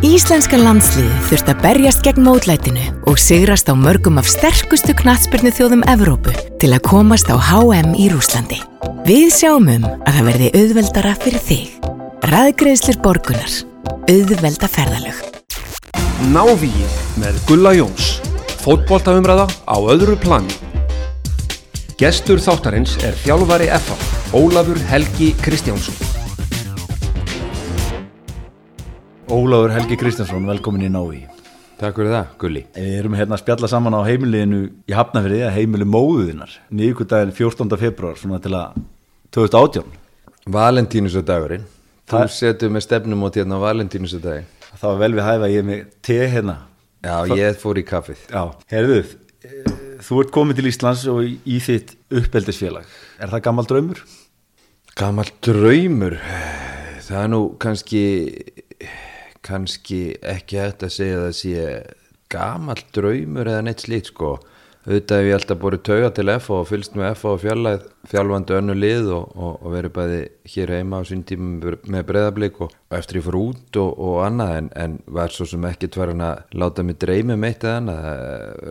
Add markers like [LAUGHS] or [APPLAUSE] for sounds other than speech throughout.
Íslenska landsliði þurft að berjast gegn mótlætinu og sigrast á mörgum af sterkustu knatsbyrnu þjóðum Evrópu til að komast á HM í Rúslandi. Við sjáum um að það verði auðveldara fyrir þig. Ræðgreðslir borgunar. Auðvelda ferðalög. Návíið með Gulla Jóns. Fótboltaumræða á öðru plani. Gestur þáttarins er þjálfari FA, Ólafur Helgi Kristjánsson. Ólafur Helgi Kristjánsson, velkomin í Nói Takk fyrir það, Gulli. Við erum hérna að spjalla saman á heimiliðinu í Hafnafjörði, heimili móðuðinnar nýjukudaginn 14. februar svona til að 2018 Valentínusa dagurinn Þú setur með stefnum á hérna á Valentínusa daginn Það var vel við hæfa ég er með te hérna. Já, ég fór í kaffið. Já, herðuð Þú ert komin til Íslands og í, þitt uppeldisfélag. Er það gammal draumur? Gamal draumur? Það er nú kannski kannski ekki hægt að segja að það sé gamal draumur eða neitt slíkt sko auðvitað hef ég alltaf borið tauga til FH og fylgst með FH og fjarlæð þjálfandi önnu lið og, og, og verið bæði hér heima á sín tíma með breyðablík og, og eftir ég fór út og, annað en, en var svo sem ekkert var hann að láta mig dreymi meitt eða annað.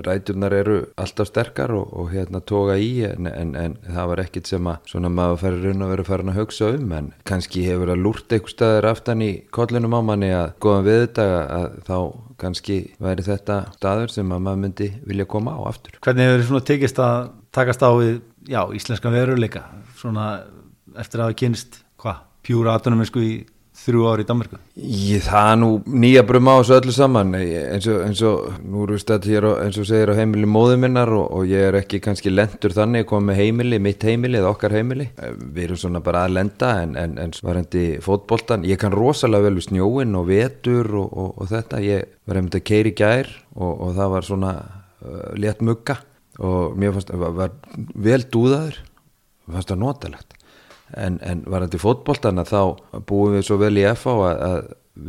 Ræturnar eru alltaf sterkar og, hérna toga í en, en, en það var ekkert sem að svona maður færi raun að vera farin að hugsa um en kannski hefur að lúrt eitthvað staðar aftan í kollunum á manni að góðan við þetta að þá kannski væri þetta staður sem að maður myndi vilja koma á aftur Hvernig hefur þið tekist að takast á við já, íslenskan veruleika? Eftir að hafa kynst pjúra aðtunum í þrjú ári í Danmarku Ég, það er nú nýja brum á þessu öllu saman. Eins og, eins og nú eru stætt hér á, eins og segir á heimili móðu minnar og, og ég er ekki kannski lendur þannig að koma með heimili, mitt heimili eða okkar heimili. Eh, við erum svona bara að lenda en, en, en varandi fótboltan ég kann rosalega vel við snjóin og vetur og, og, þetta, ég var einmitt að keiri gær og, það var svona létt mugga og mér fannst, var, var vel dúðaður fannst það notalegt. En, en varandi fótboltana þá búum við svo vel í FH að, að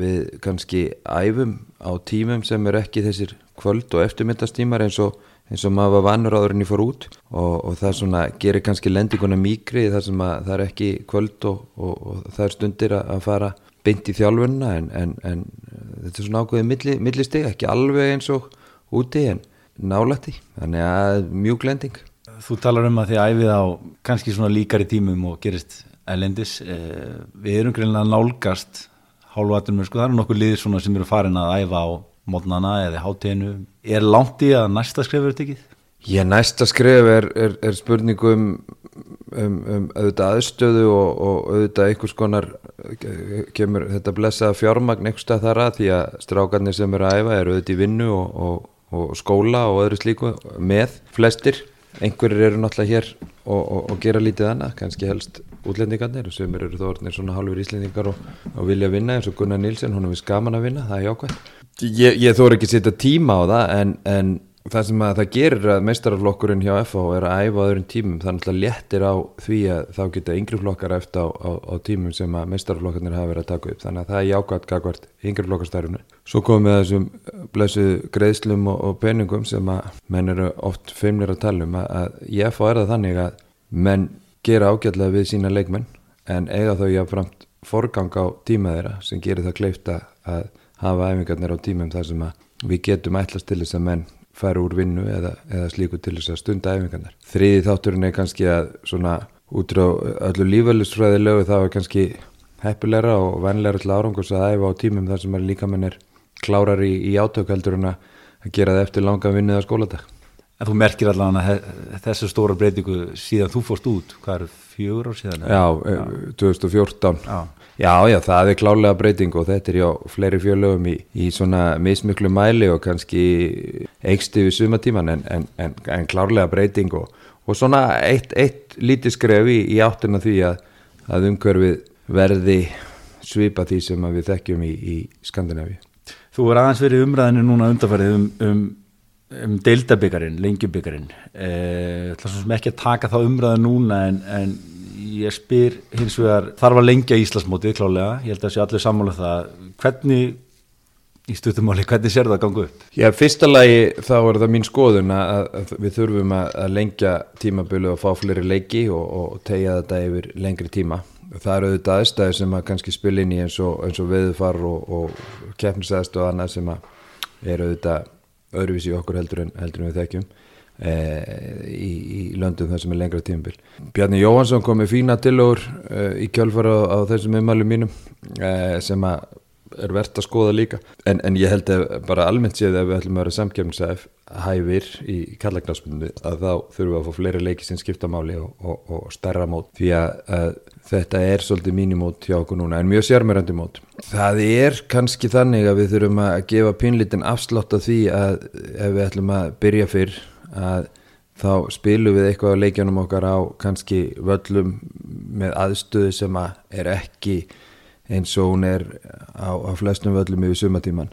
við kannski æfum á tímum sem er ekki þessir kvöld og eftirmyndastímar eins og, eins og maður var vannur áður en ég fór út. Og, og það svona gerir kannski lendinguna mýkri þar sem að það er ekki kvöld og, og það er stundir að, að fara beint í þjálfunna en, en, en þetta er svona ákveðið milli, millistig, ekki alveg eins og úti en nálætti, þannig að mjúk lending Þú talar um að þið æfið á kannski svona líkari tímum og gerist elendis. Eh, Við erum greinlega nálgast hálfatunum, sko, það eru nokkuð liðir svona sem eru farin að æfa á mótnana eða hátíðinu. Er langt í að næsta skrefur tekið? Já, næsta skref er, er, er spurningu um, um, um auðvitað aðstöðu og, og auðvitað einhvers konar eh, kemur þetta blessaða fjármagn einhvers stað þar að því að strákarnir sem eru að æfa eru auðvitað í vinnu og, og, og skóla og öðru slíku með flestir. Einhverjir eru náttúrulega hér og, og, og gera lítið annað, kannski helst útlendingarnir. Og sem eru þó orðnir svona hálfur íslendingar og, og vilja vinna eins og Gunnar Nílsen, hún er við skaman að vinna, það er jákvæmt Ég, ég þóra ekki að setja tíma á það en, en það sem að það gerir að meistaraflokkurinn hjá FH er að æfa á öðrum tímum. Þannig að léttir á því að þá geta yngri flokkar eftir á, á, á tímum sem að meistaraflokkarnir hafa verið að taka upp. Þannig að það er jákvæmt gagvart yngri flokkastærfunu svo komum við að þessum blessuð greiðslum og, og peningum sem að menn eru oft feimlir að tala um. Að, í FH er það þannig að menn gera ágætlega við sína leikmenn en eiga þau jáfnframt forgang á tíma þeirra sem gerir það kleifta að hafa æfingarnir á tímum þar sem að við getum ætlast til þess að menn færa úr vinnu eða, eða slíku til þess að stunda æfingarnar. Þriði þátturinn er kannski að svona út á öllu lífælusfræðilegu það var kannski heppilegra og venlegra til árangurs að æfa á tímum þar sem að er klárar í, í átökhaldur en að gera það eftir langa vinnuða skóladag. En þú merkir að he- þessu stóra breytingu síðan þú fórst út, hvað er fjögur ár síðan? Já, já. 2014 Já. já, já, það er klálega breyting og þetta er já fleiri fjölögum í, í svona mismiklu mæli og kannski eiksti við sumatíman en, en, en, en klárlega breyting og, og svona eitt, eitt lítið skref í, í áttina því að, að umhverfið verði svipa því sem við þekkjum í, í Skandinavíu Þú er aðeins verið umræðinu núna undarfærið um, um, um deildabyggarinn, lengjubyggarinn. Eh, er svo sem ekki að taka þá umræðu núna en, en ég spyr hins vegar, þarf að lengja Íslasmótið klálega, ég held að sé allir sammála um það. Hvernig, í stuttumáli, hvernig sér það að ganga upp? Já, fyrsta lagi þá er það mín skoðun að, að við þurfum að, að lengja tímabölu og fá fleiri leiki og, og tegja þetta yfir lengri tíma. það eru auðvitað aðstæði sem að kannski spil inn í eins og, og veðufar og, og keppnisæðst og annað sem að eru auðvitað öðruvísi okkur heldur en, heldur en við þekkjum e, í, í löndum þar sem er lengra tímabil. Bjarni Jóhansson kom með fína tilóður e, í kjálfara á, á þessum umhælum mínum e, sem að er verðt að skoða líka en, en ég held að bara almennt séð að við ætlum að vera samkjöfnisæf hæfir í kallagnáspunni að þá þurfum við að fá fleiri leiki sem skipta máli og, og, og stærra mót því að, að þetta er svolítið mínimót hjá okkur núna en mjög sérmærandi mót. Það er kannski þannig að við þurfum að gefa pinlitin afslátt af því að ef við ætlum að byrja fyrr að þá spilum við eitthvað á leikjanum okkar á kannski völlum með aðstöðu sem að er ekki eins og hún er á, á flestum völlum yfir sumatíman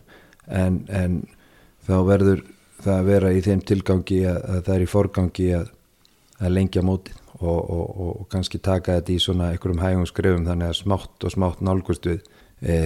en, en þá verður það að vera í þeim tilgangi að, að það er í forgangi að, að lengja mótið og, og, og kannski taka þetta í svona einhverjum hægum skrefum þannig að smátt og smátt nálgust við e,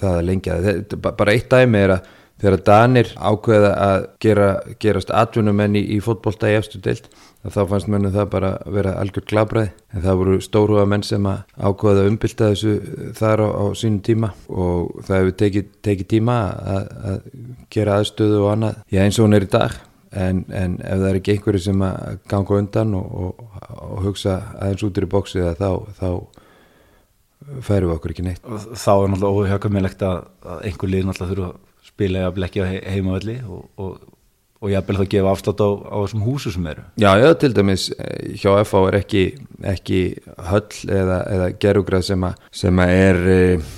það að lengja þetta. Bara eitt dæmi er að þegar Danir ákveða að gera, gerast atvinnumenni í, í fótbolta í eftir deilt þá fannst mennum það bara vera algjör glabræð en það voru stóruða menn sem að ákveða að umbylta þessu þar á, á sínum tíma. Og það hefur tekið, tekið tíma að, að gera aðstöðu og annað. Já eins og hún er í dag en, en ef það er ekki einhverju sem að ganga undan og, og, og hugsa aðeins út í bóksið þá, þá færum við okkur ekki neitt. Og þá er náttúrulega óhjákamilegt að, að einhver lið náttúrulega þurfa að spila eða blekja heimavalli og, og, og ég vil þá gefa afstátt á, á þessum húsu sem eru. Já, já, til dæmis eh, hjá FH er ekki, ekki höll eða, eða gerugrað sem, sem að er uh,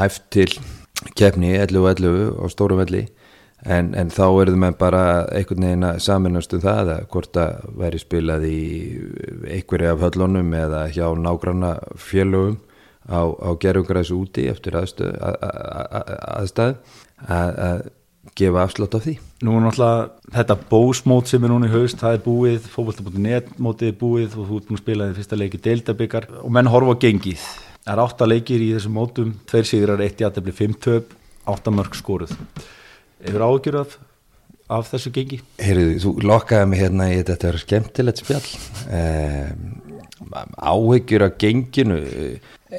hæft til kefni 11-11 á stóru velli en, en þá eruðum við bara einhvern veginn að saminast um það að hvort að veri spilað í einhverju af höllunum eða hjá nágranna félögum á, á gerugraðs úti eftir aðstöð, að, að, aðstæð að gefa afslátt af því. Nú er náttúrulega þetta bósmót sem er núna í haust, það er búið, fókbalta.net mótið er búið og þú nú spilaðið fyrsta leiki deildabikar og menn horfa á gengið. Það er átta leikir í þessum mótum, tveir sigrar, eitt í aðtefli, fimm töp, átta mörg skoruð. Hefur ágjur af, af þessu gengi? Heyrðu, þú lokkaði mig hérna í þetta er skemmtilegt spjall. Um, áhegjur af genginu,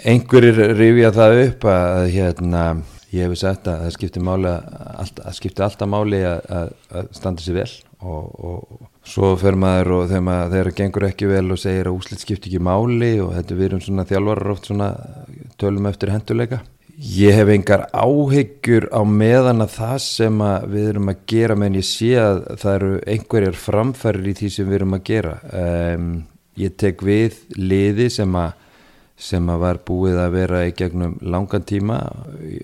einhverjir rifja það upp að hérna ég hef sagt að það skiptir, máli, alltaf, það skiptir alltaf máli að, að, að standa sér vel og, og svo fer maður og þegar, maður, þegar það gengur ekki vel og segir að úslit skiptir ekki máli og þetta við erum svona þjálfarar oft svona tölum eftir henduleika ég hef engar áhyggjur á meðan að það sem að við erum að gera menn ég sé að það eru einhverjar framfærir í því sem við erum að gera um, ég tek við liði sem að sem að var búið að vera í gegnum langan tíma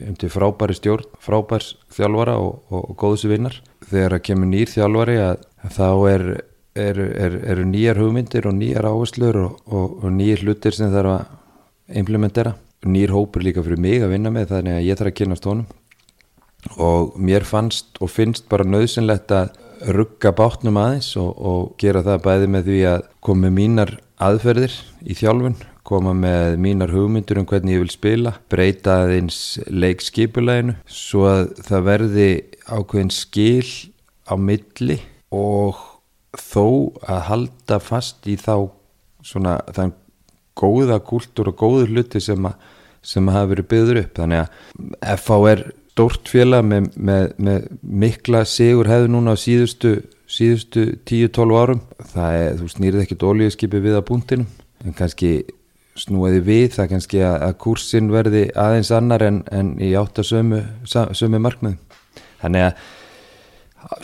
um til frábæri stjórn, frábærs þjálfara og, og, og góðs vinnar. Þegar að kemur nýr þjálfari að, að þá eru er, er, er nýjar hugmyndir og nýjar áherslur og, og nýjir hlutir sem þarf að implementera. Nýjir hópur líka fyrir mig að vinna með þannig að ég þarf að kynast honum. Og mér fannst og finnst bara nöðsynlegt að rugga bátnum aðeins og gera það bæði með því að komi mínar aðferðir í þjálfun koma með mínar hugmyndur um hvernig ég vil spila, breyta aðeins leikskipuleginu svo að það verði ákveðin skil á milli og þó að halda fast í þá svona þann góða kúltúr og góður hluti sem að, sem hafa verið byggður upp. Þannig að FH er stórt félag með, með, með mikla sigur hefur núna á síðustu síðustu 10-12 árum. Það er, þú snýrið ekkert ólíðskipi við að búntinum en kannski snúiði við það kannski að, að kursin verði aðeins annar en, en í átt að sömu, sömu markmið þannig að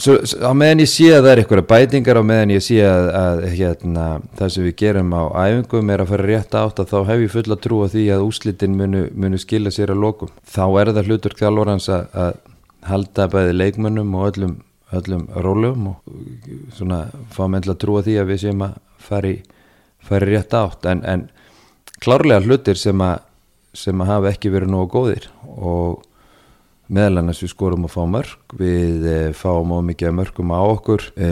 svo, á meðan ég sé að það er eitthvað bætingar á meðan ég sé að, að hérna, það sem við gerum á æfingum er að fara rétt átt að þá hef ég fulla trú á því að úslitin munu, munu skila sér að lokum. Þá er það hlutur þjálfurans að, að halda bæði leikmönnum og öllum, öllum rólum og svona fá meðal að trúa því að við séum að fari, fari rétt átt. En, en klárlega hlutir sem að, sem að hafa ekki verið nógu góðir og meðal annars við skorum að fá mörg við e, fáum ómikið mörgum á okkur e,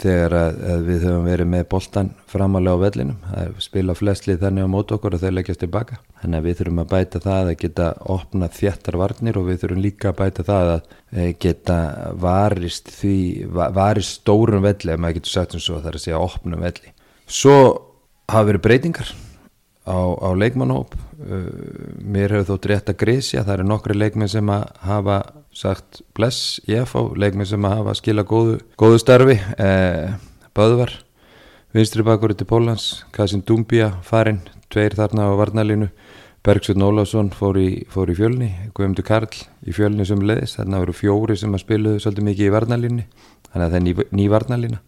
þegar að, að við höfum verið með boltan framalega á vellinum. Það spila flestlið þannig á mót okkur og þeir leggjast tilbaka. Þannig að við þurfum að bæta það að geta opna þjættar varnir og við þurfum líka að bæta það að e, geta varist því varist stórum velli ef maður getur sagt um svo það er að segja opnum velli. Svo hafa verið breytingar á, á leikmannhóp uh, mér hefur þótt rétt að grísja það eru nokkri leikmenn sem að hafa sagt bless í FH leikmenn sem að hafa skila góðu, góðu starfi. Eh, Böðvar vinstri bakur til Pólans Kassin Dumbia farinn, tveir þarna á varnalínu Bergsveit Nólásson fór í, fór í fjölni Guðmundur Karl í fjölni sem leðis þarna voru fjóri sem að spiluðu svolítið mikið í varnalínu þannig að það er ný, ný varnalína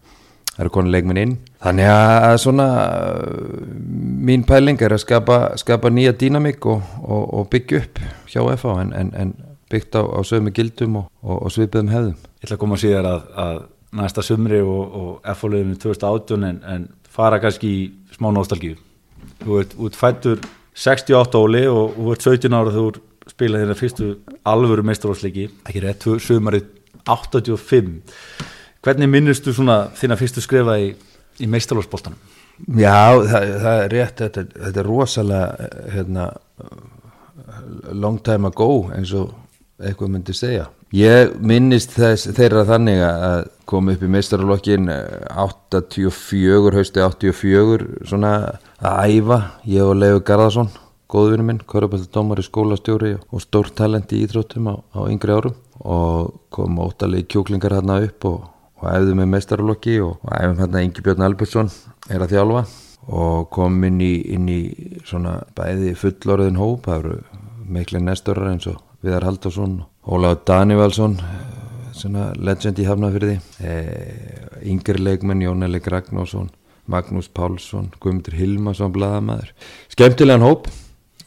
það eru konar leikminn inn. Þannig að svona mín pæling er að skapa, skapa nýja dýnamík og, og, og byggja upp hjá FH en, en, en byggt á, á sögum gildum og, og svipiðum hefðum. Ég ætla að koma síðar að, að næsta sumri og FH-liðinu 2018 en, en fara kannski í smá nostalgíu. Þú ert út fættur 68 óli og þú ert 17 ára þú spilaði þérna fyrstu alvöru meistarósleiki, ekki rétt, sumarið 85 hvernig minnustu svona þína fyrstu skrefa í, í meistarósbóltanum? Já, það, það er rétt þetta, þetta er rosalega hérna, long time ago eins og eitthvað myndi segja ég minnist þess, þeirra þannig að koma upp í meistarlokkin 84, hausti 84 svona að æfa ég og Leo Garðarsson, góðvinni minn kvörubaldadómar í skólastjóri og stórt talent í íþróttum á, á yngri árum og kom ótalegi kjóklingar hérna upp og, og æfðu með meistarlokki og, og æfum hérna Ingi Björn Albertsson er að þjálfa og kom inn í, inn í svona bæði fullorðin hóp það eru miklu nestorar eins og Viðar Haldarsson, Óláð Danivalsson legend í Hafnafyrði eh, yngri leikmenn Jóneli Ragnásson Magnús Pálsson, Guðmundur Hilmarsson bladamæður, skemmtilegan hóp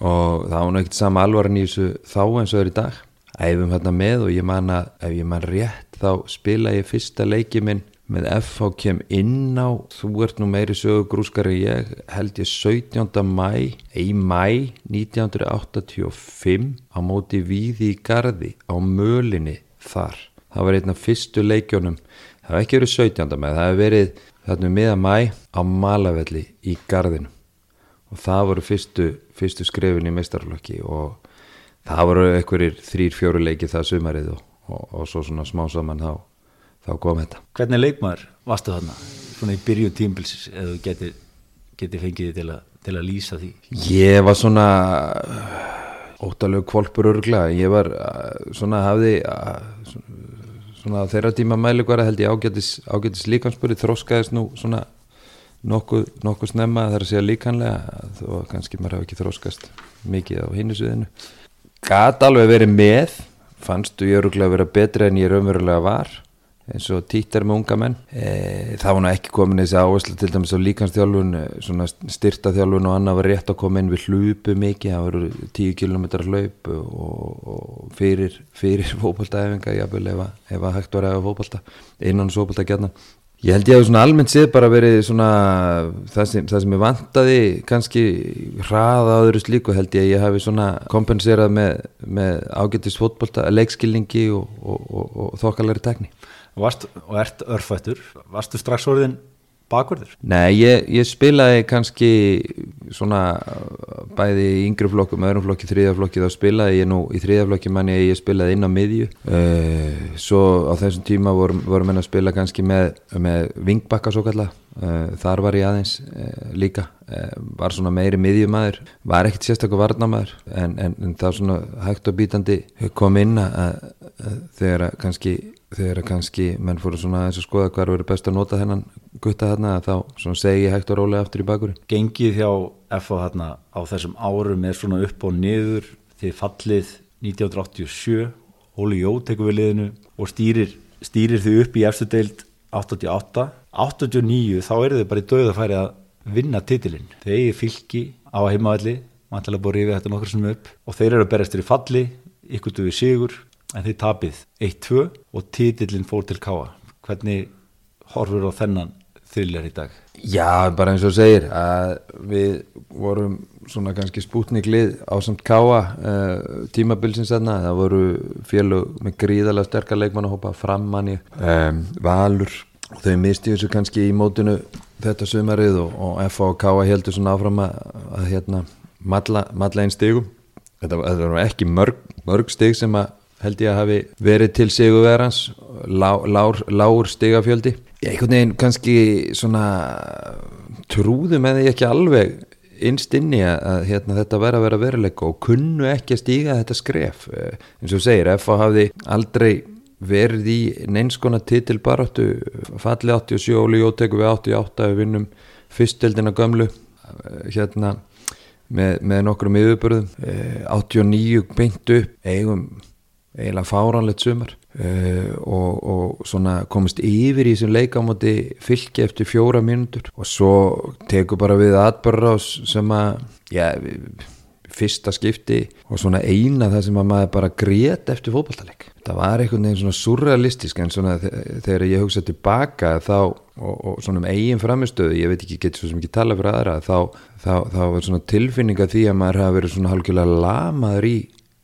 og það var náttúrulega sama alvaran í þessu þá eins og er í dag. Æfum hérna með og ég man að ef ég man rétt þá spila ég fyrsta leiki minn með FH kem inn á þú ert nú meiri sögu grúskari ég held ég 17. mæ í mæ 1985 á móti Víði í Garði á mölinni þar það var einn af fyrstu leikjónum það var ekki verið 17. mæ það hefur verið þarna miða mæ á Malavelli í Garðinu og það voru fyrstu, fyrstu skrifin í meistarflokki og það voru einhverjir þrýr fjóru leiki það sumarið og, og, og svo svona smá saman þá þá kom þetta. Hvernig leikmaður varstu þarna, svona í byrju tímbilsis eða geti, geti fengið til, a, til að lýsa því? Ég var svona ótalegu kvolpur örgla, ég var svona hafði svona þeirra tíma mælikvara held ég ágætis, ágætis líkansbúri, þróskaðist nú svona nokkuð, nokkuð snemma þar að segja líkanlega þó kannski maður hafa ekki þróskast mikið á hinnusuðinu. Gat alveg verið með, fannstu ég öruglega að vera betra en ég raunverulega var eins og títar með unga menn? E, það var nú ekki komin þessi áherslu til dæmis á líkanstjálfun svona styrtaþjálfun og annað var rétt að koma inn. Við hlupu mikið, það voru 10 km hlaup og, og fyrir, fyrir [LAUGHS] fókbaltaæfinga jáfnvel ef, að hægt var að hefa fókbalta innan fókbalta gætna ég held ég að svona almennt séð bara verið svona það sem, það sem ég vantaði kannski hraða á öðru slíku held ég að ég hafi svona kompenserað með, með ágættist fótbolta leikskilningi og, og, og þokkalari tekni Varst, og ert örfættur, varstu strax orðin bakverður? Nei, ég, ég spilaði kannski svona bæði í yngri flokkum, öðrum flokki, þriðaflokki þá spilaði ég nú í þriðaflokki manni ég spilaði inn á miðju. Uh, svo á þessum tíma vorum, vorum við að spila kannski með, með vingbakka svo kalla uh, þar var ég aðeins uh, líka. Var svona meiri miðjumæður var ekkert sérstaklega varnamæður en, en, en það svona hægt og bítandi kom inn að þegar kannski þegar kannski menn fóru svona að skoða hvað eru best að nota þennan gutta þarna þá segi hægt og rólega aftur í bakurinn. Gengið hjá FH þarna á þessum árum er svona upp og niður því fallið 1987 Óli Jó tekur við liðinu og stýrir, stýrir þau upp í eftir deild 88 89 þá eru þau bara í döðafæri að vinna titilinn. Þau eigi fylki á heimavalli manntilega búið rífið þetta nokkur sem upp og þeir eru að berast þér í falli ykkur duði sigur en þeir tapið 1-2 og títillin fór til káa hvernig horfur á þennan þyljar í dag? Já, bara eins og segir að við vorum svona kannski spútniklið á samt káa uh, tímabilsins aðna, það voru félug með gríðalega sterkar leikmann að hoppa framann í um, valur og þau misti þessu kannski í mótunu þetta sömarið og, og F og káa heldur svona áfram að, að hérna matla, matla einn stigum. Þetta, þetta var ekki mörg, mörg stig sem að held ég að hafi verið til sigurverans lágur lá, stigafjöldi. Ég einhvern veginn kannski svona trúðu með því ekki alveg innst inni að, hérna, þetta væri að vera veruleika og kunnu ekki að stíga þetta skref. Eh, eins og segir, FH hafði aldrei verið í neinskona titilbaráttu falli 87 Óli Jóteku við 88 við vinnum fyrstdeldina gömlu eh, hérna með, með nokkrum yfirbörðum eh, 89 beint upp eigum eiginlega fáranlegt sumar. Uh, og, og svona komist yfir í þessum leikámati fylki eftir fjóra mínútur. Og svo tekur bara við atbörðar sem að já, fyrsta skipti og svona eina það sem að maður bara grét eftir fótballtaleik það var einhvern veginn svona surrealistisk en svona þegar ég hugsa tilbaka þá og, og svona um eigin framistöðu ég veit ekki, getur svo sem ekki tala fyrir aðra þá, þá, þá var svona tilfinninga því að maður hafa verið svona hálfgjörlega lamaður í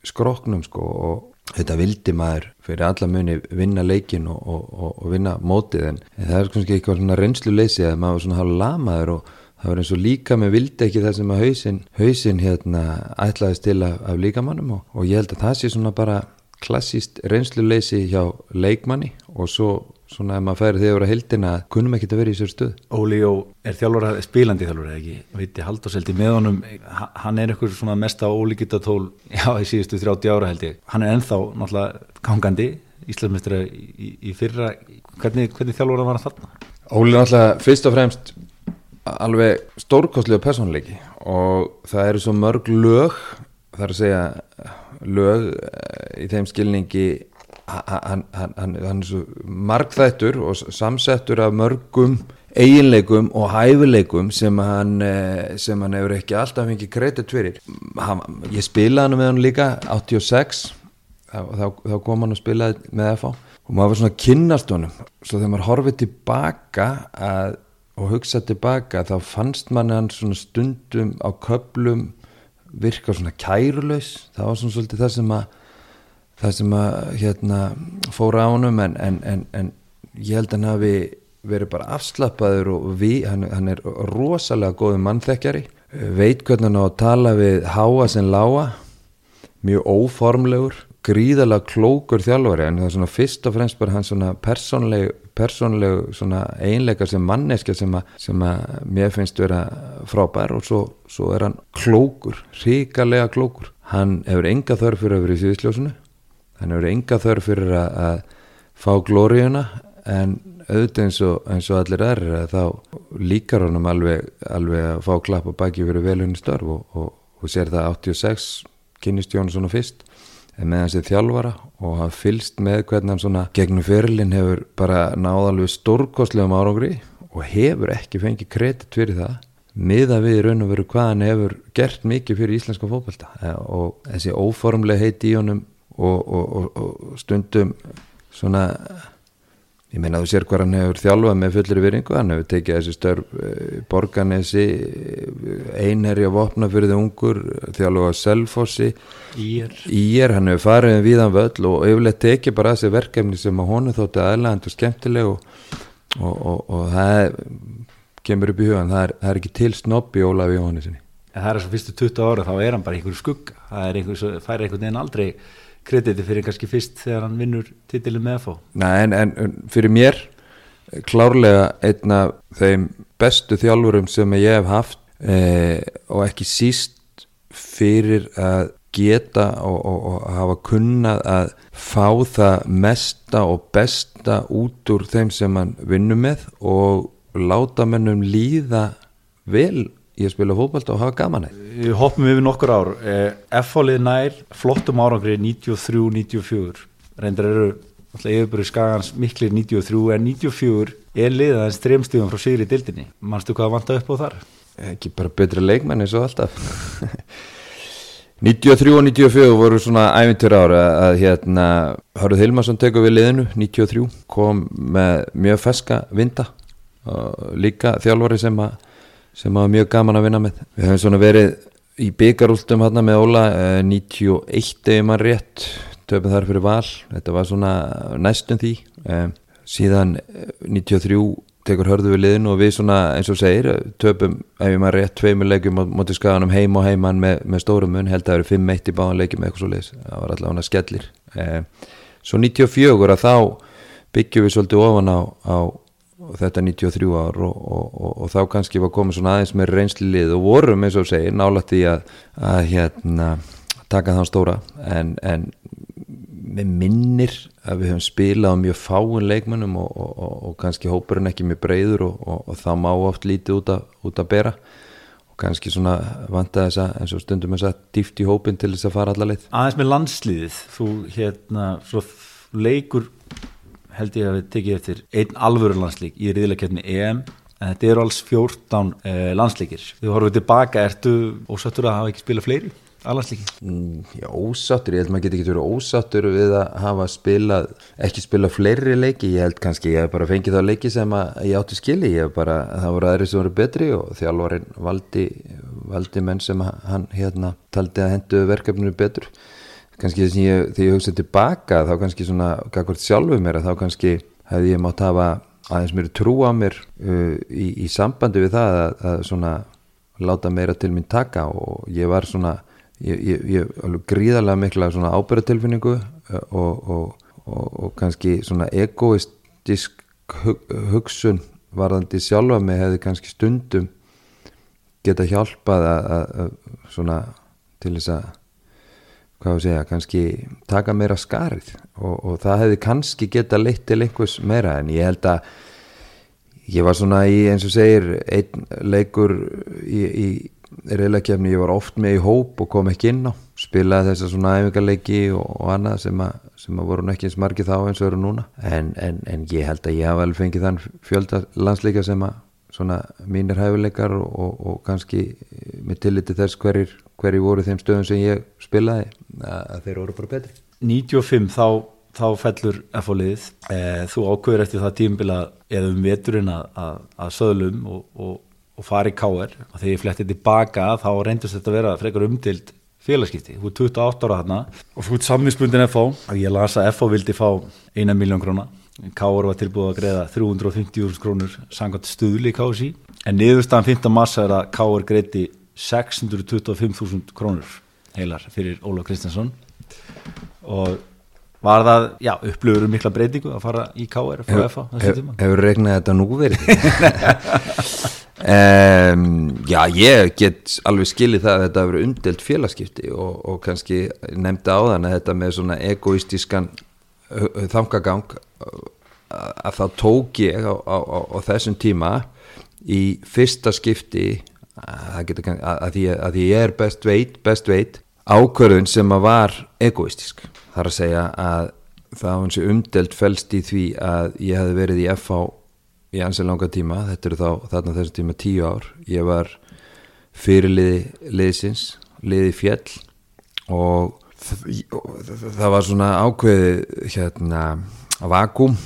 skroknum sko og þetta vildi maður fyrir alla muni vinna leikin og, og, og vinna mótið en það er kannski eitthvað svona reynslu leysið að maður svona hafa lamaður og það var eins og líka með vildi ekki það sem að hausin, hausin hérna ætlaðist til af, af líkamannum og, og ég held að það sé svona bara klassíst reynslu leysi hjá leikmanni og svo svona ef maður færi þegar að hildina kunnum ekki að vera í sér stuð Óli Jó er þjálfur, spilandi þjálfur eða ekki, viti Haldurseldi með honum. Hann er eitthvað svona mesta ólíkitatól já, í síðustu 30 ára held ég. Hann er ennþá náttúrulega gangandi Íslandsmestri í, í fyrra. Hvernig, hvernig þjálfur hann var að þarna? Óli er náttúrulega fyrst og fremst alveg stórkostlega personleiki og það eru svo mörg lög það er að segja lög eh, í þeim skilningi hann, hann, hann, hann er svo margþættur og samsettur af mörgum eiginleikum og hæfileikum sem hann eh, sem hann hefur ekki alltaf fengið kredit fyrir. Ég spilaði hann með hann líka 86 þá, þá, kom hann og spilaði með FH og maður var svona kynnast honum. Svo þegar maður horfið tilbaka að, og hugsað tilbaka þá fannst mann hann svona stundum á köplum virka svona kærulaus. Það var svona svolítið það sem að það sem að hérna fóra á honum en, en, en, en ég held að hann hafi verið bara afslappaður og við, hann, hann er rosalega góð mannþekkjari. Veit hvernig hann á að tala við háa sem lága mjög óformlegur gríðalega klókur þjálfari en það er svona fyrst og fremst bara hans svona persónleg, persónleg svona einleika sem manneska sem að, sem að mér finnst vera frábær og svo, svo er hann klókur, ríkalega klókur. Hann hefur enga þörf fyrir að vera í síðusljósunu hann hefur enga þörf fyrir að, að fá glóriuna en auðvitað eins og, eins og allir aðrir að þá líkar honum alveg, alveg að fá klapp og baki fyrir velunni störf og, og, og sér það 86 kynist Jónsson og fyrst en með hans er þjálfara og hafa fylst með hvernig hann svona gegnum fyrirlin hefur bara náð alveg stórkostlegum árangri og hefur ekki fengið kredit fyrir það miða við raun og veru hvað hann hefur gert mikið fyrir íslenska fókbalta og þessi óformlega heiti í honum og, og, og stundum svona ég meina þú sér hvað hann hefur þjálfað með fullir viringu, hann hefur tekið þessi störf eh, borganesi einherri á vopna fyrir þau ungur þjálfað Selfossi. Ír, hann hefur farið við hann völl og yfirleitt tekið bara þessi verkefni sem að honu þótti aðlægand og skemmtileg og, og það er, kemur upp í hugan, það er, það er ekki til snopp í Ólafi Jóhannesinni. Það er svo fyrstu 20 ára þá er hann bara einhverju skugg það er einhverju, fær einhvern veginn aldrei krediti fyrir kannski fyrst þegar hann vinnur titilin með að fá Nei, en, en fyrir mér klárlega einn af þeim bestu þjálfurum sem ég hef haft eh, og ekki síst fyrir að geta og, og, og hafa kunnað að fá það mesta og besta út úr þeim sem hann vinnur með og láta mennum líða vel að spila fókbalta og hafa gaman Við hoppum yfir nokkur ár. Eh, F-fálið nær flottum árangri 93-94 reyndar eru yfirbyrju skagans miklir 93 en 94 er liðaðins þremstíðum frá sigri dildinni mannstu hvað vant að upp á þar? Ekki bara betri leikmenn eins og alltaf. [LAUGHS] 93 og 94 voru svona ævintur ára að hérna Hörður Hilmarsson tekur við liðinu 93 kom með mjög feska vinda og líka þjálfari sem að sem var mjög gaman að vinna með. Við höfum svona verið í byggarúltum hérna með Óla eh, 91 ef maður rétt töfum þar fyrir val. Þetta var svona næstum því. Eh, síðan 93 tekur hörðu við liðin og við svona eins og segir töfum ef maður rétt tveimur leikjum motið skaganum heim og heimann með, með stórum mun. Held að það eru 5-1 í báðan leikjum eitthvað svo leiðis það var allavega skellir. Eh, svo 94 að þá byggjum við svolítið ofan á, á þetta 93 ár og, og, og þá kannski var komið svona aðeins með reynsli lið og vorum eins og segir nálægt í að, að hérna, taka þann stóra. En, en með minnir að við höfum spilað á mjög fáin leikmennum og, og kannski hópurinn ekki mjög breyður og það má oft lítið út að, út að bera. Og kannski svona vanta þess að eins og stundum þess að dýft í hópin til þess að fara allar leið. Aðeins með landsliðið, þú hérna leikur held ég að við tekið eftir einn alvöru landslík í riðilegkjöfni EM en þetta eru alls 14 eh, landslíkir þú horfum tilbaka, ertu ósattur að hafa ekki spilað fleiri allandslíki? Mm, já, ósattur, ég held maður geti ekki verið ósattur við að hafa spilað ekki spilað fleiri leiki, ég held kannski ég hef bara fengið þá leiki sem ég átti skili ég hef bara, það voru aðri sem voru betri og þjálfarinn valdi valdi menn sem hann hérna taldi að hendu verkefninu betur kannski þess að ég, þegar ég hugsaði tilbaka þá kannski svona, kakvart sjálfuð mér þá kannski hefði ég mátt hafa aðeins mér trú á mér uh, í, í sambandi við það að, að svona láta meira til mín taka og ég var svona ég, ég, ég gríðarlega mikla svona ábyrgatilfinningu uh, og, og, og, og kannski svona egoistisk hug, hugsun varðandi sjálfa mig hefði kannski stundum geta hjálpað að, að, að svona til þess að hvað við segja, kannski taka meira skarið og, og það hefði kannski geta leitt til einhvers meira en ég held að ég var svona í eins og segir einn leikur í, í reyðleikjafni, ég var oft með í hóp og kom ekki inn á, spilaði þessar svona æfingarleiki og, og annað sem að, sem að voru ekki eins margið þá eins og eru núna. En, en, en ég held að ég hafa alveg fengið þann fjölda landsleika sem að svona mínir hæfileikar og, og, og kannski með tilliti þess hverjir, hverjir voru þeim stöðum sem ég spilaði að þeir voru bara betri. 95 þá, þá fellur F-liðið, e, þú ákveður eftir það tímbila eða um veturinn að, að, að söðlum og, og fari káer og þegar ég fletti tilbaka þá reyndist þetta að vera frekar umdild félagskipti, þú er 28 ára þarna og þú er samningsbundin FH og ég las að FH vildi fá 1 miljón króna Káur var tilbúið að greiða 350.000 krónur sangant stuðli í KSI en niðurstaðan 15. massa er að Káur greiði 625.000 krónur heilar fyrir Óla Kristjánsson og var það, já, upplöfur um mikla breytingu að fara í Káur frá FA hef, Hefur regnað þetta nú verið? [LAUGHS] um, já, ég get alveg skilið það að þetta hefur undelt félagskipti og, og kannski nefndi á þann að þetta með svona egoistískan þangagang að þá tók ég á, á, á, á þessum tíma í fyrsta skipti að, að, að, að ég er best veit, best veit ákvörðun sem að var egoistisk þar að segja að það var eins og umdelt fælst í því að ég hef verið í FH í ansið langa tíma, þetta eru þá þarna þessum tíma tíu ár, ég var fyrirliði liðsins liði fjell og það var svona ákveði hérna vakum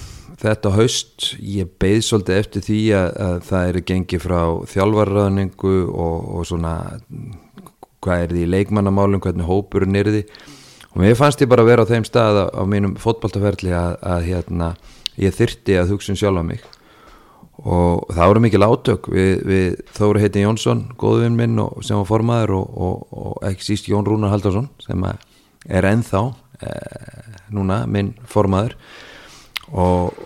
þetta haust. Ég beð svolítið eftir því að, að það eru gengið frá þjálfarraðningu og, og svona hvað er því leikmannamálum, hvernig hópurinn er því og mér fannst ég bara að vera á þeim stað á, mínum fótballtaferli að, að hérna, ég þyrti að hugsun um sjálf á mig. Og það voru mikil átök. Við, við Þóri heiti Jónsson, góðvinn minn og, sem var formaður og, og, ekki síst Jón Rúnar Haldarsson sem er ennþá eh, núna minn formaður og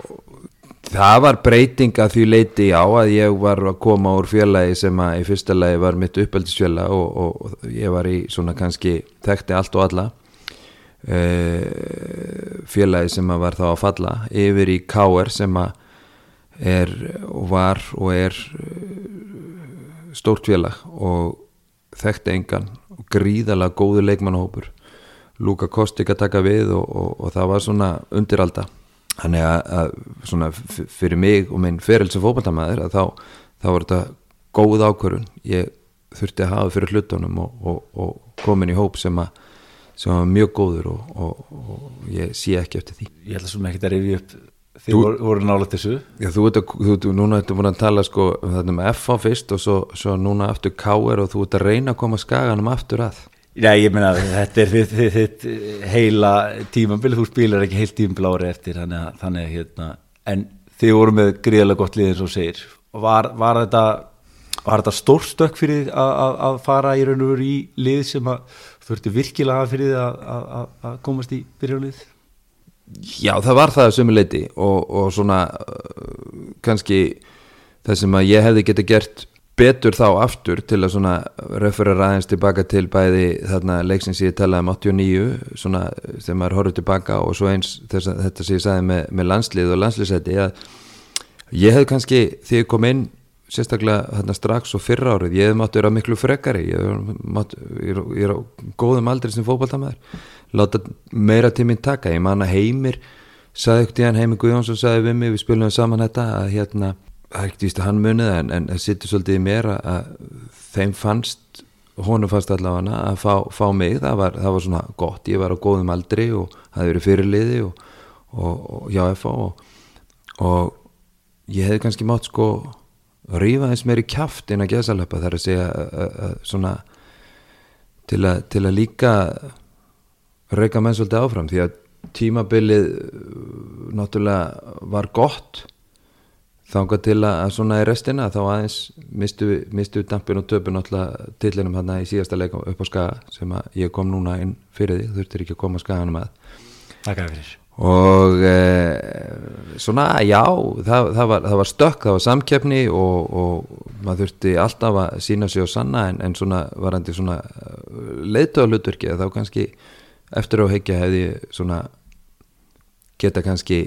það var breyting að því leiti á að ég var að koma úr fjölaði sem að í fyrsta lagi var mitt uppeldisfjöla og, og ég var í svona kannski þekkti allt og alla eh, fjölaði sem að var þá að falla yfir í K.R. sem að er og var og er uh, stórt fjölag og þekkti engan og gríðalega góðu leikmannhópur Luka Kostik að taka við og, og, og það var svona undiralda. Þannig að, að svona fyrir mig og minn feril sem fókbaltamæður að þá, þá var þetta góð ákvörun ég þurfti að hafa fyrir hlutunum og, og, og komin í hóp sem, að, sem var mjög góður og, og ég sé ekki eftir því. Ég held að svona ekki að reyfi upp því voru, voru nála þessu. Já, þú ert að, þú, núna ertu búin að tala sko um F á fyrst og svo, svo núna aftur K.R. og þú ert að reyna að koma skaganum aftur að Já, ég meina, þetta er þitt, þitt, þitt heila tímambil, þú spilar ekki heilt tímambil ári eftir, þannig að, þannig að hérna, en þið voru með gríðilega gott lið eins og segir, var, var þetta, þetta stórstök fyrir að, að, að fara í raun og veru í lið sem að þurfti virkilega fyrir að komast í byrjunlið? Já, það var það að sömu leiti og, og svona kannski það sem að ég hefði geta gert betur þá aftur til að svona referera aðeins tilbaka til bæði þarna leiksins ég talaði um 89 svona þegar maður horfður tilbaka og svo eins þess að þetta sem ég sagði með, með landslið og landslýsæti að ég hef kannski þegar ég kom inn sérstaklega þarna strax og fyrra árið ég hef mátt vera miklu frekari ég, er, á góðum aldri sem fókbaltamæður láta meira tíminn taka, ég man að heimir sagði ekkert í hann Heimi Guðjónsson sagði við mig, við spilum saman þetta að hérna það er ekkert víst að hann munið en, en það sittur svolítið í mér að, þeim fannst honum fannst allavega að fá, fá mig. Það var, það var svona gott, ég var á góðum aldri og það hefði verið fyrirliði og, og, og já, FA og, og ég hefði kannski mátt sko rífa eins meiri kæft inn að geðsalöpa þar að segja að, að, svona til til að líka reyka menn svolítið áfram. Því að tímabilið náttúrulega var gott þángar til að svona í restina þá aðeins mistu, mistu dampin og töpun alltaf tillinum hérna í síðasta leika upp á skaga sem að ég kom núna inn fyrir því, þurftir ekki að koma skaganum að. Takk fyrir. Og e, svona já það, það, var, það var stökk, það var samkeppni og, og maður þurfti alltaf að sína sig og sanna en, en svona varandi svona leiðtöðalutverki þá kannski eftir á heikja hefði svona geta kannski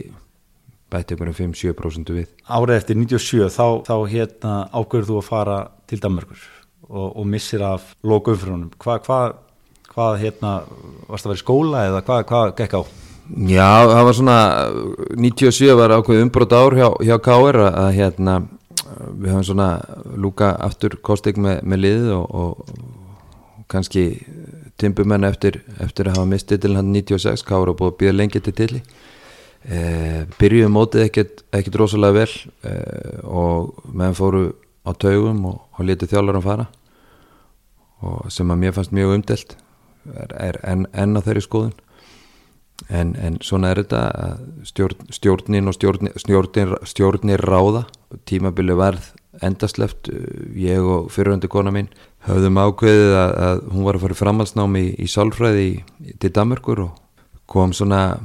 bæti ykkur um 5-7% við Árið eftir 97 þá, þá hérna ákveður þú að fara til Danmarkur og, og missir af lokaumfrunum hvað hva, hva, hérna varst að vera í skóla eða hvað hva, gekk á? Já, það var svona 97 var ákveð umbrót ár hjá, hjá K.R. að hérna við höfum svona lúka aftur kostig með, með lið og, og kannski timbumenn eftir, eftir að hafa mistið til hann 96 K.R. og búið að býða lengi til tilli Eh, byrjuðum mótið ekkert, ekkert rosalega vel eh, og meðan fóru á taugum og, og letið þjálfur að fara og sem að mér fannst mjög umdelt er, er enn en á þeirri skoðun. En, en svona er þetta stjórn, stjórnin og stjórnir, stjórnir, stjórnir ráða tímabili verð endasleft ég og fyrirhundu kona mín höfðum ákveðið að, að hún var að fara framhalsnámi í, í sálfræði í, til Danmarkur og kom svona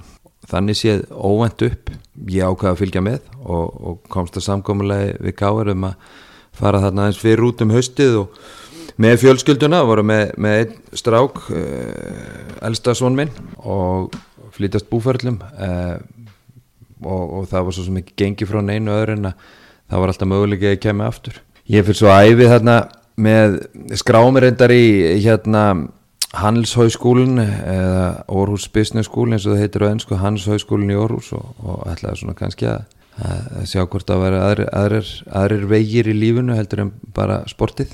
þannig séð óvend upp. Ég ákvaði að fylgja með og, og komst að samkommulegi við gáður um að fara þarna eins fyrir út um haustið og með fjölskylduna voru með, með einn strák uh, elsta svon minn og flytast búferlum uh, og, og það var svo ekki gengi frá neinu öðru en að það var alltaf möguleik að kemi aftur. Ég fyrir svo æfið þarna með skrámirindar í hérna Handelshauðskólinn eða Orhus Business School eins og það heitir á ennsku Handelshauðskólinn í Orhus og, og ætlaði svona kannski að, að sjá hvort það væri aðrir, aðrir, aðrir vegir í lífunu heldur en bara sportið.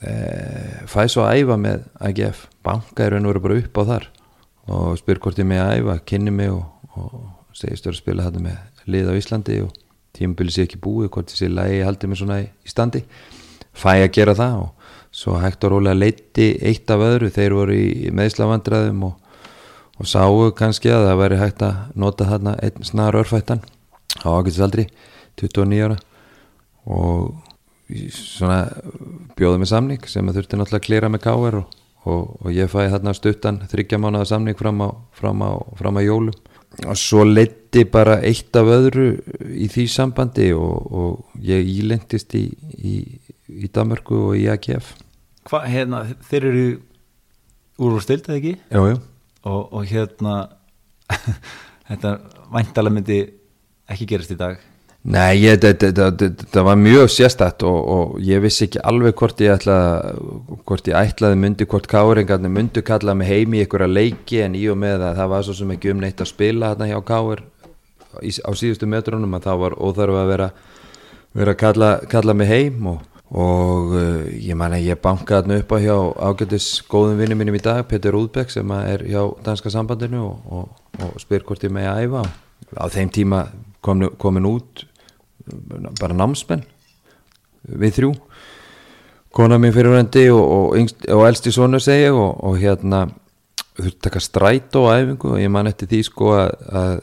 E, fæ svo að æfa með AGF banka er og veru bara upp á þar og spyr hvort ég með að æfa kynni mig og, og segist að spila þetta með lið á Íslandi og tímabili sé ekki búið hvort ég sé lægi haldið mig svona í standi. Fæ að gera það og svo hægt og rólega leiti eitt af öðru. Þeir voru í meðslavandræðum og, og sáu kannski að það væri hægt að nota þarna einn snar örfættan á ákveldsaldri 29 ára. Og svona bjóði með samning sem að þurfti náttúrulega að klera með káver og, og, og ég fæði þarna stuttan þryggja mánuða samning fram á, fram á, fram á jólum. Og svo leiti bara eitt af öðru í því sambandi og ég ílendist í, í, í Damörku og í AGF Hvað, hérna, þeir eru úrvastild, eða ekki? Jú, jú. Og, og hérna, [LAUGHS] þetta væntalega myndi ekki gerast í dag. Nei, ég, þetta, var mjög sérstætt og, og ég vissi ekki alveg hvort ég ætlaði, hvort ég ætlaði myndi, hvort káringarnir myndi kalla mig heim í að leiki en í og með að það var svo sem ekki um neitt að spila hérna hjá káir á síðustu metrunum að það var óþarf að vera, vera að kalla, kalla mig heim og og uh, ég man að ég bankaði þarna upp á hjá ágættis góðum vinnum mínum í dag Petur Úðbæk sem er hjá Danska sambandinu og, og, og spyr hvort ég megi að æfa. Á þeim tíma komin, komin út bara námsmenn við þrjú. Kona mín fyrir hundi og, og elsti sonu segi og hérna þurfti að taka stræt á æfingu og ég man eftir því sko að, að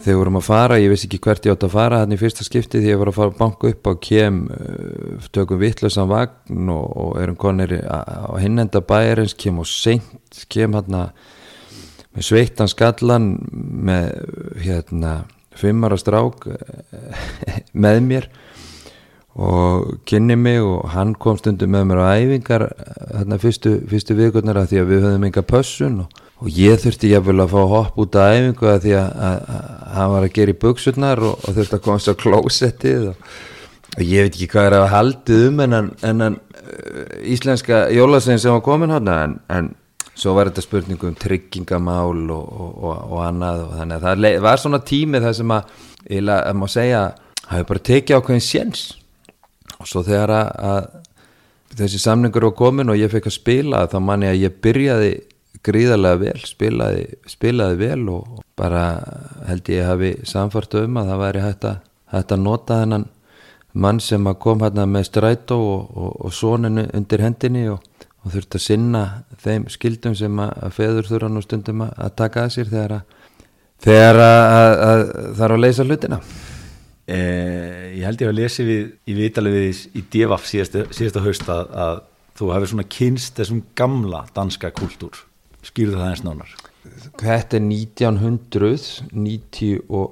þegar vorum að fara, ég vissi ekki hvert ég átt að fara hann í fyrsta skipti því ég var að fara að banka upp á kem, uh, tökum vittlösan vagn og, og erum konir á hinnenda bæjarins, kem og seint kem hann með sveittan skallan með hérna fimmara strák [LAUGHS] með mér og kynni mig og hann kom stundum með mér á æfingar þarna fyrstu, fyrstu vikurnar að því að við höfum enga pössun og, og ég þurfti jáfnvel að fá hopp út af æfingu að því að hann var að gera í buksurnar og, og þurfti að komast á klósettið og, og ég veit ekki hvað er að haldið um en hann uh, íslenska jólasegin sem var komin hann en, en svo var þetta spurningu um tryggingamál og annað og þannig að það var svona tími það sem að, ég má segja hafi bara tekið ákveðin séns og svo þegar að, að þessi samningur var komin og ég fekk að spila þá man ég að ég byrjaði gríðarlega vel, spilaði, spilaði vel og bara held ég hafi samfart um að það væri hægt að, hægt að nota þennan mann sem kom hérna með strætó og, og, og soninu undir hendinni og, og þurfti að sinna þeim skildum sem að feður þurfa nú stundum að taka að sér þegar að, þegar að er að leysa hlutina Eh, ég held ég að lesi við í vitalið í Devaf síðasta, haust að, að þú hefur svona kynst þessum gamla danska kultúr skýrðu það eins nánar. Þetta er 1997 og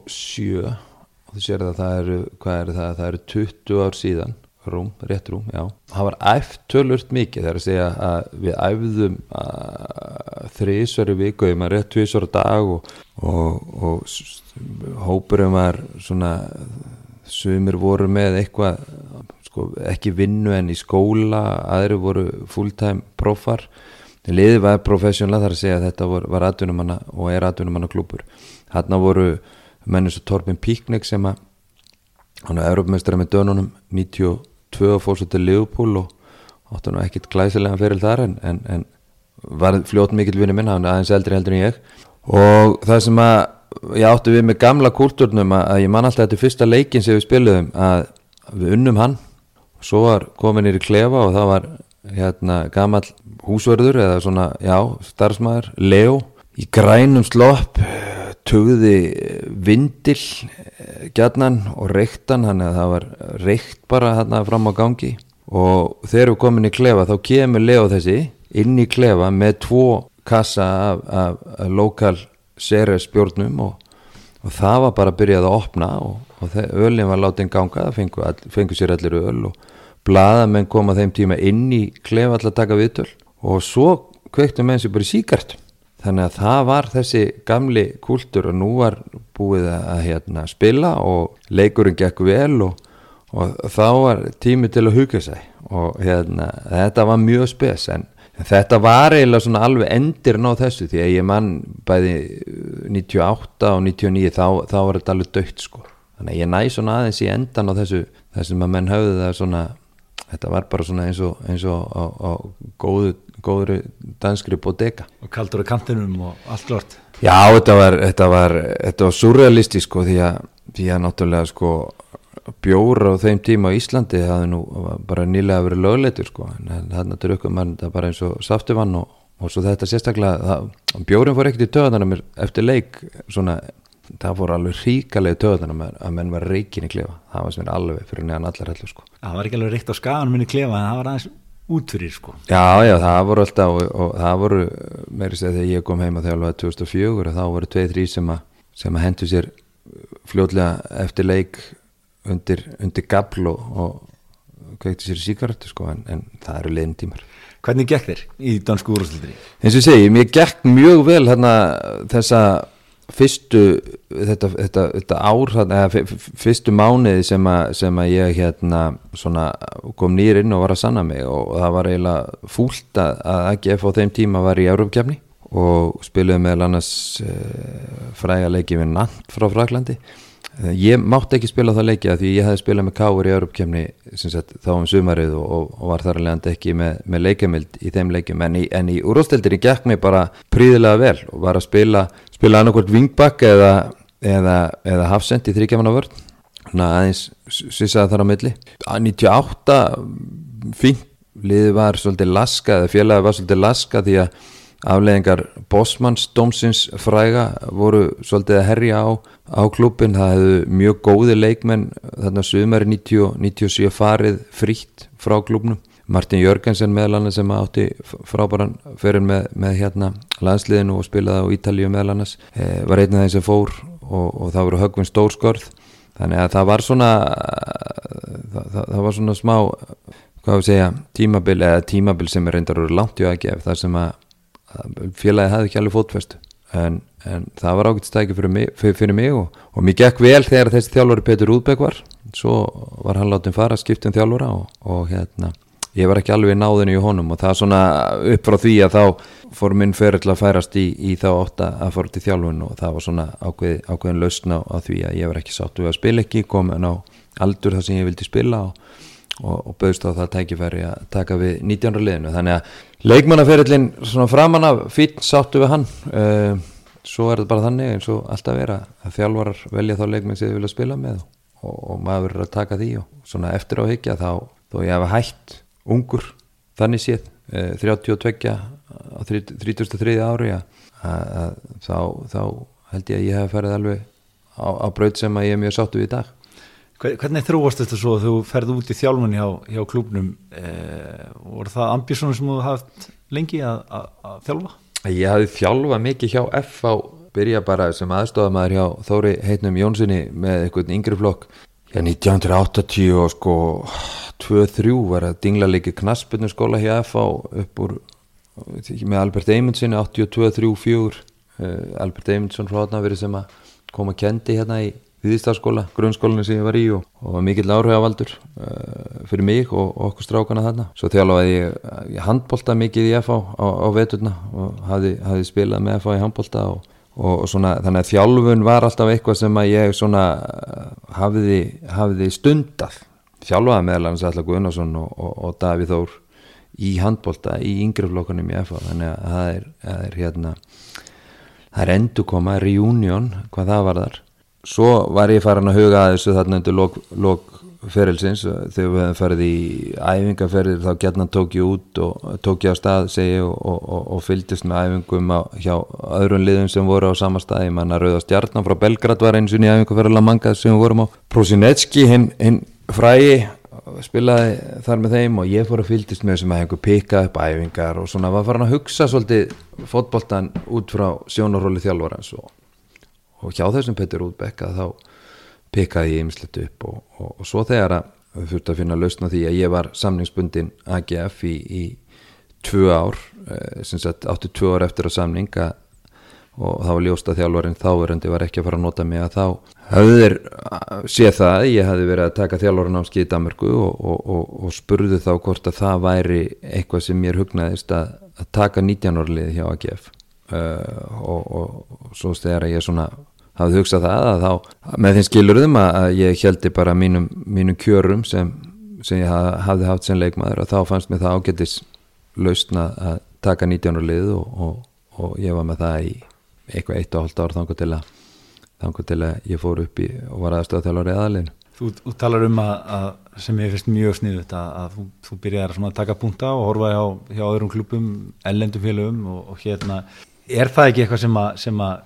þú sér að það eru er það, það eru 20 ár síðan rúm, rétt rúm, já. Það var æft tölvört mikið, það er að segja að við æfðum þrísvar í viku, ég maður rétt tvísvar á dag og, og, og hópurum var svona sumir voru með eitthvað sko, ekki vinnu en í skóla aðri voru fulltime profar liðið var professional þar að segja að þetta var, var atvinnumanna og er atvinnumanna klúpur hann voru mennir svo Torfinn Píknik sem að hann er Európamestari með dönunum 92 og fór svo til Liverpool og áttu nú ekkit glæsilega fyrir þar en, en, en var fljótt mikill vinni minn, hann er aðeins eldri heldur en ég. Og það sem að ég áttu við með gamla kúlturnum að, ég man alltaf þetta fyrsta leikin sem við spilum að við unnum hann. Og svo var komin í klefa og það var hérna gammal húsverður eða svona, já, starfsmæður Leo í grænum slopp tögði vindil eh, gætnan og reyktan hann eða það var reykt bara hérna fram á gangi. Og þegar við komin í klefa þá kemur Leo þessi inn í klefa með tvo kassa af, af, af lokal serespjórnum og, og það var bara að byrjað að opna og, og ölin var látið ganga það fengu, all, fengu sér allir öl og bladamenn koma þeim tíma inn í klef allar taka viðtöl. Og svo kveiktum með þessi bara síkart þannig að það var þessi gamli kúltur og nú var búið að hérna, spila og leikurinn gekk vel og, og þá var tími til að huga sig og hérna, þetta var mjög spes en Þetta var eiginlega svona alveg endirn á þessu því að ég mann bæði 98 og 99 þá, þá var þetta alveg dögt sko. Þannig að ég næ svona aðeins í endan á þessu þessum að menn höfðu það svona, þetta var bara svona eins og, eins og á, á góðu, góðri danskri bodega. Og kaldur á kantinum og allt klart. Já, þetta var, þetta var, þetta var surrealisti sko því því að náttúrulega sko bjóra á þeim tíma á Íslandi það hefði nú bara nýlega verið lögleitur sko, en þarna drukkum mann það bara eins og saftivann og, og svo þetta sérstaklega, það, bjórin fór ekkert í töðanum eftir leik svona, það fór alveg ríkalegi töðanum að menn var reikin í klefa það var sem er alveg fyrir neðan allar hellu sko. Það var ekki alveg ríkt á skaganum minni klefa en það var aðeins útfyrir sko Já, já, það voru alltaf og, og það voru, meirist að þegar ég kom heima þegar var 2004 þá voru tveið þrý sem að, að hendu sér fljóðlega eftir leik undir, undir gabl og, og kveikti sér síkartu sko en, en það eru leiðin tímar Hvernig gekk þér í dansku úrúslutinni? Eins og segi, mér gekk mjög vel hérna þessa fyrstu þetta, þetta, þetta ár eða fyrstu mánuði sem að, sem að ég hérna svona kom nýr inn og var að sanna mig og, það var eiginlega fúlt að, að AGF á þeim tíma var í Európkjafni og spiluði meðal annars uh, fræga leiki við Nant frá Fraklandi ég mátti ekki spila það leikja því ég hefði spilað með Káur í Europakefni þá um sumarið og, og var þar alveg ekki með, með leikjamild í þeim leikjum. En í, í úrstildinni gekk mér bara príðilega vel og var að spila spila annarkvært vingbakk eða, eða, eða hafsend í þrýkjaman á vörð aðeins svissaði þar á milli. 98 fínt liði var svolítið laska eða félagi var svolítið laska því að afleðingar Bosmans dómsins fræga voru svolítið að herja á, á klubin það hefðu mjög góði leikmenn þarna sömari 97 farið frítt frá klubnum Martin Jörgensen meðal annars sem átti frábæran fyrir með, með hérna landsliðinu og spilaði á Ítalíu meðal annars e, var einn af þeim sem fór og, og það voru högvinn stórskorð þannig að það var svona það, það, það var svona smá hvað við segja, tímabil eða tímabil sem er reyndar úr langt í aðgef þar sem að félagi hafði ekki alveg fótfestu. En, en það var ágætt stæki fyrir fyrir, fyrir mig og, og mér gekk vel þegar þessi þjálfur Petur Úðbæk var. Svo var hann látið fara skiptum þjálfura og, og hérna ég var ekki alveg í náðinu í honum og það er svona upp frá því að þá fór minn ferill að færast í, í þá ótta að fór til þjálfun og það var svona ákveð, ákveðin lausna á því að ég var ekki sáttu við að spila ekki komin á aldur þar sem ég vildi spila og, og, og bauðst á það tækifæri að taka við 19. liðinu þannig að leikmannaferillin svona framan af fín sáttu við hann uh, svo er þetta bara þannig eins og alltaf vera að þjálfarar velja þá leikmenn sem þið vilja spila með og, og maður verður að taka því og svona eftir á higgja þá þó ég hefa hægt ungur þannig séð uh, 32 á 33. ári þá, þá held ég að ég hef ferið alveg á, á braut sem að ég er mjög sáttu við í dag Hvernig þrúast þetta svo að þú ferði út í þjálfun hjá, hjá klúbnum? Eh, voru það ambísónu sem þú hafði lengi að, að, að þjálfa? Ég hafði þjálfa mikið hjá F á byrja bara sem aðstofamæður hjá Þóri heitnum Jónssoni með einhvern yngri flokk. Já, 1980 og sko 2-3 var að dingla líki knaspunni skóla hjá F á upp úr með Albert Eymundsson 82-3-4 Albert Eymundsson frá þarna verið sem að koma að kendi hérna í viðstafskóla, grunnskólinu sem ég var í og, og mikill áhrifavaldur uh, fyrir mig og, og okkur strákana þarna. Svo þjálfaði ég, ég handbólta mikið í FH á, á veturna og hafði, hafði spilað með FH í handbólta og, og svona, þannig að þjálfun var alltaf eitthvað sem að ég svona hafði, hafði stundað. Þjálfaði meðal hans alltaf Gunnarsson og Davíð Þór í handbólta í yngreflokkunum í FH þannig að það er, það er hérna það er endurkoma, reunion hvað það var þar svo var ég farin að huga að þessu þarna undir lok, lok ferilsins. Þegar við hefum ferið í æfingaferðir þá gætna tók ég út og tók ég á stað segi og, og, og, og fylgist með æfingum á, hjá öðrun liðum sem voru á sama stað. Ég manna Rauða Stjarnan frá Belgrad var eins og í æfingaferðila mangað sem við vorum á. Prosinecki, hinn hin frægi spilaði þar með þeim og ég fór að fylgist með þessum æfingu pika upp æfingar og svona. Var farin að hugsa svolítið fótboltan út frá sjónaróli þjálfarans og og hjá þessum Petur Útbekka þá pekaði ég ymslet upp og, og, og svo þegar að við þurftum að finna lausna því að ég var samningsbundin AGF í, í tvö ár eh, sem sagt áttu tvö ár eftir að samninga og þá var ljósta þjálfarinn þáverandi var ekki að fara að nota mig að þá hafður séð það ég hafði verið að taka þjálfarinn áskið í Danmarku og, og spurðu þá hvort að það væri eitthvað sem mér hugnaðist að, að taka 19 árlið hjá AGF uh, og, og svo þegar ég svona hafði hugsað það að þá með þeim skilurðum að ég heldi bara mínum, mínum kjörum sem, sem ég hafði haft sem leikmaður og þá fannst mér það ágættis lausna að taka 19 lið og, og, og ég var með það í eitthvað eitt og hálft ár þangur til að þangur til að ég fór upp í og var aðstöða þjálfur eðalinn Þú, þú talar um að, að sem ég finnst mjög sniðut að, að þú, þú byrjar að taka punta og horfa hjá, hjá öðrum klubum, ellendum félögum og, og hérna er það ekki eitthvað sem að, sem að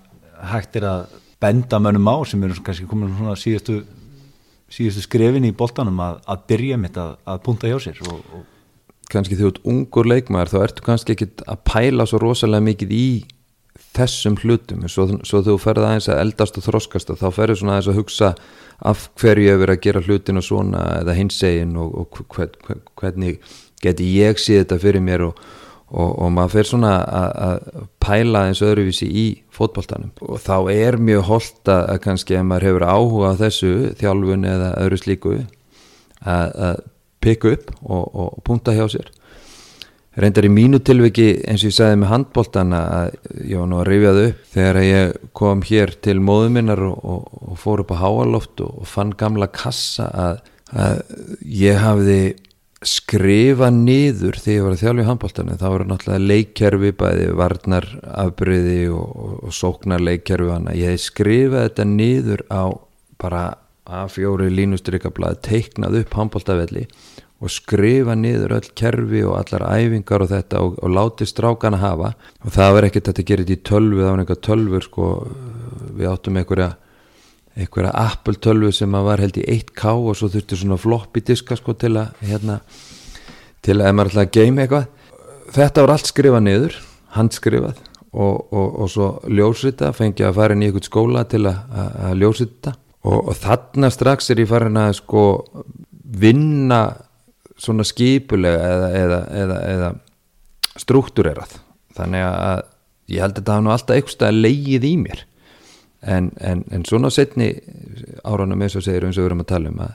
hægt er að benda mönnum á sem eru kannski komin svona síðustu, síðustu skrefin í boltanum að, að byrja mitt að, að punta hjá sér og, og kannski þú ert ungur leikmaður þá ertu kannski ekki að pæla svo rosalega mikið í þessum hlutum. Svo, svo þú ferða aðeins að eldast og þroskast og þá ferður svona aðeins að hugsa af hverju ég verið að gera hlutinu svona eða hinsegin og, og hvern, hvern, hvernig geti ég síð þetta fyrir mér og og, og maður fer svona að pæla eins öðruvísi í fótballtanum og þá er mjög holdt að kannski ef maður hefur áhuga á þessu þjálfun eða öðru slíku að pikka upp og, og punta hjá sér. Reyndar í mínu tilviki eins og ég sagði með handbóltana að ég var nú að rifjaðu upp þegar ég kom hér til móðuminnar og, og, og fór upp á háaloft og fann gamla kassa að, að ég hafði skrifa niður þegar ég var að þjálfa í handbóltanu þá eru náttúrulega leikkerfi bæði varnar afbyrði og, og, og sóknar leikkerfi hana ég hef skrifað þetta niður á bara A4 línustrykkablað teiknað upp handbóltavelli og skrifa niður öll kerfi og allar æfingar og þetta og, og láti strákana hafa. Og það var ekkert að þetta þetta í tölvu það var einhver tölvur sko við áttum einhverja einhverja Apple tölvu sem að var held í 1K og svo þurfti svona floppy diska sko til að hérna, til að ef maður ætlaði að geima eitthvað. Þetta var allt skrifað niður handskrifað og, og, og svo ljósrita fengi að fara inn í einhvern skóla til að, að ljósrita. Og, og þarna strax er ég farin að sko vinna svona skipulega eða, eða, eða, eða struktúrerað. Þannig að ég held að þetta hafa nú alltaf eitthvað leigið í mér en, en, en svona setni áraunum eins og segir eins og við erum að tala um að,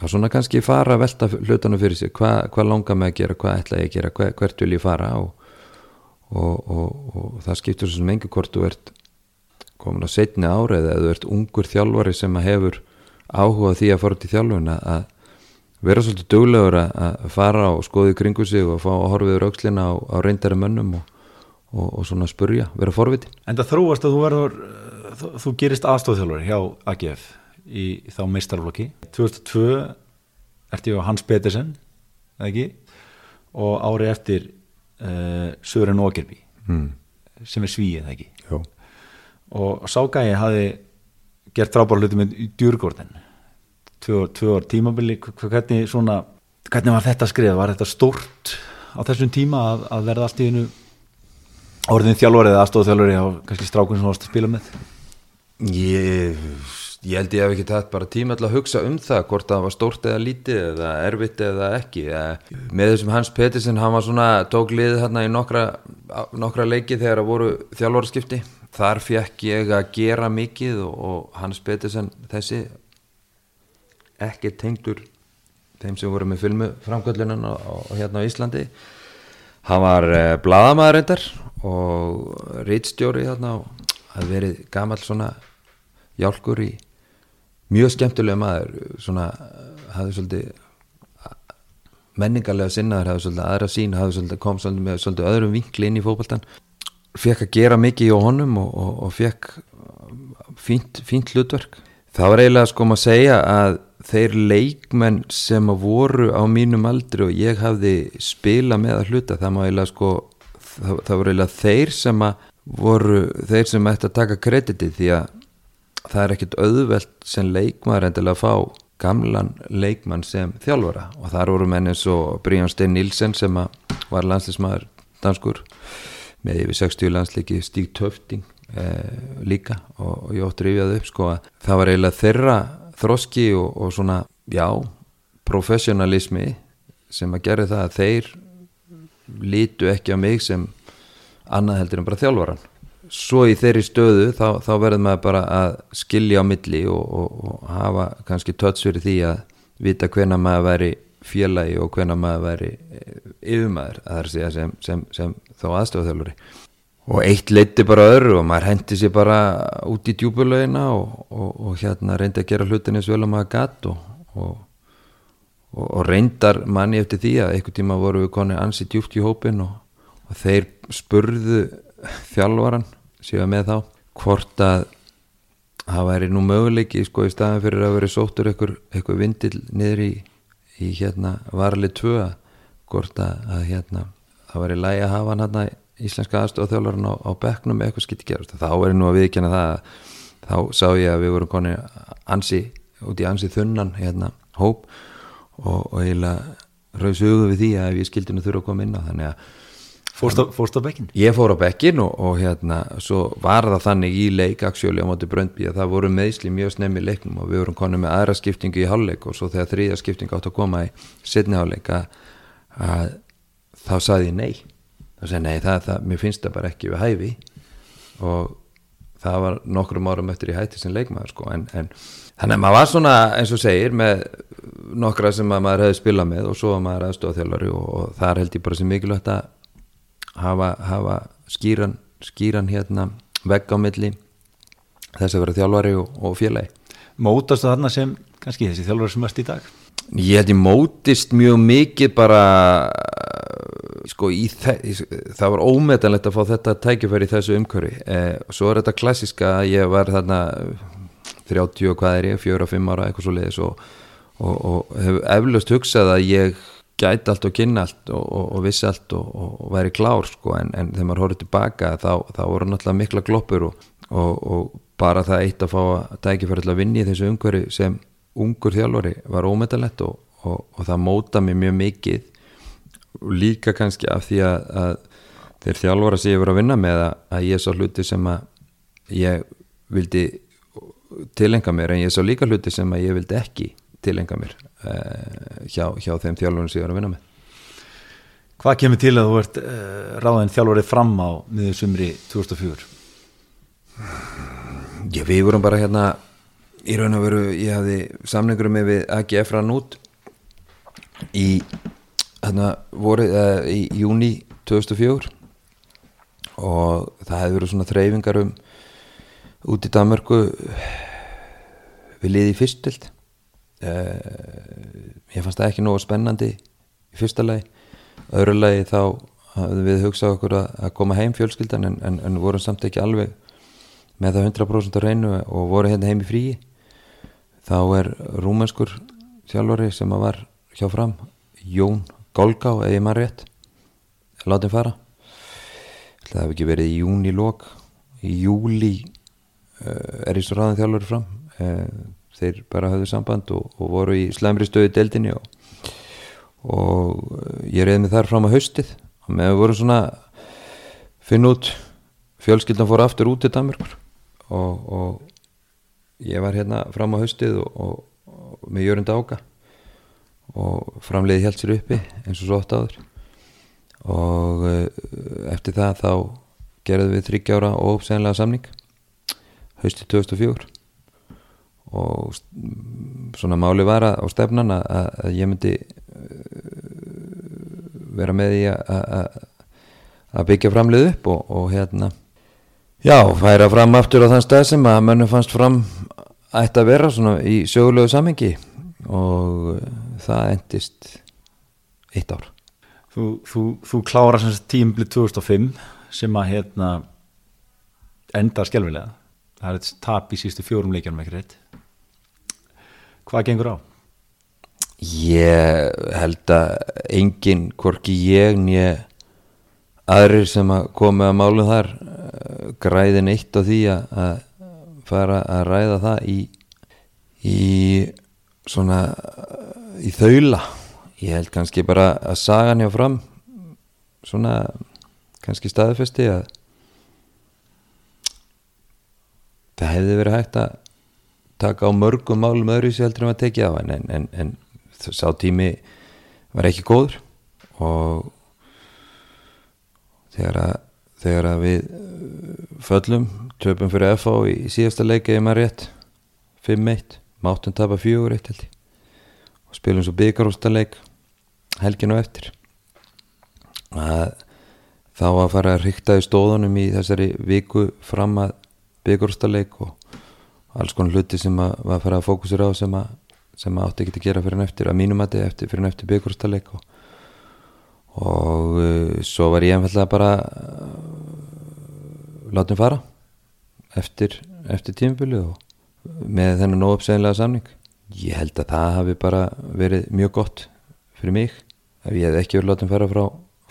að svona kannski fara að velta hlutunum fyrir sig, hvað hva langar mig að gera hvað ætla ég að gera, hver, hvert vil ég fara og, og, og, og það skiptur svo sem engur hvort þú ert komin á setni árið eða þú ert ungur þjálfari sem að hefur áhuga því að fara til þjálfuna að vera svolítið duglegur að fara og skoði kringu sig og fá að horfiður aukslina á, á reyndari mönnum og, og, og svona spurja, vera forviti En það þróast að þú verður þú, gerist aðstofþjálfari hjá AGF í, þá meistarflokki 2002 ert ég á Hans Petersen eða ekki? Og ári eftir uh, Sören Åkerby mm. sem er svíið eða ekki? Jó. og Ságægi hafi gert frábæra hluti með djurgórden tvö, ár tímabili hvernig, svona, hvernig var þetta skrið var þetta stórt á þessum tíma að, að verða allt í einu orðin þjálfari eða aðstofþjálfari á kannski strákun sem þú varst að spila með Ég, ég held ég hef ekki tætt bara tíma til að hugsa um það hvort það var stórt eða lítið eða erfitt eða ekki með þessum Hans Pettersen hann var svona tók liðið hérna í nokkra, nokkra leiki þegar það voru þjálfaraskipti. Þar fekk ég að gera mikið og, og Hans Pettersen þessi ekki tengdur þeim sem voru með filmu framkvöldunan og, hérna á Íslandi. Hann var eh, bladamæður reyndar og rítstjóri hérna og hafði verið gamal svona hjálkur í mjög skemmtilega maður svona hafði svolítið menningarlega sinnaður hafði svolítið aðra sín hafði svolítið kom svolítið með svolítið öðrum vinkli inn í fókbaltan fekk að gera mikið í honum og, og, og fekk fínt, fínt hlutverk. Það var eiginlega sko maður að segja að þeir leikmenn sem voru á mínum aldri og ég hafði spila með að hluta það má eiginlega sko það, það voru eiginlega þeir sem að voru þeir sem ætti að taka krediti því að það er ekkit auðvelt sem leikmaður endilega að fá gamlan leikmann sem þjálfara. Og þar voru menn eins og Bríðan Steinn Nilsen sem var landslismæður danskur með yfir 60 landsleiki Stík Töfting eh, líka. Og, og ég ótti rifjað upp sko að það var eiginlega þeirra þroski og, og svona já, professionalismi sem að gera það að þeir lítu ekki á mig sem annað heldur en bara þjálfvaran svo í þeirri stöðu þá, þá verður maður bara að skilja á milli og, og, og hafa kannski töts fyrir því að vita hvena maður væri félagi og hvena maður væri eh, yfirmaður að sem, sem, sem þá aðstofþjálfuri og eitt leiti bara öðru og maður hendi sér bara út í djúbulögina og, og hérna reyndi að gera hlutin eins vel að maður gatt og reyndar manni eftir því að einhver tíma voru við konið ansi djúpt í hópin og og þeir spurðu þjálfvaran síðan með þá hvort að það væri nú möguleiki sko í staðan fyrir að veri sóttur einhver vindil niður í, í hérna varlið 2 hvort að, að hérna það væri lægi að hafa hann hérna íslenska aðstofþjálfvaran á, á bekknum eitthvað skilt gerast. Þá er nú að viðkjana það þá sá ég að við vorum konið ansi út í ansi þunnan hérna hóp og, og eiginlega rauðsugu við því að ef ég skildi nú þurfa að koma inn á. Þannig að Fórst á bekkin? Ég fór á bekkin og, og hérna svo var það þannig í leik aksjóli á móti Bröndby að það voru meðsli mjög snemmi leiknum og við vorum konið með aðra skiptingu í hálfleik og svo þegar þrýða skiptingu átt að koma í setni hálfleik að, þá saði ég nei þá sagði nei, það, það, mér finnst það bara ekki við hæfi og það var nokkrum árum eftir í hætti sem leikmaður sko en, en þannig að maður var svona eins og segir með nokkra sem maður hefði spilað með og svo maður aðstofað þjálfari og, og það er held ég bara sem mikilvægt að hafa, hafa skýran, skýran hérna vegg á milli þess að vera þjálfari og, og félagi Mótast það þarna sem kannski þessi þjálfari sem varst í dag? Ég held ég mótist mjög mikið bara sko í það var ómetanlegt að fá þetta tækifæri í þessu umkörfi eh, svo er þetta klassiska að ég var þarna 30 og hvað er ég, 4-5 ára eitthvað svo leiðis og, og, og hef eflaust hugsað að ég gæti allt og kynna allt og, og, og vissi allt og, og væri klár sko en, en þegar maður horfður tilbaka þá, þá voru náttúrulega mikla gloppur og bara það eitt að fá að tækja fyrir að vinni í þessu umhverju sem ungur þjálfari var ómetalett og það móta mér mjög mikið. Líka kannski af því að, að þeir þjálfara sem ég voru að vinna með að, að ég svo hluti sem að ég vildi tilenga mér en ég sá líka hluti sem að ég vildi ekki tilenga mér uh, hjá, hjá þeim þjálfurum sem ég var að vinna með Hvað kemur til að þú ert uh, ráðin þjálfarið fram á miður sumri 2004? Já, við vorum bara hérna í raun og veru, ég hafði samningur með við AGF rann út í hérna voru, uh, í júni 2004 og það hefði verið svona þreyfingar um út í Danmörku við liði fyrstild ég fannst það ekki nógu spennandi í fyrsta lagi. Öðru lagi þá við hugsað okkur að, koma heim fjölskyldan en, en, en vorum samt ekki alveg með það 100% á reynu og voru hérna heim í fríi. Þá er rúmenskur þjálfari sem að var hjá fram Jón Golgá, ef ég maður rétt látið fara. Það hef ekki verið í júni lók í júli uh, er í svo ráðin þjálfari fram. Uh, þeir bara hafðu samband og, og voru í slemri stöðu deldinni og, og ég reyði mig þar fram á haustið og með voru svona finn út fjölskyldan fór aftur út til Danmarkur og, og ég var hérna fram á haustið og með Jörgund Áka og framleiði held sér uppi eins og svo oft áður. Og eftir það þá gerðum við þryggjára og ósænlega samning hausti 2004 og svona máli var á stefnan að, að ég myndi vera með í að að byggja framlið upp og, og hérna já, færa fram aftur á þann stað sem að mönnum fannst fram ætti að vera svona í sögulegu samengi og það endist eitt ár. Þú, þú, þú klára sem tímblið 2005 sem að hérna enda skjálfilega það er eitt tap í sístu fjórum leikjanum ekki reitt hvað gengur á? Ég held að enginn, hvorki ég nýja aðrir sem að koma að málu þar græðin eitt á því að fara að ræða það í í svona í þaula ég held kannski bara að sagan hjá fram svona kannski staðfesti að það hefði verið hægt að taka á mörgum málum öðru sem heldur um að tekið á en, en, en, sá tími var ekki góður og þegar að, þegar að við föllum töpum fyrir FH í síðasta leika ég maður rétt 5-1, máttum tapa 4-1 held ég og spilum svo byggarústaleik helginu eftir. Að þá að fara að ríkta í stóðunum í þessari viku fram að byggarústaleik og alls konar hluti sem að var að fara að fókusera á sem að, sem að átti ekki að gera fyrir en eftir að mínumati eftir fyrir en eftir byggarústaleik og, og uh, svo var ég einfallega bara uh, látum fara eftir, eftir tímfili og með þennan óöpsæðinlega samning. Ég held að það hafi bara verið mjög gott fyrir mig. Ef ég hef ekki verið látið að fara frá,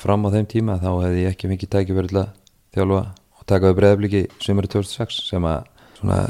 fram á þeim tíma þá hef ég ekki mikið tækið verið að þjálfa og taka við breyðabliki sömur 2006 sem að svona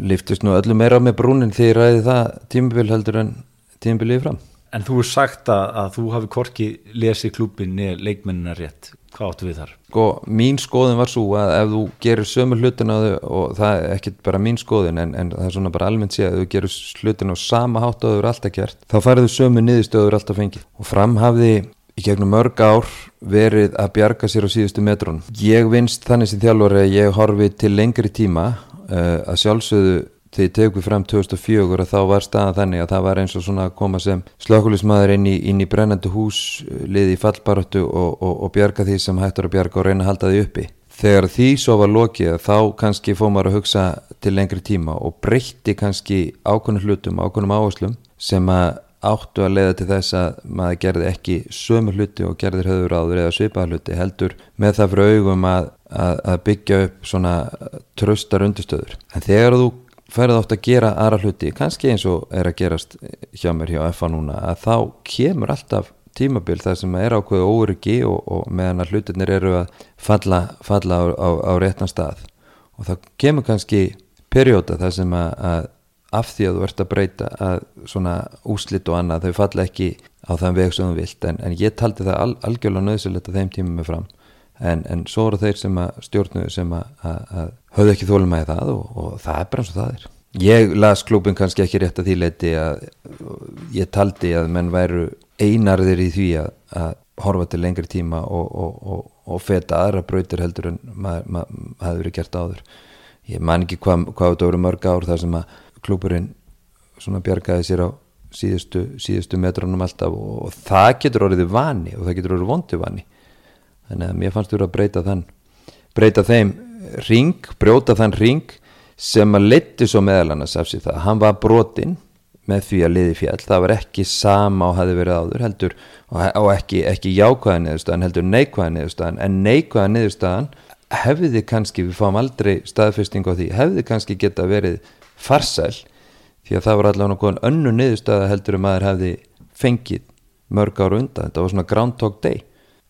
liftist nú öllum meira með brúnin því ræði það tímabil heldur en tímabilið fram. En þú er sagt að, að þú hafi korki lesið klúpin neð leikmennina rétt. Hvað áttu við þar? Sko, mín skoðin var svo að ef þú gerir sömu hlutin á þau og það er ekki bara mín skoðin en, en það er svona bara almennt sé að þú gerir hlutin á sama hátt og þau eru alltaf gert þá farið þú sömu niðurstöður alltaf fengið og fram hafði í gegnum mörg ár verið að bjarga sér á síðustu metrun ég vinst þannig sem þjálfur að ég horfi til lengri tíma uh, að sjálfsögðu þegar ég tegum fram 2004 að þá var staðan þannig að það var eins og svona að koma sem slökulismæður inn, inn í brennandi hús liði í fallbaröttu og, og, og bjarga því sem hættur að bjarga og reyna að halda því uppi. Þegar því svo var lokið þá kannski fóð maður að hugsa til lengri tíma og breytti kannski ákveðnum hlutum, ákveðnum áherslum sem að áttu að leiða til þess að maður gerði ekki sömu hluti og gerðir höfður áður eða svipaða hluti heldur með það fyrir augum að, að, byggja upp svona tröstar undistöður en þegar þú ferði átt að gera aðra hluti kannski eins og er að gerast hjá mér hjá FA núna að þá kemur alltaf tímabil þar sem er ákveðu óryggi og, og meðan að hlutinir eru að falla, falla á, á, á réttan stað. Og þá kemur kannski perjóta þar sem að, að af því að þú ert að breyta að svona úslitt og annað þau falla ekki á þann veg sem þú vilt. En, en ég taldi það al, algjörlega nöðsilegt að þeim tíma með fram en, en svo eru þeir sem að stjórnu sem að, höfðu ekki þólum að það og, og það er bara eins og það er. Ég las klúbin kannski ekki rétt að því leiti að ég taldi að menn væru einarðir í því að, að horfa til lengri tíma og, og, og, og feta aðra brautir heldur en maður mað, mað, hefði verið gert áður. Ég man ekki hvað, hvað þetta voru mörg ár þar sem að klúburinn svona bjargaði sér á síðustu, síðustu metrunum alltaf og það getur orðið vani og það getur orðið vondi vani þannig að mér fannst þú að breyta þann breyta þeim ring, brjóta þann ring sem að leti svo meðal annars af sér það, hann var brotinn með því að liði fjall, það var ekki sama og hafi verið áður heldur og ekki, ekki jákvæða niðurstaðan heldur neikvæða niðurstaðan. En neikvæða niðurstaðan hefði kannski, við fáum aldrei staðfesting á því, hefði kannski geta verið farsæl því að það var allavega náttúrulega önnu niðurstaða heldur um að maður hefði fengið mörg ára undan, þetta var svona groundhog day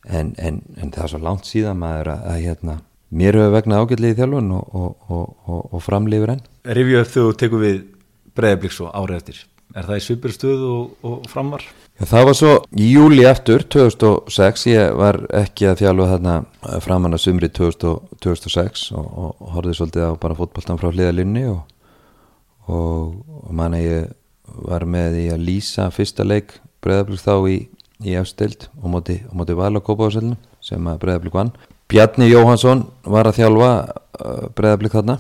en, en, en það er svo langt síðan maður að, að hérna mér hefur vegnað ágætlið í þjálfun og, og, og, og framlifur enn. Rivju upp þú tekur við breiðablík svo árið eftir. Er það í superstöð og framvar? Já, það var svo í júli eftir 2006, ég var ekki að þjálfa þarna framann að sumri 2006 og horfið svolítið á bara fótballtan frá hliðalinni og manna ég var með í að lýsa fyrsta leik breiðablík þá í, í efstild og móti, móti val á kópáðsælunum sem að breiðablík vann. Bjarni Jóhansson var að þjálfa uh, breðablík þarna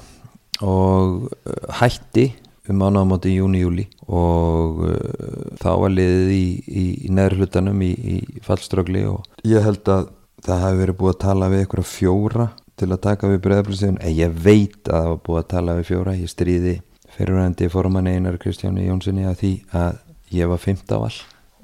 og uh, hætti um ánáðamáti í júni-júli og uh, þá var liðið í, í, í neður hlutanum í, í fallströgli og ég held að það hefði verið búið að tala við ykkur fjóra til að taka við breðablíksefun en ég veit að það var búið að tala við fjóra. Ég stríði fyrirvændi fórmann einar Kristjáni Jónssoni að því að ég var 15 val.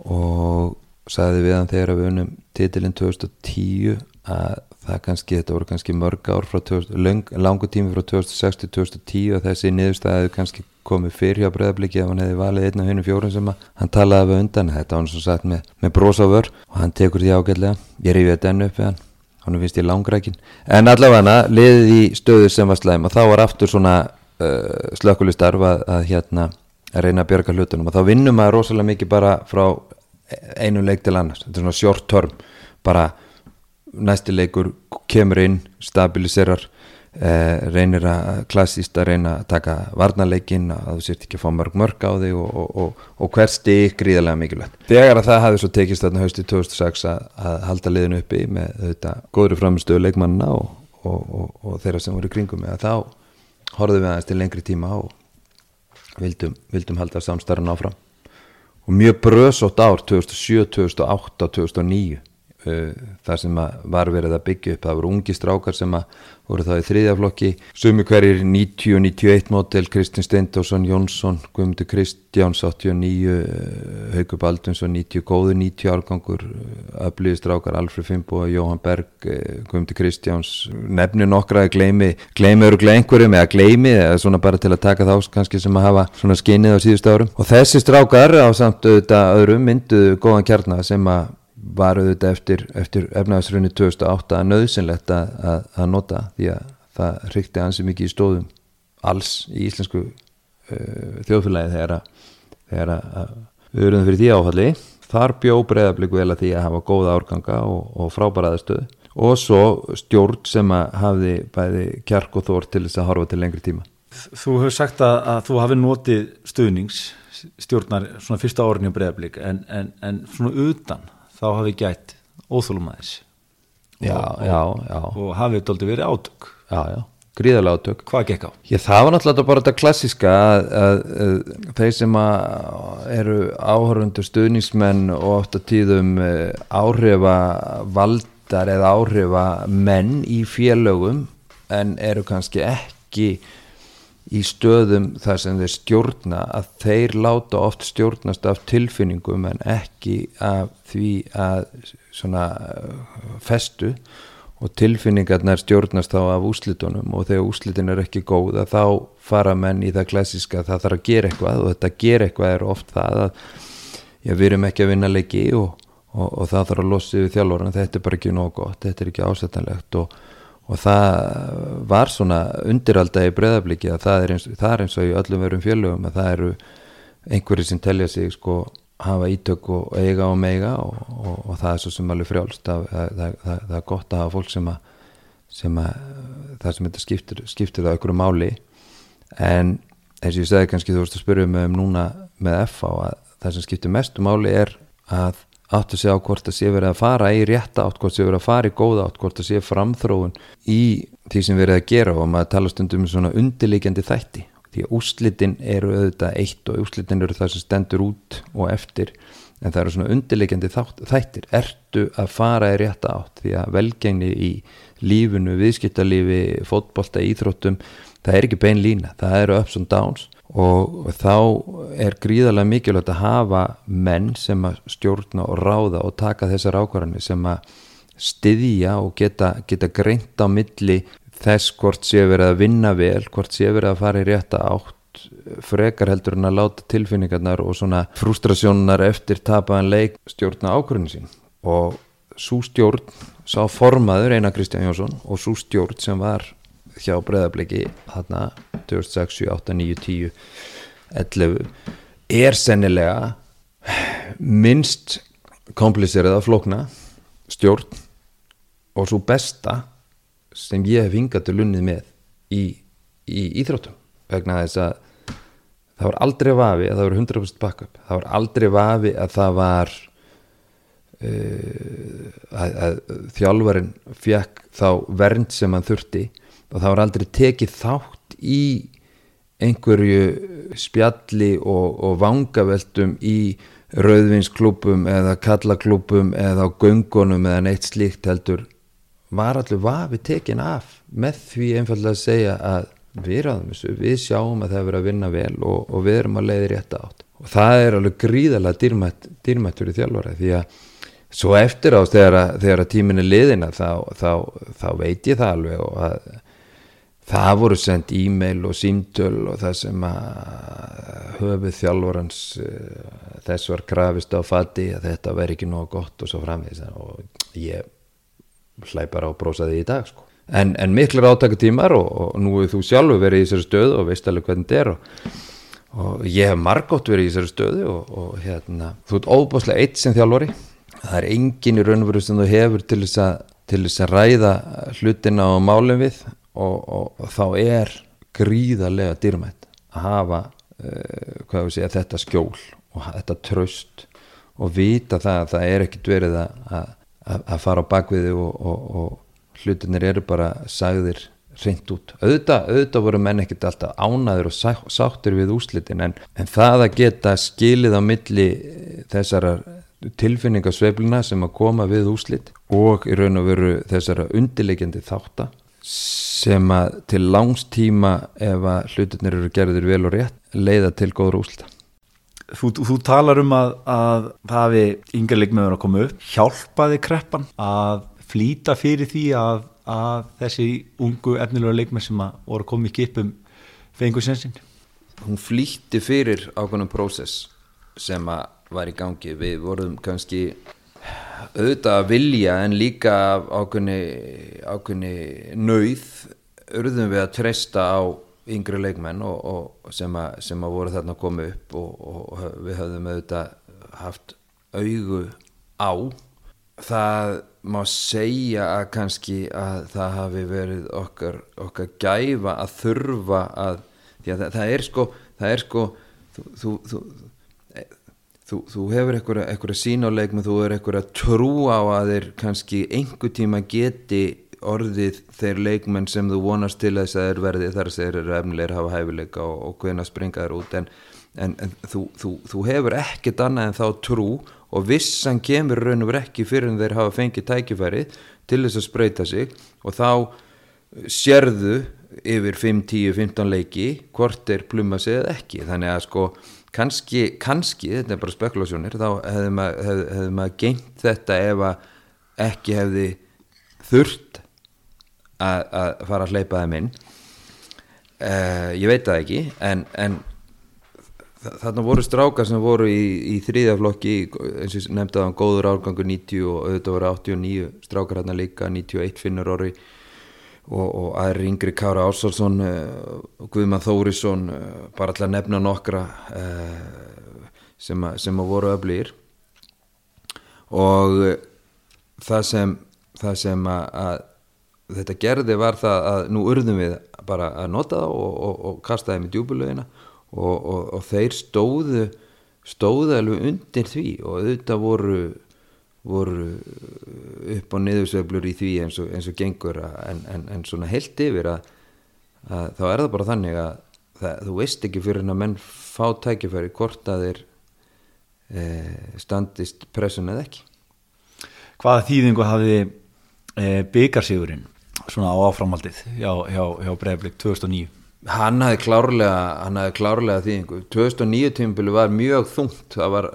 Og sagði við hann þegar við unum titilinn 2010 að það kannski, þetta voru kannski mörg ár frá 2000, lang, langu tími frá 2006 til 2010 og þessi niðurstæði kannski komið fyrir hjá breðabliki ef hann hefði valið einn af hennum fjórum sem hann talaði við undan, þetta hann svo sagt með, með brósávör og hann tekur því ágætlega. Ég reyfi þetta ennu upp við hann. Hann finnst ég langrækin, en allavega liðið í stöðu sem var slæm og þá var aftur svona uh, slökkulistarf að, að hérna að reyna að björga hlutunum. Og þá vinnum maður rosalega mikið bara frá einu leik til annars, þetta er svona short term. Bara næsti leikur kemur inn, stabiliserar eh, reynir að klassíst að reyna að taka varnarleikin að þú sért ekki að fá mörg mörg á þig og, og, og, og hver stík gríðarlega mikilvægt. Þegar að það hafi svo tekist þarna hausti 2006 að, að halda liðinu uppi með þetta góðri framistöðu leikmannina og þeirra sem voru kringum með að þá horfðum við aðeins til lengri tíma og vildum, vildum halda samstarfan áfram og mjög bröðsótt ár 2007, 2008 og 2009 Eh, það sem var verið að byggja upp það voru ungi strákar sem voru það í þriðjaflokki sumi hverjir 90 og 91 mótel Kristinn Steindósson, Jónsson Guðmundur Kristjáns 89 Haugur Baldunsson 90 góður 90 árgangur öflýði strákar Alfred Fimbo og Jóhann Berg eh, Guðmundur Kristjáns. Nefnir nokkra að gleymi gleymi eru einhverjum eða gleymi eða svona bara til að taka þá kannski sem að hafa svona skinnið á síðust árum. Og þessi strákar á samt auðvitað öðrum mynduðu góðan kjarnar sem að var auðvitað eftir, eftir efnaðsrunni 2008 að nöðsynlegt að, að, að nota því að það hrykti ansi mikið í stóðum alls í íslensku uh, þjóðfélagi þegar að, þegar að við erum fyrir því áhalli þar bjó breyðabliku vel að því að hafa góða árganga og, og frábæraðastöð og svo stjórn sem að hafi bæði kjark og þór til þess að horfa til lengri tíma. Þú hefur sagt að, að þú hafi notið stuðnings stjórnar svona fyrsta orðin í breyðablik en, en, en svona utan þá hafi gætt óþólum aðeins já, og, já, já. og hafið doldi verið átök já, já, gríðarlega átök hvað gekk á? Já, það var náttúrulega bara þetta klassiska að, að, að þeir sem að eru áhörundur stuðnismenn og ofta tíðum eh, áhrifa valdar eða áhrifa menn í félögum en eru kannski ekki í stöðum þar sem þeir stjórna að þeir láta oft stjórnast af tilfinningum en ekki af því að svona uh, festu. Og tilfinningarnar stjórnast þá af úslitunum og þegar úslitin er ekki góð að þá fara menn í það klassiska að það þarf að gera eitthvað og þetta gera eitthvað er oft það að já, við erum ekki að vinna leiki og, og, og það þarf að losa yfir þjálfur en þetta er bara ekki nóg gott, þetta er ekki ásættanlegt og og það var svona undiralda í breðabliki að það er, eins, það er eins og í öllum verum fjölugum að það eru einhverju sem telja sig sko hafa ítök og eiga og meiga og, og, og það er svo sem alveg frjálst. Það, það, það, það er gott að hafa fólk sem að, sem að það sem þetta skiptir, skiptir það okkur máli. En eins og ég segi kannski þú veist að spyrja mig um núna með FH að það sem skiptir mestu máli er að áttu sig á hvort að sé verið að fara í rétta átt, hvort sé verið að fara í góða átt hvort að sé framþróun í því sem verið að gera og maður tala stundum um svona undirleikjandi þætti. Því að úslitin eru auðvitað eitt og úslitin eru það sem stendur út og eftir en það eru svona undirleikjandi þættir. Ertu að fara í rétta átt? Því að velgengni í lífunu, viðskiptalífi, fótbolta, íþróttum það er ekki bein lína, það eru ups and downs og þá er gríðarlega mikilvægt að hafa menn sem að stjórna og ráða og taka þessar ákvarðanir sem að styðja og geta, geta greint á milli þess hvort sé verið að vinna vel, hvort sé verið að fara í rétta átt frekar heldur en að láta tilfinningarnar og svona frustrasjónar eftir tapaðan leik stjórna ákvörðinu sín. Og svo stjórn sá formaður Einar Kristján Jónsson og svo stjórn sem var hjá breðabliki hérna 2006, 7, 8, 9, 10 11 er sennilega minnst kompliserað að flokna stjórn og svo besta sem ég hef hingað til lunnið með í, í íþróttum. Vegna þess að það var aldrei vafi að það var 100% backup. Það var aldrei vafi að það var uh, að, að þjálfarin fekk þá vernd sem hann þurfti og það var aldrei tekið þátt í einhverju spjalli og, og vangaveltum í rauðvinsklúpum eða kallaklúpum eða á göngunum eða neitt slíkt heldur. Var allir vafi tekin af með því einfallega að segja að við ráðum þessu, við sjáum að það er verið að vinna vel og, og við erum að leiði rétt átt. Og það er alveg gríðalega dýrmætt, dýrmættur í þjálfara því að svo eftir ás þegar, þegar tímin er liðina þá, þá, þá veit ég það alveg og að það voru sendt e-mail og símtöl og það sem að höfuð þjálfurans uh, þess var krafist á fatti að þetta veri ekki nóg gott og svo framvegis. Og ég hlæpar á brósaði í dag sko. en, en miklar átakatímar og, og nú er þú sjálfur verið í þessari stöðu og veist alveg hvernig þetta er og, og ég hef margótt verið í þessari stöðu og, og hérna, þú ert óbúslega eitt sem þjálfari. Það er engin í raunveru sem þú hefur til þess að, til þess að ræða hlutina og málum við og, og, og þá er gríðarlega dýrmætt að hafa uh, segja, þetta skjól og þetta tröst og vita það að það er ekkit verið að, að, að fara á bakviði og, og hlutinir eru bara sagðir reynd út. Auðvitað, auðvitað voru menn ekkert alltaf ánaður og sáttur við úslitin en, en það að geta skilið á milli þessara tilfinningasveifluna sem að koma við úslit og í raun og veru þessara undilegjandi þáttar sem að til langstíma ef að hlutinir eru gerðir vel og rétt leiða til góður úslita Þú, þú talar um að, að það hafi yngar leikmöður að koma upp. Hjálpaði kreppan að flýta fyrir því að, að þessi ungu efnilega leikmöð sem að voru komið í kipum fengu sensin Hún flýtti fyrir ákveðnum prósess sem að var í gangi. Við vorum kannski auðvitað að vilja en líka ákveðni, ákveðni nöyð urðum við að treysta á yngri leikmenn og, og sem, að, sem að voru þarna koma upp og, og við höfðum auðvitað haft augu á. Það má segja að kannski að það hafi verið okkar, okkar gæfa að þurfa að að það, það er sko það er sko þú, þú, þú þú, þú hefur eitthvað sín á leikmenn, þú hefur eitthvað trú á að þeir kannski einhver tíma geti orðið þeir leikmenn sem þú vonast til að þess að þeir verði þar að þeir eru efnilegir hafa hæfileika og, og hvena springa þeir út. En, en, en þú, þú, þú hefur ekkert annað en þá trú og vissan kemur raun og verið ekki fyrir en þeir hafa fengið tækifæri til þess að spröyta sig. Og þá sérðu yfir 5, 10, 15 leiki hvort þeir pluma sig eða ekki. Þannig að sko kannski, kannski, þetta er bara spekulasjónir þá hefði maður hef, hef mað gengt þetta ef að ekki hefði þurft að, að fara að hleypa þeim inn. Uh, ég veit það ekki en, en þarna voru strákar sem voru í, í þrýðaflokki eins og nefndaðan góður árgangur 90 og auðvitað voru 89 strákar hérna líka 91 finnur orði og, og aðri yngri Kára Ársálsson uh, og Guðmann Þórisson uh, bara alltaf nefna nokkra uh, sem, a, sem að voru öflýr og það sem, það sem að, að þetta gerði var það að nú urðum við bara að nota það og, og, og kasta þeim í djúbulögina og þeir stóðu stóðu alveg undir því og auðvitað voru voru upp á niðursveiflur í því eins og, eins og gengur en, en, en svona heilt yfir að, að þá er það bara þannig að það, þú veist ekki fyrir en að menn fá tækifæri hvort að þeir e, standist pressun eða ekki Hvaða þýðingu hafi e, byggarsigurinn svona á áframaldið hjá, hjá, hjá Breiflik 2009? Hann hafði klárlega, hann hafði klárlega þýðingu. 2009 tímabili var mjög þungt. Það var,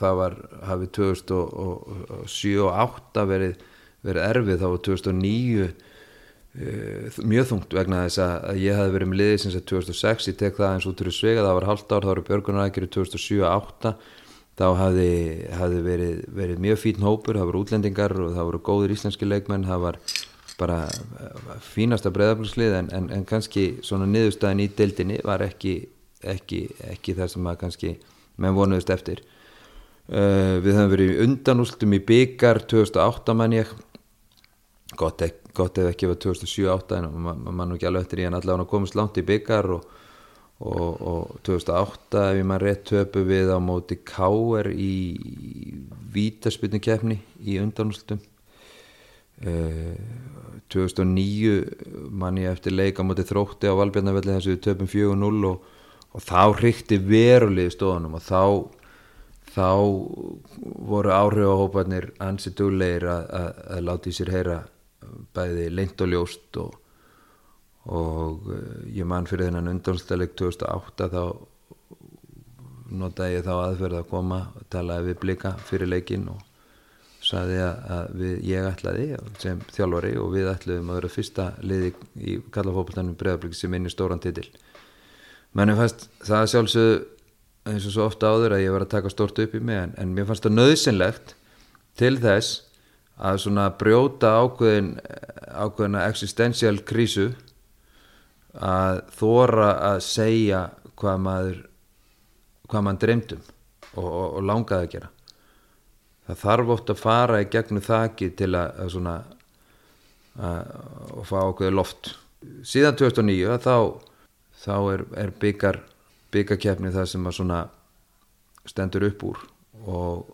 það var hafið 2007 og 2008 verið, verið erfið. Þá var 2009 uh, mjög þungt vegna þess að ég hafði verið með liðið sinns að 2006 ég tek það eins út úr svega, það var halvt ár þá var björgunarækjur 2007 og 2008 þá hafði, hafði verið, verið mjög fítn hópur, það voru útlendingar og það voru góður íslenski leikmenn, það var bara eh, fínasta breðaflugslið en, en, en kannski svona niðurstaðin í deildinni var ekki, ekki, ekki það sem að kannski menn vonuðist eftir uh, við höfum verið undanústum í byggar 2008 mann ég gott, ek, gott ef ekki var 2007-08 en mann man ekki alveg eftir í en allavega komist langt í byggar og, og, og 2008 ef ég mann rétt töpu við á móti K.R. í vítaspilnu kefni í undanústum Uh, 2009 mann ég eftir leika motið þrótti á Valbjarnavelli þessu töpum 4-0 og, og þá hrykti verulegi stóðunum og þá þá voru áhrifahópanir ansi duglegir að láta í sér heyra bæði leint og ljóst og, og uh, ég mann fyrir þennan undanstæðleik 2008 þá notaði ég þá aðferð að koma og talaði við blika fyrir leikin og saði að við, ég ætlaði sem þjálfari og við ætlaðum að vera fyrsta liði í kallafópultanum bregðarblikki sem inn í stóran titil. Mennum fannst það sjálfsögðu eins og svo ofta áður að ég var að taka stort upp í mig en, en mér fannst það nöðsynlegt til þess að svona brjóta ákveðin ákveðina existential krísu að þóra að segja hvað maður hvað maður dreymdum og, og, og langaði að gera það þarf oft að fara í gegnum þakki til að, að svona að fá okkur loft. Síðan 2009 þá, þá er, er byggar byggarkjefni það sem að svona stendur upp úr og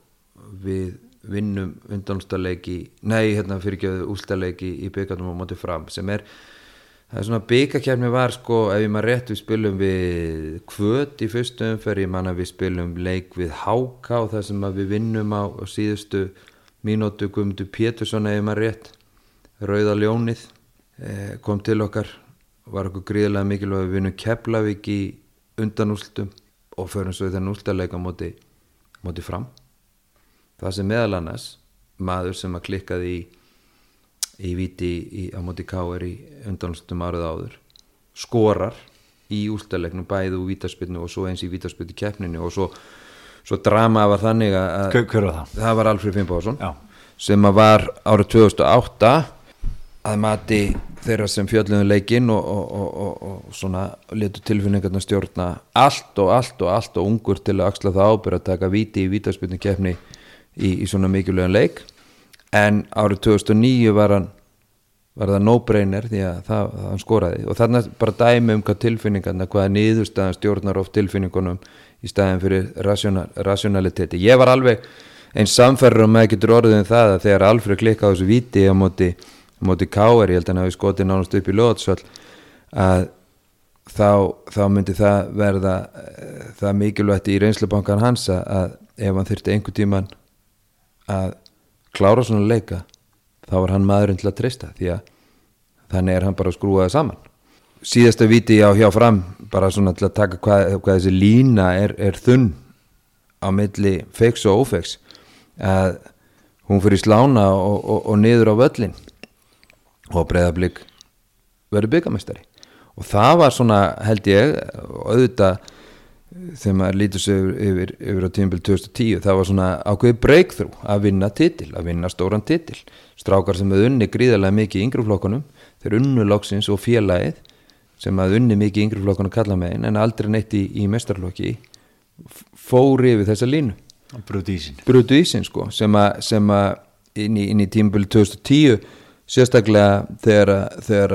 við vinnum undanústaleiki nei hérna fyrirgjöðu ústaleiki í byggarnum á móti fram sem er það er svona byggakefni var sko ef ég maður rétt við spilum við kvöt í fyrstu umferð ég manna við spilum leik við háká þar sem við vinnum á, á síðustu mínútu Guðmundur Pétursson ef ég maður rétt Rauða Ljónið eh, kom til okkar var okkur gríðilega mikilvæg við vinnum Keflavík í undanústum og förum svo í þenn últaleika móti, móti fram. Það sem meðal annars maður sem að klikkaði í í viti í, á móti káer í undanlustum árið áður. Skorar í últalegnum bæðu úr vítaspilnu og svo eins í vítaspilnu keppninu og svo, svo drama var þannig að það? það var Alfred Fimboðsson sem var árið 2008 að mati þeirra sem fjöldluðum leikinn og, og, og, og svona letu tilfinningarna stjórna allt og allt og allt og ungur til að axla það ábyrg að taka viti í vítaspilnu keppni í, í svona mikilvægum leik en árið 2009 var hann var það no-brainer því að það, það skoraði. Og þarna bara dæmi um hvað tilfinningarna hvaða niðurstaðan stjórnar of tilfinningunum í staðin fyrir rational, rationaliteti ég var alveg einn samferður og með getur orðið um það að þegar Alfred klikkaði þessu viti á móti, móti Káer, ég held að hann hafi skotið nánast upp í Lótsvall að þá, þá myndi það verða það mikilvægt í reynslubankan hans að ef hann þurfti einhver tíman að klára svona leika þá var hann maðurinn til að treysta því að þannig er hann bara að skrúa það saman. Síðasta viti á hjá fram bara svona til að taka hvað, hvað þessi lína er, er þunn á milli feiks og ófeiks að hún fyrir slána og, og, og niður á völlin og breyðablík verður byggamestari og það var svona held ég auðvitað þegar maður lítur sig yfir, yfir, yfir á tímbil 2010 það var svona ákveði breakthrough að vinna titil, að vinna stóran titil. Strákar sem hefði unni gríðarlega mikið í yngreflokkunum, þeir unnu loksins og félagið sem hefði unni mikið í yngreflokkunum kalla megin en aldrei neitt í, í mestarlokki fóri yfir þessa línu. Brutísin Brutísin sko sem að, sem að inn í, í tímbil 2010 sérstaklega þegar, þegar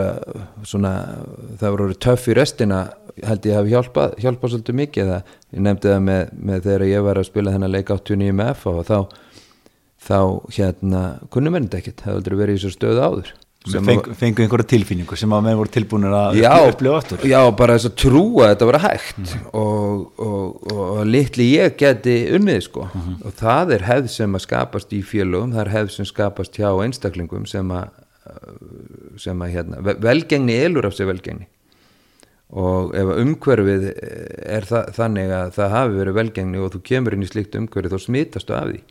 svona, það voru töff í restina held ég hafi hjálpað, hjálpað svolítið mikið það, ég nefndi það með, með þegar ég var að spila þennan leik 89 með F og þá, þá hérna kunnum ennið ekkert, það hefði aldrei verið í svo stöðu áður Feng, fengu einhverja tilfinningu sem að menn voru tilbúinir að upplifa aftur já, bara þess að trúa að þetta var hægt mm. og, og, og litli ég geti unnið sko mm -hmm. og það er hefð sem að skapast í félögum, það er hefð sem skapast hjá einstaklingum sem að, sem að hérna, velgengni elur af sig velgengni og ef umhverfið er það, þannig að það hafi verið velgengni og þú kemur inn í slikt umhverfið þá smitastu af því.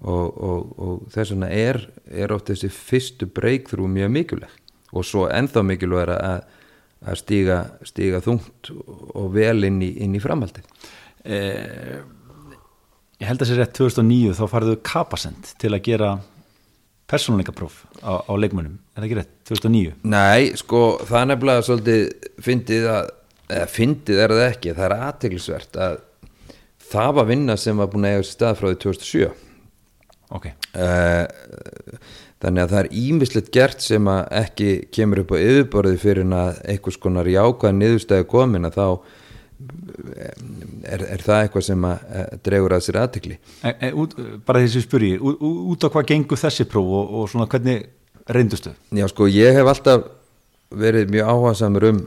Og, og, og þess vegna er, er oft þessi fyrstu breykþrú mjög mikilvæg. Og svo ennþá mikilvæg að, að stíga, stíga þungt og vel inn í, inn í framhaldið. Eh, Ég held að sér rétt 2009 þá farðu kapasend til að gera persónuleikapróf á, á leikmönum, er það ekki rétt, 2009? Nei, sko, það er nefnilega svolítið fyndið að, eða fyndið er það ekki, það er aðteglisvert að það var vinna sem var búin að eiga sér stað frá því 2007 okay. uh, þannig að það er ímislegt gert sem að ekki kemur upp á yfirborði fyrir að einhvers konar jákvæða niðurstæði komin að þá eh, er, er það eitthvað sem að eh, dregur að sér aðtekli e, e, bara þessi spyrji, út, út á hvað gengur þessi próf og, og svona hvernig reyndustu? Já sko ég hef alltaf verið mjög áhersamur um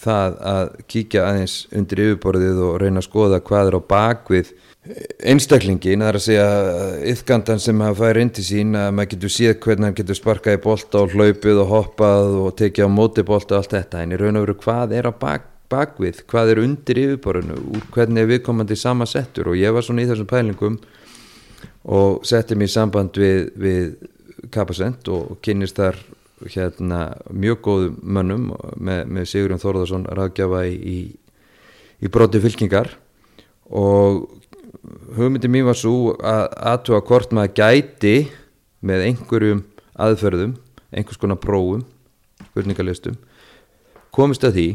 það að kíkja aðeins undir yfirborðið og reyna að skoða hvað er á bakvið einstaklingin, það er að segja yfgandan sem hafa færi inn til sín að maður getur séð hvernig hann getur sparkað í bolta og hlaupið og hoppað og tekið á móti bolta og allt þetta, en í raun og veru hvað er á bak, bakvið, hvað er undir yfirborðinu, úr hvernig er viðkomandi sama settur og ég var svona í þessum pælingum og setti mér í samband við, við Kapasend og kynist þar hérna mjög góðum mönnum með, með Sigurðun Þórðarsson ráðgjafa í, í, broti fylkingar. Og hugmyndi mín var svo að aðtúa hvort maður gæti með einhverjum aðferðum einhvers konar prófum spurningalistum komist að því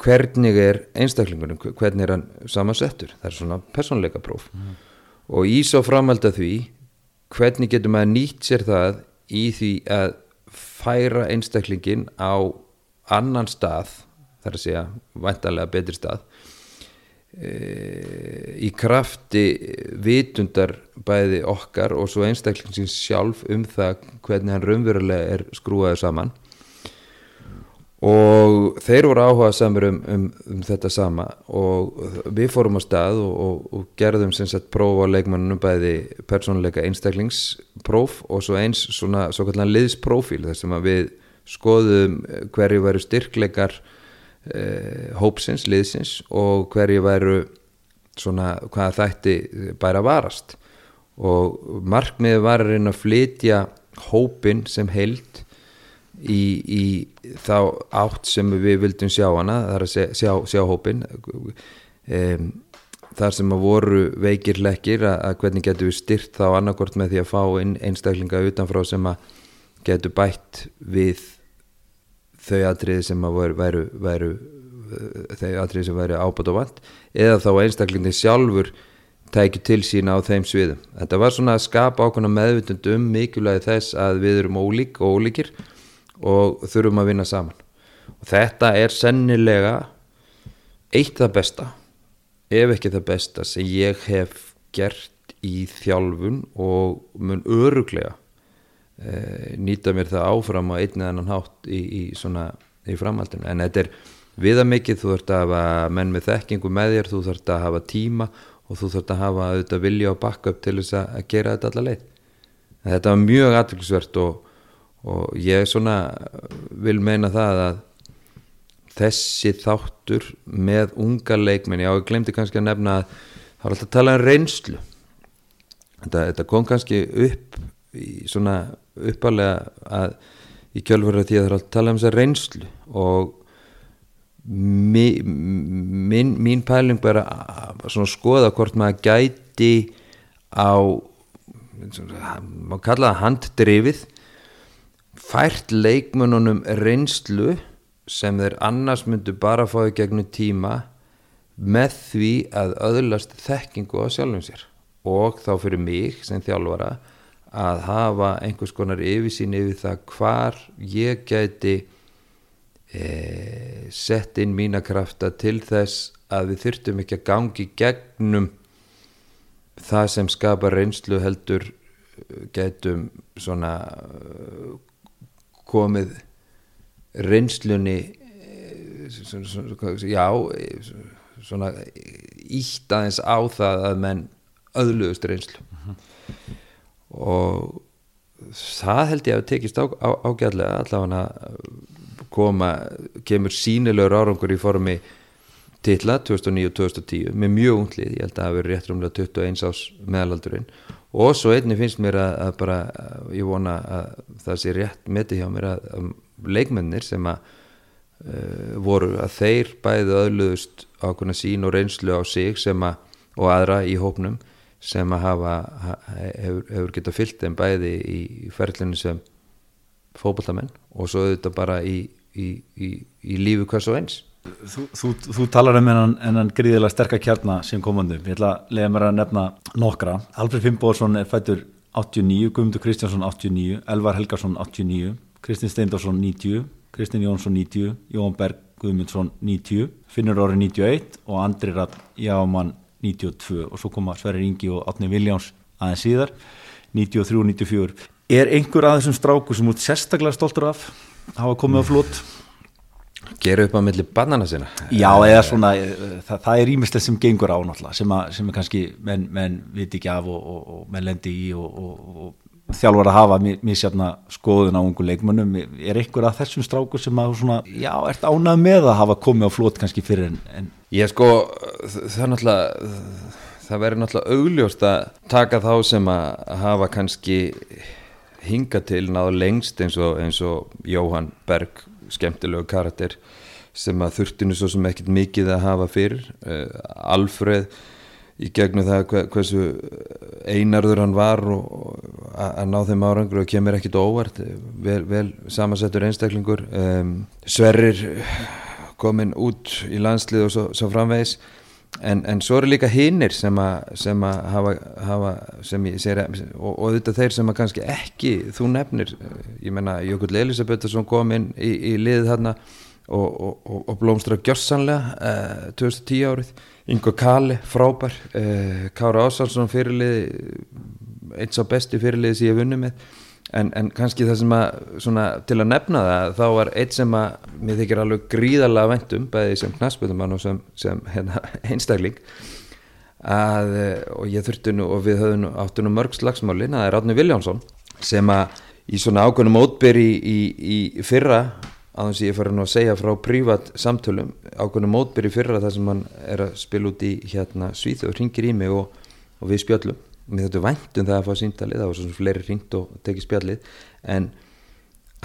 hvernig er einstaklingunum hvernig er hann samansettur það er svona personleika próf mm. og í svo framhald að því hvernig getur maður nýtt sér það í því að færa einstaklingin á annan stað þar að segja vantarlega betri stað í krafti vitundar bæði okkar og svo einstaklingsins sjálf um það hvernig hann raunverulega er skrúaður saman og þeir voru áhugað samir um, um, um þetta sama. Og við fórum á stað og, og, og gerðum sem sagt próf á leikmannunum bæði persónuleika einstaklingspróf og svo eins svona svo kallan liðsprófíl þar sem við skoðum hverju veru styrkleikar eh, hópsins, liðsins og hverju væru svona hvaða þætti bæra varast. Og markmiði var að reyna að flytja hópin sem held í, í þá átt sem við vildum sjá hana þar að sjá, sjá hópin um, þar sem að voru veikir lekkir að, að hvernig getur við styrt þá annarkort með því að fá einstaklinga utanfrá sem að getur bætt við þau atriði sem væru, væru, væru þau atriði sem væri ábætt og vant eða þá einstaklingin sjálfur tækju til sína á þeim sviðum. Þetta var svona að skapa ákveðna meðvitund um mikilvægi þess að við erum ólík og ólíkir og þurfum að vinna saman. Og þetta er sennilega eitt það besta ef ekki það besta sem ég hef gert í þjálfun og mun öruglega e, nýta mér það áfram á einn eða annan hátt í, í, svona, í framhaldinu. En þetta er viða mikið, þú þurft að hafa menn með þekkingu með þér, þú þurft að hafa tíma og þú þurft að hafa auðvitað vilja og bakka upp til þess að gera þetta alla leið. Þetta var mjög aðtilsvert og, og ég svona vil meina það að þessi þáttur með unga leikminni, já ég glemdi kannski að nefna að það var alltaf að tala um reynslu. Þetta, þetta kom kannski upp í svona uppalega að í kjölfur að því að það er alltaf að tala um þessa reynslu og mín, mín pæling bara að skoða hvort maður gæti á maður kalla það handdrifið fært leikmununum reynslu sem þeir annars myndu bara fáið gegnum tíma með því að öðlast þekkingu á sjálfum sér. Og þá fyrir mig sem þjálfara að hafa einhvers konar yfirsýn yfir það hvar ég gæti e, sett inn mína krafta til þess að við þurftum ekki að gangi gegnum það sem skapar reynslu heldur getum svona komið reynslunni eh, já svona ítt aðeins á það að menn öðluðust reynslu. Og það held ég að tekist á, á, ágæðlega allavega koma kemur sínilegur árangur í formi titla 2009-2010 með mjög unglið, ég held að það hafi verið rétt rúmlega 21 ás meðalaldurinn. Og svo einni finnst mér að, að bara ég vona að það sé rétt meti hjá mér að, að leikmennir sem að uh, voru að þeir bæði öðluðust ákveðna sín og reynslu á sig sem að og aðra í hópnum sem að hafa hefur, hefur getað fyllt þeim bæði í ferlinu sem fókbaltamenn og svo auðvitað bara í, í, í, í lífi hvers og eins Þú, þú, þú talar um hennan, hennan gríðilega sterkar kjarnar sem komandum, ég ætla að lega mér að nefna nokkra. Alfred Fimboðsson er fættur 89, Guðmundur Kristjánsson 89, Elvar Helgarsson 89, Kristinn Steindorsson 90, Kristinn Jónsson 90, Jón Berg Guðmundsson 90, Finnur Orri 91 og Andri Ratt Jáman 92 og svo koma Sverri Ingi og Átni Viljáns aðeins síðar 93-94. Er einhver að þessum stráku sem út sérstaklega stoltur af hafa komið á flott? Gera upp á milli bannana sína Já, eða svona, það, það er ímislega sem gengur á náttúrulega, sem, að, sem kannski menn, menn viti ekki af og, og, og menn lendi í og, og þjálfur að hafa mísjafna skoðun á ungu leikmönnum, er einhver að þessum stráku sem að svona, já, ert ánað með að hafa komið á flót kannski fyrir en, en... Ég sko, það er náttúrulega það verður náttúrulega augljóst að taka þá sem að hafa kannski hinga til náðu lengst eins og, eins og Jóhann Berg skemmtilegu karakter sem að þurftinu svo sem ekkert mikið að hafa fyrir. Uh, Alfred í gegnum það hversu einarður hann var að ná þeim árangur og kemur ekkit óvart. Vel, vel samansettur einstaklingur. Um, Sverrir komin út í landslið og svo, svo framvegis en, en svo eru líka hinnir sem að, sem að hafa, hafa sem segir og, og þetta þeir sem að kannski ekki þú nefnir, ég menna Jökull Elisabethsson kom inn í, í liðið þarna og, og, og blómstra gjörsanlega eh, 2010 árið. Ingo Kali, frábær eh, Kára Ásalsson fyrirlið eins á besti fyrirlið sem ég hef vunnið með En, en kannski það sem að, svona, til að nefna það, þá var eitt sem að mér þykir alveg gríðarlega vendum, bæði sem knaspunumann og sem, sem hérna, [LAUGHS] einstakling, að, og ég þurfti nú, og við höfum áttu nú mörg slagsmálin, það er Átni Viljánsson, sem að í svona ákveðnum ótbyrri í, í, í fyrra, aðeins ég fara nú að segja frá prívat samtölum, ákveðnum ótbyrri í fyrra þar sem hann er að spila út í hérna Svíð og ringir í mig og, og við spjöllum mér þetta væntum það að fá síntalið það var svona fleiri ringt og tekið spjallið en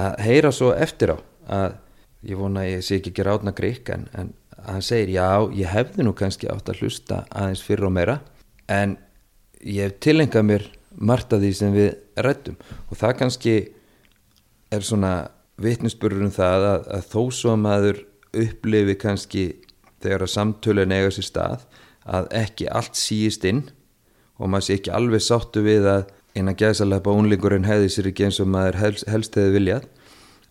að heyra svo eftir á að ég vona að ég sé ekki ekki rátna grík en, en að hann segir já ég hefði nú kannski átt að hlusta aðeins fyrir og meira en ég hef tilengað mér margt af því sem við rættum og það kannski er svona vitnisburður um það að, að þó svo að maður upplifi kannski þegar að samtölu nega sér stað að ekki allt síist inn og maður sé ekki alveg sáttu við að eina gæðsalega bónlingurinn hefði sér ekki eins og maður helst, helst hefði viljað.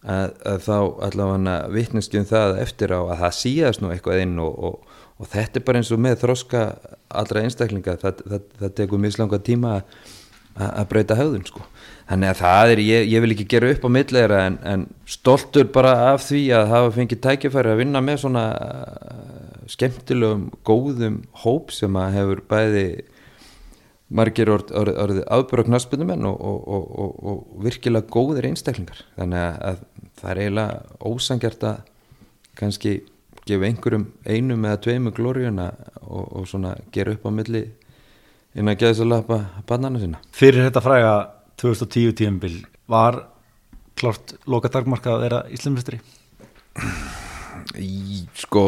Að, að þá allavega vittneskjum það eftir á að það síðast nú eitthvað inn og, og, og þetta er bara eins og með þroska allra einstaklinga. Það, það, það tekur mislanga tíma að, breyta höfðun sko. Þannig að það er, ég, ég vil ekki gera upp á millegra en, en stoltur bara af því að hafa fengið tækifæri að vinna með svona skemmtilegum, góðum hóp sem að hefur bæði margir orðið orð, aðbúra knaspunumenn og, og, og, og virkilega góðir einstaklingar þannig að það er eiginlega ósangjart að kannski gefa einhverjum einum eða tveimu glóriuna og svona gera upp á milli inn að geða svo lappa bannana sína. Fyrir þetta fræga 2010 tíumbil var klart loka dagmarka að vera íslumistri? Sko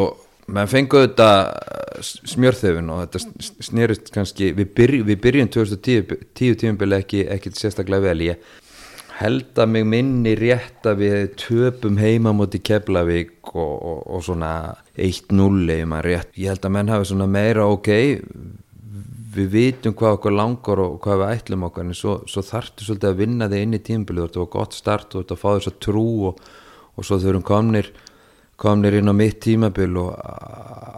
maður fengið þetta smjörþefun og þetta snýrist kannski við, byrj, við byrjum 2010 tíumbili ekki, ekki sérstaklega vel. Ég held að mig minni rétt að við töpum heima moti Keflavík og, og, og svona 1-0 ég held að menn hafi svona meira ok við vitum hvað okkur langar og hvað við ætlum okkar en svo, svo þartu svolítið að vinna þig inn í tíumbili þetta var gott start og þetta fá þess að trú og, og svo eru komnir komnir inn á mitt tímabil og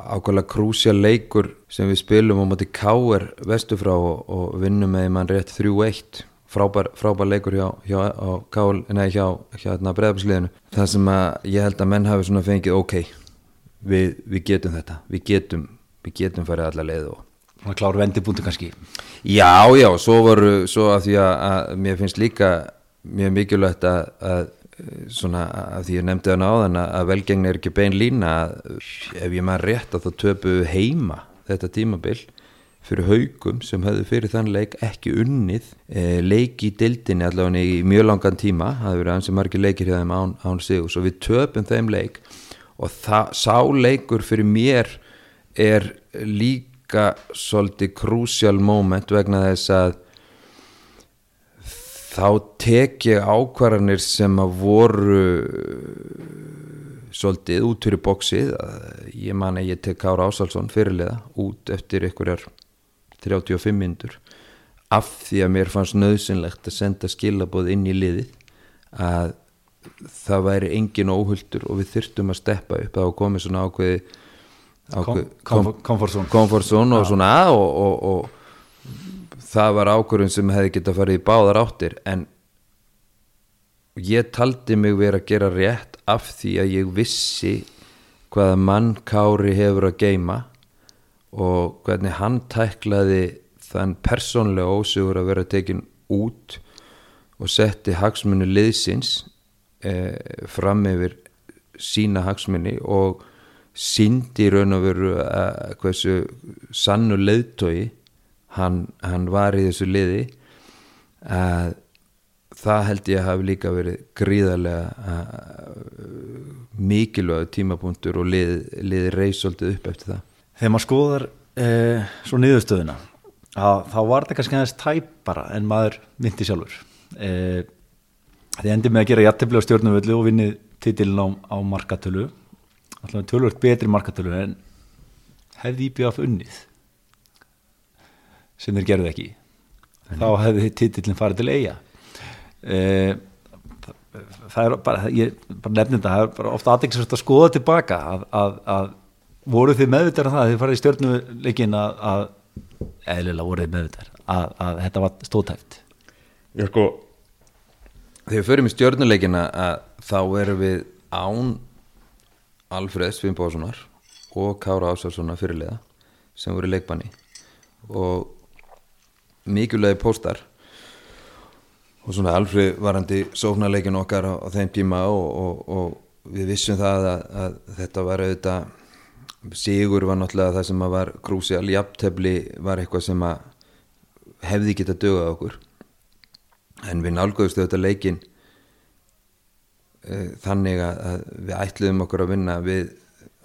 ákveðlega krúsja leikur sem við spilum á móti K.R. vestufrá og, og vinnum með mann rétt 3-1 frábær, frábær leikur hjá, hjá, hjá, hjá hérna, breðabilsliðinu það sem að ég held að menn hafi svona fengið ok, við, við getum þetta. Við getum, við getum farið alla leið og Svona kláru vendibúndi kannski. Já, já, svo voru svo að því að, að mér finnst líka mjög mikilvægt að, að svona að því ég nefndi það náðan að velgengni er ekki bein lína ef ég maður rétt að þá töpu heima þetta tímabil fyrir haugum sem höfðu fyrir þann leik ekki unnið e, leik í dildinni allavega í mjög langan tíma það hefur verið ansið margir leikir hjá þeim án, án sig og svo við töpum þeim leik og það, sá leikur fyrir mér er líka svolítið krúsjál moment vegna þess að þá tek ég ákvarðanir sem að voru svolítið út fyrir bóksið ég man að ég tek Kára Ásalsson fyrirliða út eftir einhverjar 35 mindur af því að mér fannst nöðsynlegt að senda skilabóð inn í liðið að það væri engin óhulltur og við þyrtum að steppa upp. Þá komið svona ákveði komfortzón og svona og, og, og það var ákvörðun sem hefði gett að fara í báðar áttir en ég taldi mig verið að gera rétt af því að ég vissi hvaða mann Kári hefur að geima og hvernig hann tæklaði þann persónlega ósugur að vera tekin út og setti hagsmunni liðsins eh, fram yfir sína hagsmunni og síndi raun og veru að hversu sannu leiðtói hann, hann var í þessu liði að það held ég að hafi líka verið gríðarlega mikilvæg tímapunktur og liði lið reysoltið upp eftir það. Þegar maður skoðar eh, svo niðurstöðuna að, þá var þetta kannski aðeins tæpara en maður myndi sjálfur. Eh, þið endið með að gera jættibli á stjórnumvöldu og vinnið titilin á, á markatölu. Alltaf tölvöld betri markatölu en hefði af unnið sem þeir gerðu ekki. Þannig. þá hefði titilin farið til eiga eh, það, er bara ég bara nefnir þetta, það er bara ofta aðeinsvægt að skoða tilbaka að, að, að voru þið meðvitað um það að þið farið í stjórnuleikin að, að eðlilega voru þið meðvitað að, að þetta var stótæft Já sko þegar við förum í stjórnuleikina að þá erum við án Alfred Svimbóðssonar og Kára Ásarssonar fyrirliða sem voru í leikbanni. Og mikilvægi póstar. Og svona Alfred varandi sóknarleikin okkar á, á þeim tíma og, og, og við vissum það að, að þetta var auðvitað Sigur var náttúrulega það sem var krúsial, jafntefni var eitthvað sem hefði geta dögað okkur. En við nálgóðustu þetta leikin uh, þannig að við ætluðum okkur að vinna við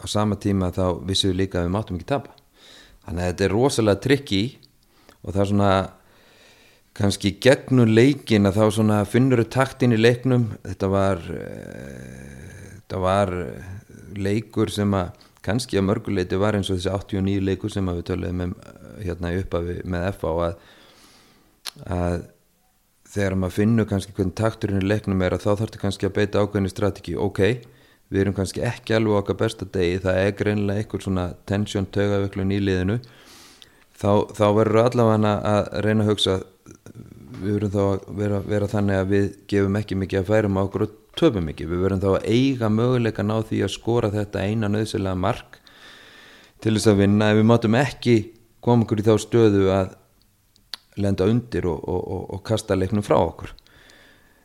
á sama tíma þá vissum við líka að við máttum ekki tapa. Þannig að þetta er rosalega trikki og það er svona kannski gegnum leikin að þá svona finnur þau taktin í leiknum. Þetta var uh, þetta var leikur sem að kannski að mörguleiti var eins og þessi 89 leikur sem við töluðum með, hérna uppafi með FA að, að þegar maður finnur kannski hvernig takturinn í leiknum er að þá þarf þetta kannski að beita ákveðinu strategi ok, við erum kannski ekki alveg okkar besta degi, það er greinlega einhver svona tensjón tögaveiklun í liðinu þá, þá verður allavega að reyna að hugsa við verðum þá að vera, vera þannig að við gefum ekki mikið að færum á okkur og töfum ekki, við verðum þá að eiga möguleika ná því að skora þetta eina nöðslega mark til þess að vinna. Ef við mátum ekki koma okkur í þá stöðu að lenda undir og, og, og, og kasta leiknum frá okkur.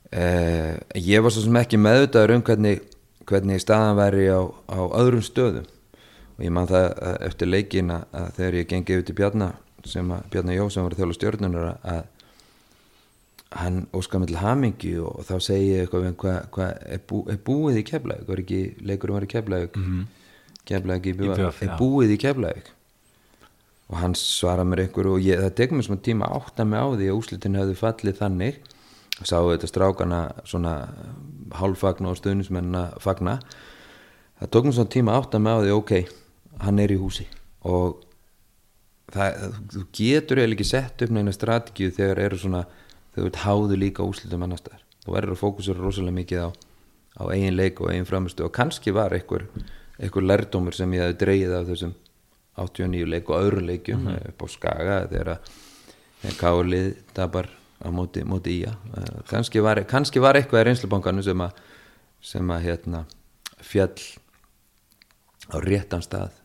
Eh, ég var svo sem ekki meðutaður um hvernig, hvernig staðan væri á, á öðrum stöðum og ég man það eftir leikin að þegar ég gengi yfir til Bjarnar sem að Bjarnar Jó sem var þjóla stjórnunar að hann óskar með til hamingi og þá segi ég eitthvað hvað hva, er, bú, er búið í keflaug var ekki leikurum var í keflaug mm -hmm. keflaug í bjöf er búið í keflaug og hann svara mér einhver og ég, það tekum mér svona tíma átt að mig á því að úslitin hefði fallið þannig. Og sáu þetta strákana svona hálfagna og stöðnismenna fagna. Það tók mér svona tíma átt að mig á því ok, hann er í húsi. Og það, þú getur eiginlega ekki sett upp neina strategíu þegar eru svona þau veit háðu líka úslitum annar staðar. Þú verður að fókusera rosalega mikið á, á eigin leik og eigin framistu og kannski var einhver, einhver lærdómur sem ég hefði dreigið af þessum 89 leik og öðrum leikjum mm upp á Skaga þegar að Kálið tapar á móti, móti í kannski var, kannski var eitthvað í reynslubankanu sem að sem að hérna fjall á réttan stað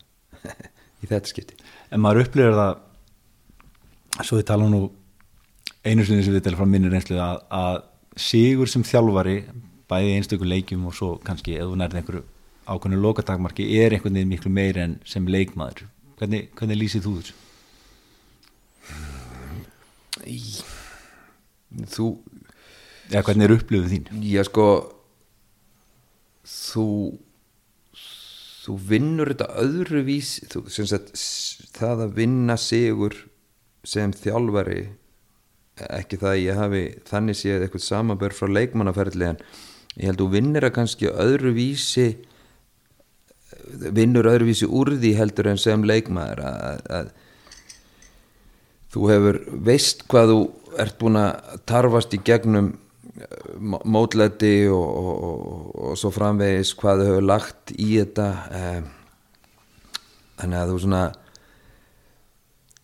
[LAUGHS] í þetta skipti En maður upplifir það svo við tala nú einu sinni sem við tala frá minni reynslu að, að sigur sem þjálfari bæði einstöku leikjum og svo kannski ef þú nærði einhverju ákveðinu lokatakmarki er einhvern veginn miklu meir en sem leikmaður hvernig, hvernig lýsið þú þessu? Þú Já, hvernig er upplifið þín? Já, sko þú þú vinnur þetta öðruvís þú, sagt, það að vinna sigur sem þjálfari ekki það að ég hafi þannig séð eitthvað samanbör frá leikmannaferðli en ég held þú vinnir að kannski öðruvísi vinnur öðruvísi úr því heldur en sem leikmaður að, að þú hefur veist hvað þú ert búin að tarfast í gegnum mótlæti og, og, og, og svo framvegis hvað þau hefur lagt í þetta eh, þannig að þú svona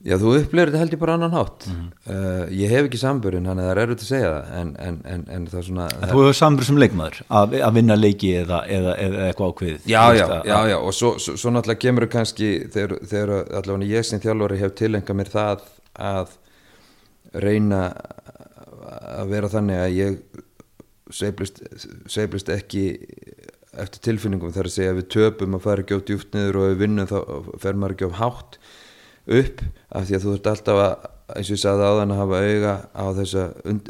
já þú upplifir þetta held ég bara annan hátt. Uh, ég hef ekki samburinn þannig að það er erfitt að segja það en, en, en, en það svona En þú hefur samur sem leikmaður að, að vinna leiki eða, eða, eða eitthvað ákveðið já, já, já, já, og svo, svo, svo náttúrulega kemur kannski þegar, þegar allavega ég sem þjálfari hef tilenga mér það að reyna að vera þannig að ég sveiflist ekki eftir tilfinningum. Þar að segja að við töpum að fara ekki á djúpt niður og við vinnum þá fer maður ekki á hátt upp af því að þú ert alltaf að eins og ég sagði áðan að hafa auga á, þessa,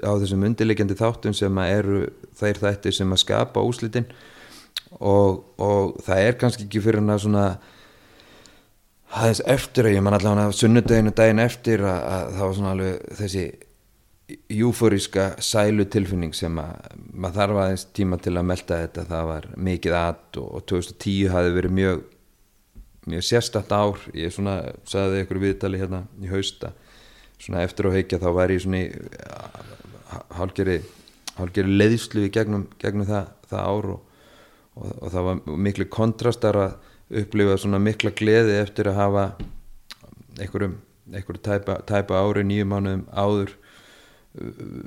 á þessum undirleikjandi þáttum sem að eru þeir þættir sem að skapa úslitin og, og það er kannski ekki fyrir hann að svona aðeins eftir að ég man allavega sunnudeginu daginn eftir að, að það var svona alveg þessi júfóríska sælu tilfinning sem að maður þarf aðeins tíma til að melda þetta. Það var mikið að og, og 2010 hafi verið mjög mjög sérstætt ár. Ég svona sagði ykkur viðtali hérna í hausta svona eftir á heikja þá væri ég svona í hálgeri hálgeri leiðslu í gegnum, gegnum það, það ár og, og, og það var miklu kontrastar að upplifa svona mikla gleði eftir að hafa einhverjum, einhverjum tæpa, tæpa ári nýju mánuðum áður uh,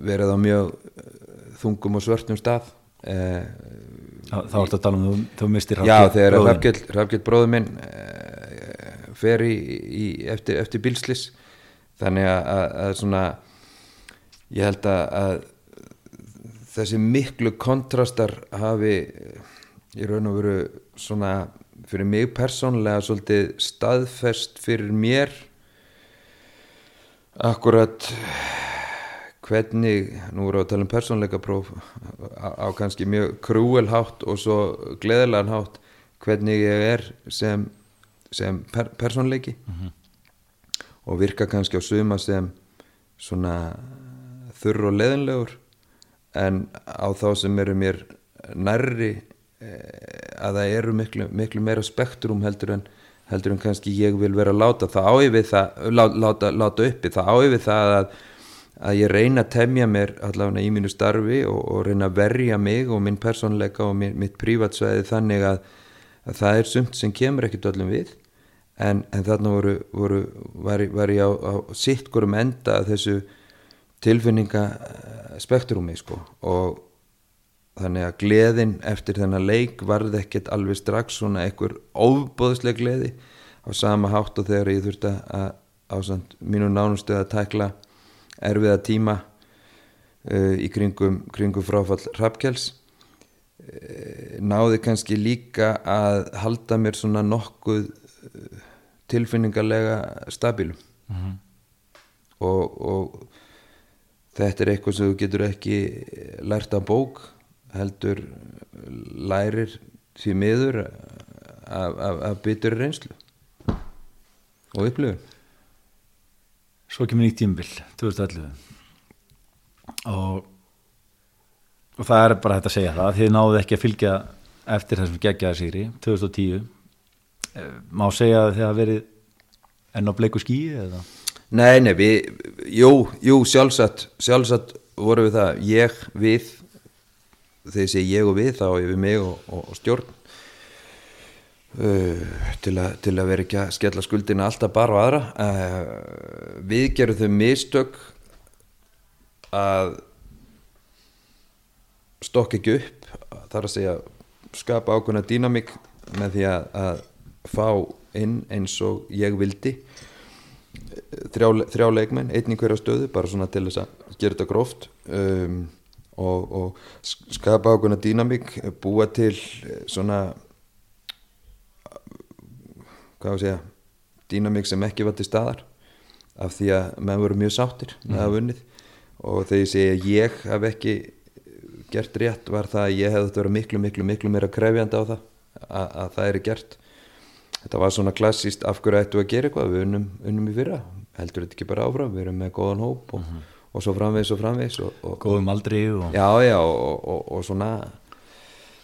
verið á mjög uh, þungum og svörtum stað. Eh, þá ertu að tala um þú, mistir Rafgjell bróður minn uh, fer í, í, eftir, eftir bílslis þannig að, að, að svona ég held að, að þessi miklu kontrastar hafi eh, í raun og veru svona fyrir mig persónlega svolítið staðfest fyrir mér. Akkurat hvernig, nú erum við að tala um persónleika próf á, á kannski mjög krúel hátt og svo gleðilegan hátt hvernig ég er sem, sem per, persónleiki og virka kannski á suma sem svona þurr og leðinlegur en á þá sem eru mér nærri eh, að það eru miklu, miklu meira spektrum heldur en heldur en kannski ég vil vera láta það á yfir það, lá, láta, láta uppi það á yfir það að, að ég reyna að temja mér allavega í mínu starfi og, og reyna að verja mig og minn persónleika og minn, mitt prívatsvæði þannig að, að það er sumt sem kemur ekkert öllum við. En, en þarna voru, voru var, var ég á, á sitt hverjum enda þessu tilfinninga spektrumi sko. Og þannig að gleðin eftir þennan leik varði ekkert alveg strax svona einhver óbóðsleg gleði á sama hátt og þegar ég þurfti að ásand mínu nánustu að tækla erfiða tíma uh, í kringum, kringum fráfall Hrafkels uh, náði kannski líka að halda mér svona nokkuð uh, tilfinningarlega stabilum og, og þetta er eitthvað sem þú getur ekki lært af bók heldur lærir því miður af, af, af byttur reynslu og upplifun svo kemur nýtt tímbil 2011 og og það er bara hægt að segja það. Þið náðu ekki að fylgja eftir þessum geggjaða sigri 2010 Eh, má segja að þið hafa verið enn á bleiku skíi eða? Nei, nei, við, jú, jú, sjálfsagt, sjálfsagt voru við það, ég, við, þegar sé ég og við þá yfir mig og, og, og stjórn til, a, til að vera ekki að skella skuldina alltaf bara á aðra. Uh, við gerum þau mistök að stokka ekki upp þar að segja skapa ákveðna dýnamík með því að, að fá inn eins og ég vildi. Þrjá, þrjá leikmenn, einn í hverja stöðu bara svona til þess að gera þetta gróft. Um, og, og skapa ákveðna dýnamík búa til svona hvað að segja dýnamík sem ekki var til staðar af því að menn voru mjög sáttir með að vunnið og þegar ég segi ég hef ekki gert rétt var það að ég hefði verið miklu miklu miklu meira krefjandi á það að, að það er gert. Þetta var svona klassíst af hverju ættu að gera eitthvað? Við unnum, unnum í fyrra. Heldur þetta ekki bara áfram, við erum með góðan hóp og, mm -hmm. og svo framvegs og framvegs og, og, góðum aldri og... já já og svona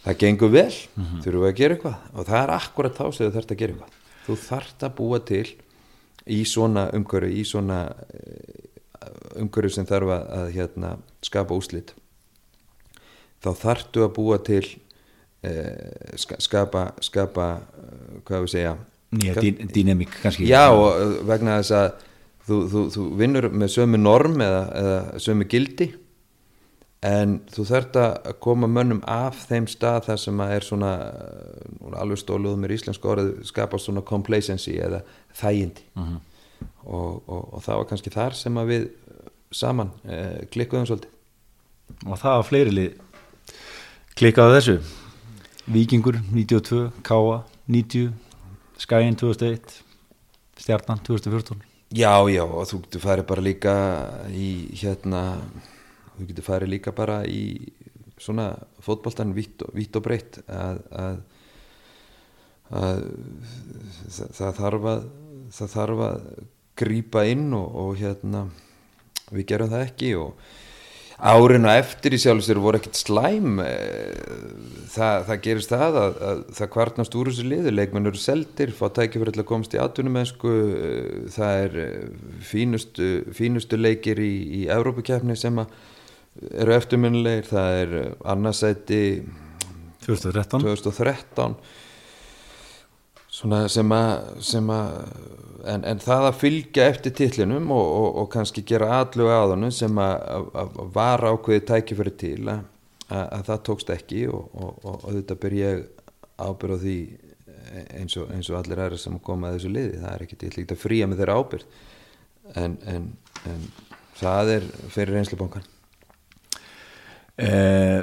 það gengur vel, mm -hmm. þurfum við að gera eitthvað? Og það er akkurat þá sem þú þarfst að gera eitthvað þú þarfst að búa til í svona umhverju í svona eh, umhverju sem þarf að, að hérna, skapa úslit þá þarftu að búa til eh, skapa skapa, eh, hvað við segja? Nýja dýnemík kannski. Já og vegna þess að þú, þú, þú vinnur með sömu norm eða, eða sömu gildi en þú þurft að koma mönnum af þeim stað þar sem að er svona alveg stóluð með íslensku orðið skapast svona complacency eða þægindi uh mhm. -huh. og, og, og það var kannski þar sem að við saman eh, klikkuðum svolítið og það var fleiri lið klikkaðu þessu Vikingur 92, Káa 90, Skæin 2001 Stjarnan 2014 Já, já, og þú farið bara líka í hérna þú getur farið líka bara í svona fótballtan vitt og, og breytt að, að, að það, það þarf að það þarf að grýpa inn og, og hérna við gerum það ekki og árin og eftir í sjálfsveru voru ekkert slæm eh, það, það gerist það að, að það kvartnast úr þessu liðu, leikmenn eru seldir fá tækifur til að komast í atvinnumensku eh, það er eh, fínustu, fínustu leikir í, í Európa-kjefni sem eru eftirminnilegir, það er annarsæti 2013 2013 sem að en, en það að fylgja eftir tillinum og, og, og kannski gera allu aðunum sem að var ákveði tækifæri til að, að það tókst ekki og, og þetta ber ég ábyrð á því eins og, eins og allir aðra sem koma að þessu liði. Það er ekki til að fría með þeirra ábyrð en, en, en það er fyrir einslubankan eh,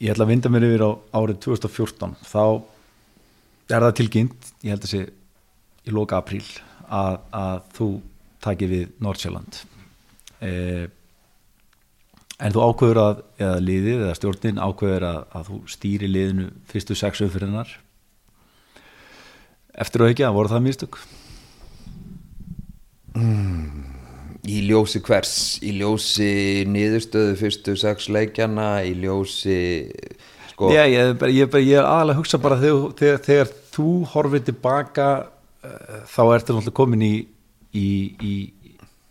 Ég ætla að vinda mér yfir á árið 2014 þá er það tilkynnt, ég held að sé í loka apríl að, að þú takir við Nordsjælland eh, en þú ákveður að eða liðið eða stjórnin ákveður að, að þú stýri liðinu fyrstu sex umfyrirnar eftir og ekki að voru það mistök mm, í ljósi hvers? Í ljósi niðurstöðu fyrstu sex leikjana í ljósi sko Já, ég, ég, ég er aðalega að hugsa bara þegar, þegar, þegar þú horfið tilbaka uh, þá ertu náttúrulega komin í í, í,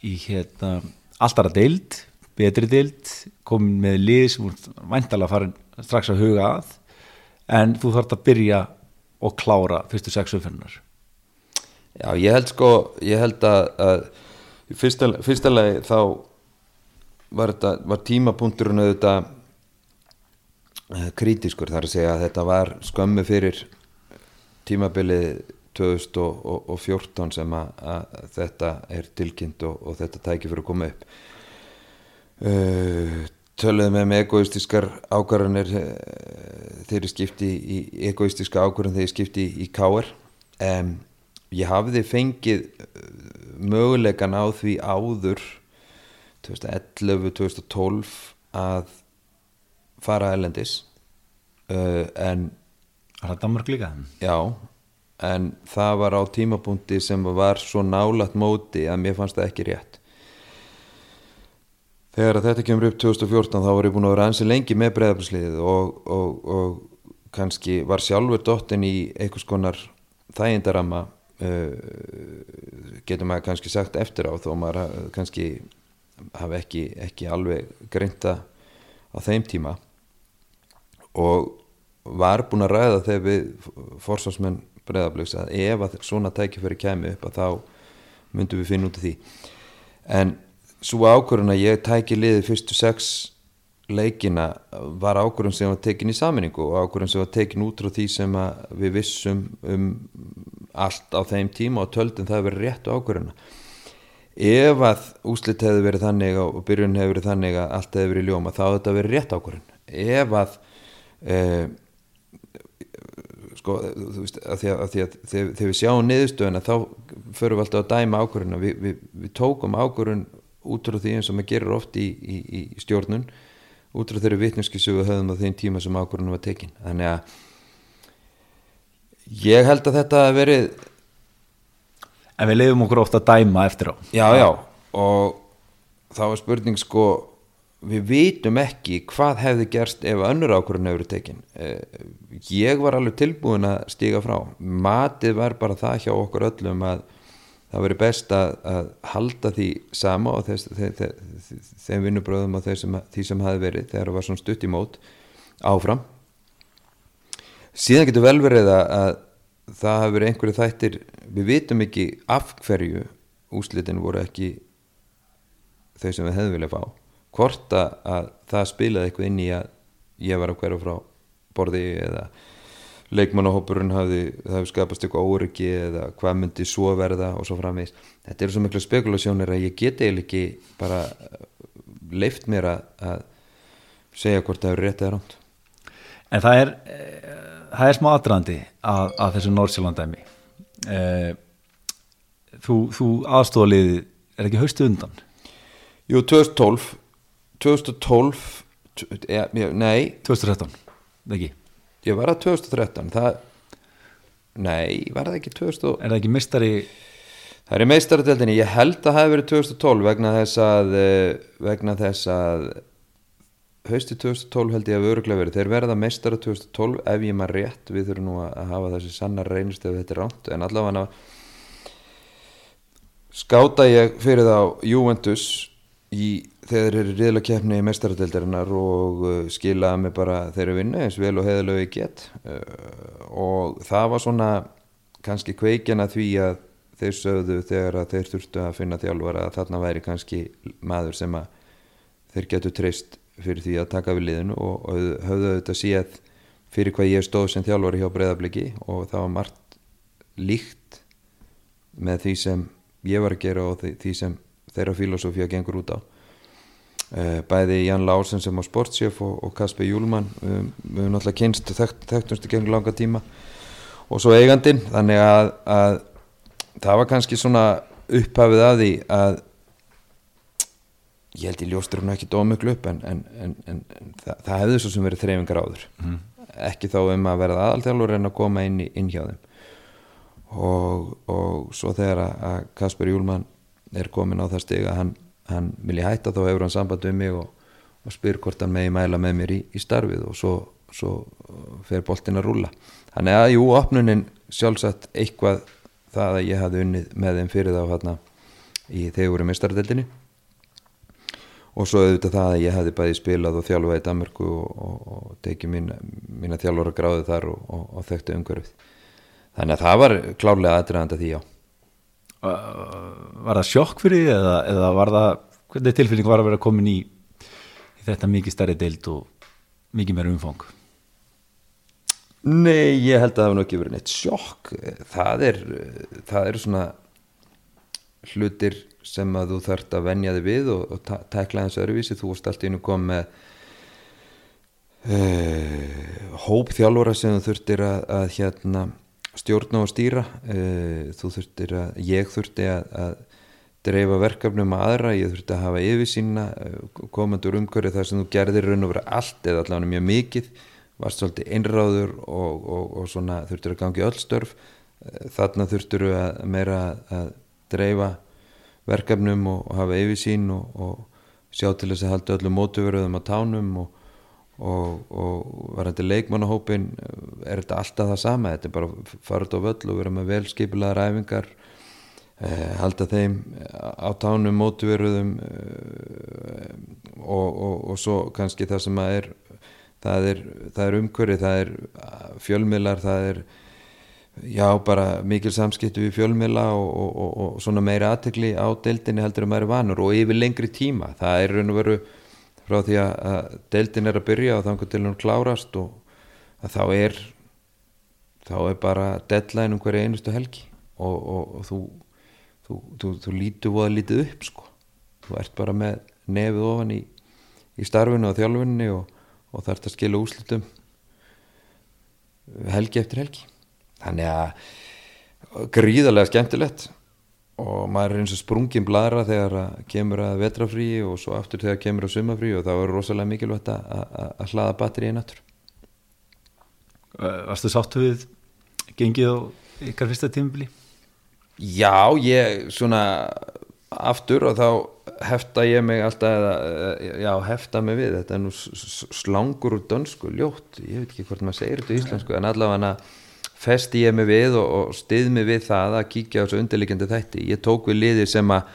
í hérna, alltara deild betri deild, komin með lið sem væntalega farin strax að huga að en þú þarf að byrja og klára fyrstu sex umfennar Já, ég held sko ég held að, að fyrsta, fyrsta lagi þá var, þetta, var tímapunkturinn auðvitað uh, kritiskur þar að segja að þetta var skömmu fyrir tímabilið 2014 sem að, að þetta er tilkynnt og, og þetta tækir fyrir að koma upp. Uh, töluðum með með egoistískar ákvarðanir uh, þeir eru skipti í egoistíska ákvarðan þeir eru skipti í, í káer um, ég hafiði fengið uh, mögulegan á því áður 2011-2012 að fara elendis uh, en Var það Danmark líka? Já, en það var á tímapunkti sem var svo nálat móti að mér fannst það ekki rétt. Þegar þetta kemur upp 2014 þá var ég búin að vera ansi lengi með breyðabliðsliðið og, og, og kannski var sjálfur dottin í einhvers konar þægindarama getur maður kannski sagt eftir á þó maður kannski hafi ekki, ekki alveg greinta á þeim tíma. Og var búin að ræða þegar við forsvarsmenn breyðabliks að ef að svona tækifæri kemi upp að þá myndum við finna út af því. En svo ákvörðun að ég tæki liðið fyrstu sex leikina var ákvörðun sem var tekin í saminningu og ákvörðun sem var tekin út frá því sem við vissum um allt á þeim tíma og töldum það að vera rétt ákvörðuna ef að úslit hefði verið þannig og byrjun hefði verið þannig að allt hefði verið ljóma þá hefði þetta verið rétt ákvörðun. Ef að eh, sko, þú veist, að því að, að, því að þegar, þegar við sjáum niðurstöðuna þá förum við alltaf að dæma ákvörðuna við, við, við tókum ákvörðun út frá því eins og maður gerir oft í, í, í stjórnun út frá þeirri vitneskisögu höfðum á þeim tíma sem ákvörðunum var tekin. Þannig að ég held að þetta verið En við lifum okkur ofta að dæma eftir á. Já já. Og þá er spurning sko við vitum ekki hvað hefði gerst ef önnur ákvörðun hefur tekin. Ég var alveg tilbúin að stíga frá. Matið var bara það hjá okkur öllum að það veri best að, að halda því sama og þess, þeir, þeir, þeim vinnubröðum og sem, því sem hafi verið þegar það var svona stutt í mót áfram. Síðan getur vel verið að, að það hafi verið einhverju þættir við vitum ekki af hverju úslitin voru ekki þau sem við hefðum viljað fá. Hvort að, að það spilaði eitthvað inn í að ég var að hverja frá borði eða leikmannahópurinn hafi, hafi skapast eitthvað óryggi eða hvað myndi svo verða og svo framvegis. Þetta eru svo miklu spekulasjónir að ég geti eiginlega ekki bara leift mér að, segja hvort það eru rétt eða ránt. En það er, e, það er smá aðdraðandi að, að þessu Nordsjálfandæmi. E, þú þú aðstofaliði er ekki haustu undan? Jú, 2012 2012 ja, nei 2013, ekki? Ég var að 2013 það, nei, var það ekki 2000 er það ekki mistari það er í meistaradeldinni, ég held að það hefði verið 2012 vegna þess að vegna þess að hausti 2012 held ég að öruglega verið. Þeir verða meistara 2012 ef ég maður rétt. Við þurfum nú að hafa þessi sannar reynist ef þetta er ránt, en allavega skáta ég fyrir þá Juventus í þeir eru riðla keppni í mestaradeildarinnar og uh, skilaði mig bara þeirra vinna eins vel og heðalögu ég get uh, og það var svona kannski kveikjana því að þeir sögðu þegar að þeir þurftu að finna þjálfara að þarna væri kannski maður sem að þeir getur treyst fyrir því að taka við liðinu og, höfðu auðvitað síðan fyrir hvað ég stóð sem þjálfari hjá breyðabliki og það var margt líkt með því sem ég var að gera og því sem þeirra filosófía gengur út á. Eh, bæði Jan Lársen sem á sportsjöf og, og Kasper Júlmann við, við höfum náttúrulega kynst þekkt, þekktumstu gengur langa tíma. Og svo eigandin þannig að, að það var kannski svona upphafið að því að ég held ég ljóstur hún ekki dómöklu upp en, en, en, en það, það hefði svo sem verið þreyfingar áður. Mm. ekki þá um að verða aðalþjálfur en að koma inn, í, inn hjá þeim. Og, og svo þegar að Kasper Júlmann er komin á það steg að hann hann vilja hætta þá hefur hann samband við mig og, og spyr hvort hann megi mæla með mér í, í starfið og svo, svo fer boltin að rúla þannig að jú, opnunin sjálfsagt eitthvað það að ég hafði unnið með þeim fyrir þá hérna í þegar í mestardeldinni og svo auðvitað það að ég hafði bæði spilað og þjálfað í Danmarku og, og, og tekið mín, mína þjálfara gráði þar og þekktu umhverfið. Þannig að það var klárlega aðdraðanda því já var það sjokk fyrir því eða, eða var það, hvernig tilfinning var að vera komin í, í þetta mikið stærri deild og mikið meira umfang? Nei, ég held að það hefði nokkið verið neitt sjokk það er, það er svona hlutir sem að þú þarft að venja þig við og, og tækla hans öruvísi, þú varst alltaf inn og kom með uh, hópþjálfura sem þú þurftir að, að hérna stjórna og stýra. Eh, þurftir að, ég þurfti að, að dreifa verkefnum að aðra ég þurfti að hafa yfirsýna eh, komandur umhverju þar sem þú gerðir raun og vera allt eða allavega mjög mikið varst svolítið einráður og, og, og svona þurftir að gangi öll störf. Eh, þarna þurftir að meira að dreifa verkefnum og, og hafa yfirsýn og sjá til þess að halda öllum mótuverðum á tánum og og, og varandi leikmannahópin er þetta alltaf það sama? Þetta er bara farið á völl og vera með velskipilaðar æfingar eh, halda þeim á tánum mótuveruðum eh, og, og, og svo kannski það sem að er það er, er umhverfi, það er fjölmiðlar, það er já bara mikil samskiptu við fjölmiðla og, svona meiri aðtegli á deildinni heldur að maður er vanur og yfir lengri tíma, það er raun og veru frá því að deildin er að byrja og þannig til hún klárast og þá er þá er bara deadline um hverja einustu helgi og þú þú, þú, þú lítur voða lítið upp sko, þú ert bara með nefið ofan í, í starfinu og þjálfunni og, og þarfst að skilja úslutum helgi eftir helgi. Þannig að gríðarlega skemmtilegt og maður er eins og sprungin bladra þegar að kemur að vetrafrí og svo aftur þegar kemur að sumafrí og þá er rosalega mikilvægt að, að, að hlaða batteri í nattur Varstu sáttu við gengið á ykkar fyrsta tímubili? Já, ég svona aftur og þá hefta ég mig alltaf eða, já, hefta mig við. Þetta er nú slangur úr dönsku ljótt, ég veit ekki hvort maður segir þetta í íslensku en allavega festi ég mig við og, og stið mig við það að kíkja á þessu undirleikjandi þætti. Ég tók við liði sem að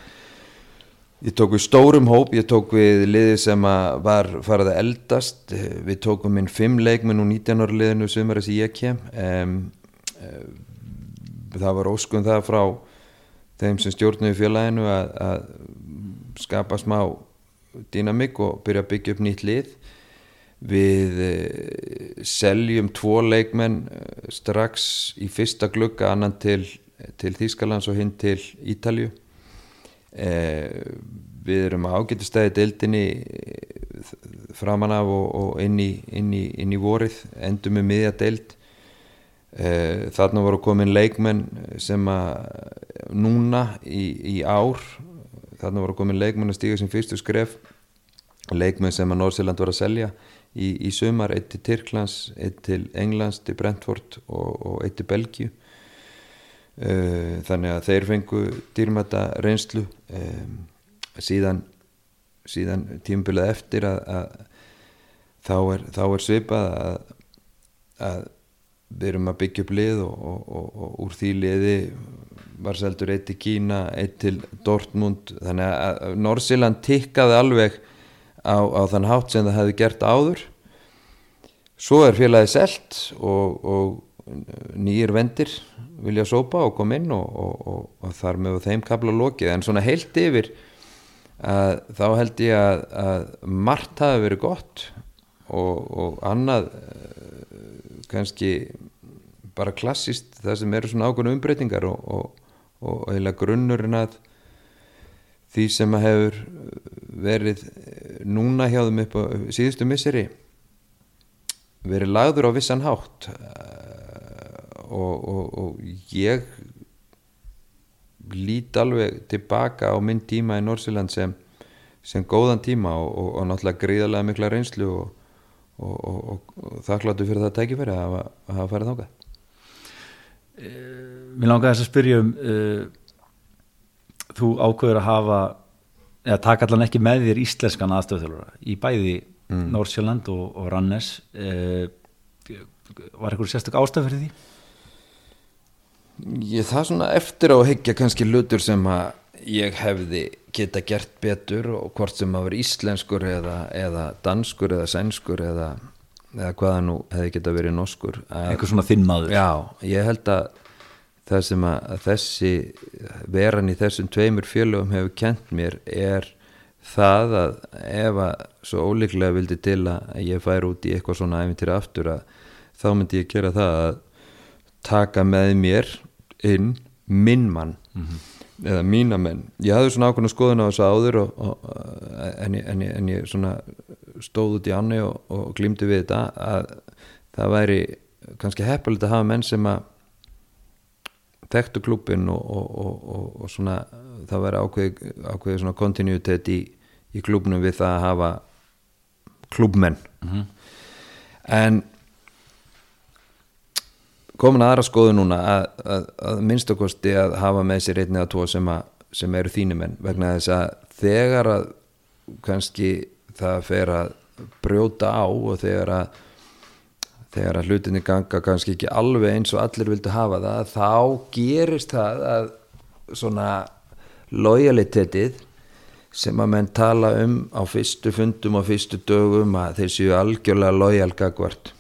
ég tók við stórum hóp, ég tók við liði sem að var farið að eldast. Við tókum minn fimm leik með nú 19 ára liðinu sumari sem ég kem. Um, um, það var óskun það frá þeim sem stjórnum í félaginu að, að skapa smá dýnamík og byrja að byggja upp nýtt lið við eh, seljum tvo leikmenn eh, strax í fyrsta glugga annan til, til Þýskalands og hinn til Ítalju eh, við erum ágættistæði deildinni framan af og, og inn, í, inn, í, inn í vorið endum með miðja deild. Eh, þarna voru komin leikmenn sem að núna í, í ár þarna voru komin leikmenn að stíga sem fyrstu skref leikmenn sem að Nordsjælland var að selja í, í sumar, eitt til Tyrklands eitt til Englands, til Brentford og, og eitt til Belgíu. Eh, þannig að þeir fengu dýrmæta reynslu eh, síðan síðan tímbilið eftir að, að þá er, er svipað að, að við erum að byggja upp lið og, og, og, úr því liði var seldur eitt í Kína, eitt til Dortmund. Þannig að Norsiland tikkaði alveg á, á þann hátt sem það hefði gert áður. Svo er félagið selt og nýjir vendir vilja sópa og koma inn og þar með þeim kapla lokið. En svona heilt yfir að þá held ég að, að margt hafi verið gott og annað kannski bara klassist það sem eru svona ákveðinu umbreytingar og, og, og eiginlega grunnurinn að því sem hefur verið núna hjá þeim upp á síðustu misseri verið lagður á vissan hátt og, og ég lít alveg tilbaka á minn tíma í Norsiland sem, sem góðan tíma og náttúrulega gríðarlega mikla reynslu og og, og, og þakkláttu fyrir það tækifæri að hafa færið þáka eh, Mér langar þess að spyrja um uh, þú ákveður að hafa eða taka allan ekki með þér íslenskan aðstöðuþjálfara í bæði mm. Nordsjölland og, og Rannes uh, var eitthvað sérstök ástæð fyrir því? Ég það svona eftir á að hegja kannski lutur sem að ég hefði geta gert betur og hvort sem að vera íslenskur eða, eða danskur eða sænskur eða, eða hvaða nú hefði geta verið norskur eitthvað svona þinn maður já, ég held að það sem að, þessi veran í þessum tveimur fjölöfum hefur kent mér er það að ef að svo ólíklega vildi til að ég fær út í eitthvað svona æfintýra aftur að þá myndi ég gera það að taka með mér inn minn mann mm -hmm eða mína menn. Ég hafði svona ákveðna skoðun á þessu áður og, og, en, ég, en, ég, en ég svona stóð út í anni og, og glýmdi við þetta að það væri kannski heppilegt að hafa menn sem að þekktu klubin og svona það væri ákveð, ákveð svona kontinuitet í, í klubnum við það að hafa klubmenn mm -hmm. en komin aðra skoðu núna að, að, að minnstakosti að hafa með sér einni eða tvo sem, að, sem eru þínumenn vegna þess að þegar að kannski það fer að brjóta á og þegar að þegar að hlutinni ganga kannski ekki alveg eins og allir vildu hafa það þá gerist það að svona lojalitetið sem að menn tala um á fyrstu fundum og fyrstu dögum að þeir séu algjörlega lojal gagvart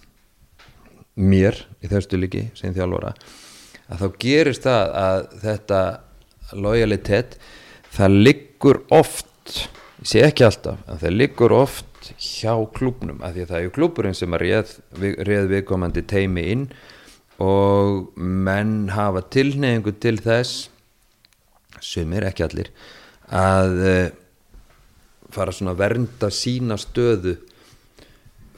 mér í þaustu líki sem þjálfara að þá gerist það að þetta lojalitet það liggur oft ég sé ekki alltaf, en það liggur oft hjá klúbnum, af því að það er ju klúburinn sem að réð, réð viðkomandi teimi inn og menn hafa tilneyingu til þess sumir, ekki allir að uh, fara svona að vernda sína stöðu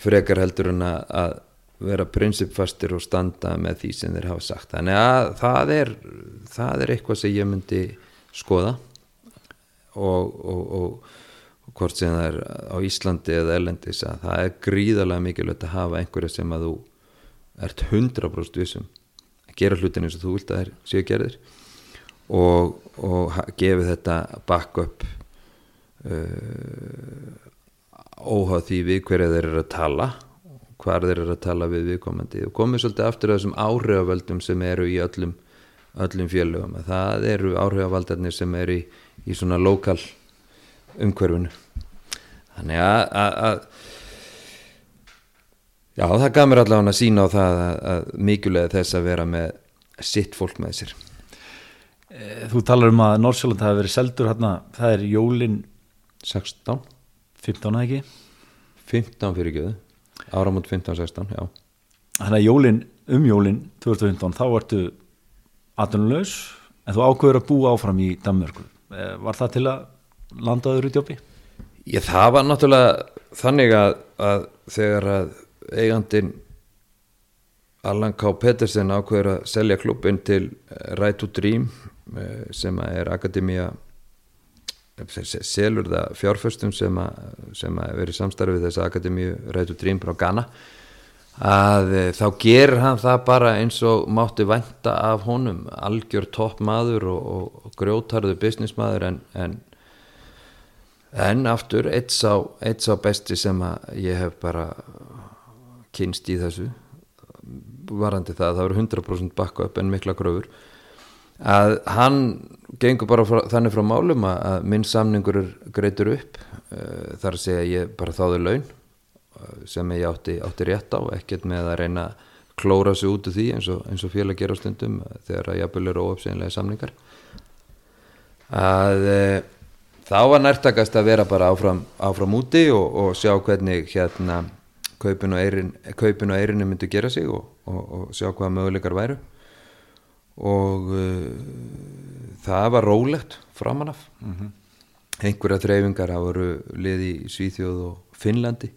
frekar heldur en að, vera prinsipfastir og standa með því sem þeir hafa sagt. Þannig að það er, það er eitthvað sem ég myndi skoða og, og, og hvort sem það er á Íslandi eða Elendis að það er gríðarlega mikilvægt að hafa einhverja sem að þú ert 100% vissum að gera hlutin eins og þú vilt að þeir séu gerðir og gefi þetta backup uh, óháð því við hverja þeir eru að tala hvar þeir eru að tala við viðkomandi og komið svolítið aftur að þessum áhrifavöldum sem eru í öllum, öllum félögum. Það eru áhrifavaldarnir sem eru í, í svona lokal umhverfunu þannig að, já það gaf mér allavega að sína á það að, að mikilvæg þess að vera með sitt fólk með sér. Eh, Þú talar um að Norrsjöland hafi verið seldur hérna, það er jólin 16 15 ekki? 15 fyrir göðu áramund 15-16, já. Þannig að jólin, um jólin 2015, þá ertu atvinnulegs, en þú ákveður að búa áfram í Danmörku. Eh, var það til að landa öðru í djópi? Ég, það var náttúrulega þannig að, að þegar að eigandin Allan K. Pettersen ákveður að selja klubbin til Right to Dream eh, sem er akademía selur það fjárföstum sem að, veri samstarfið þess Akademíu Rætu Drím frá Ghana að e, þá gerir hann það bara eins og mátti vænta af honum algjör topp maður og, og, og grjótarðu business maður en, en, en aftur eitt sá, eitt sá besti sem að ég hef bara kynst í þessu varandi það, það voru 100% bakka upp en mikla gröfur að hann gengur bara frá, þannig frá málum að, minn samningur greitur upp uh, þar segja að ég bara þáði laun uh, sem ég átti, átti rétt á ekkert með að reyna að klóra sig út úr því eins og, eins og félag gera stundum þegar að jafnvel eru óöpseinlega samningar. Að uh, þá var nærtakast að vera bara áfram, áfram úti og, og sjá hvernig hérna kaupin og eirinu myndi gera sig og, og sjá hvaða möguleikar væru. Og uh, það var rólegt framanaf mm -hmm. einhverja þreyfingar það voru liði í Svíþjóð og Finnlandi.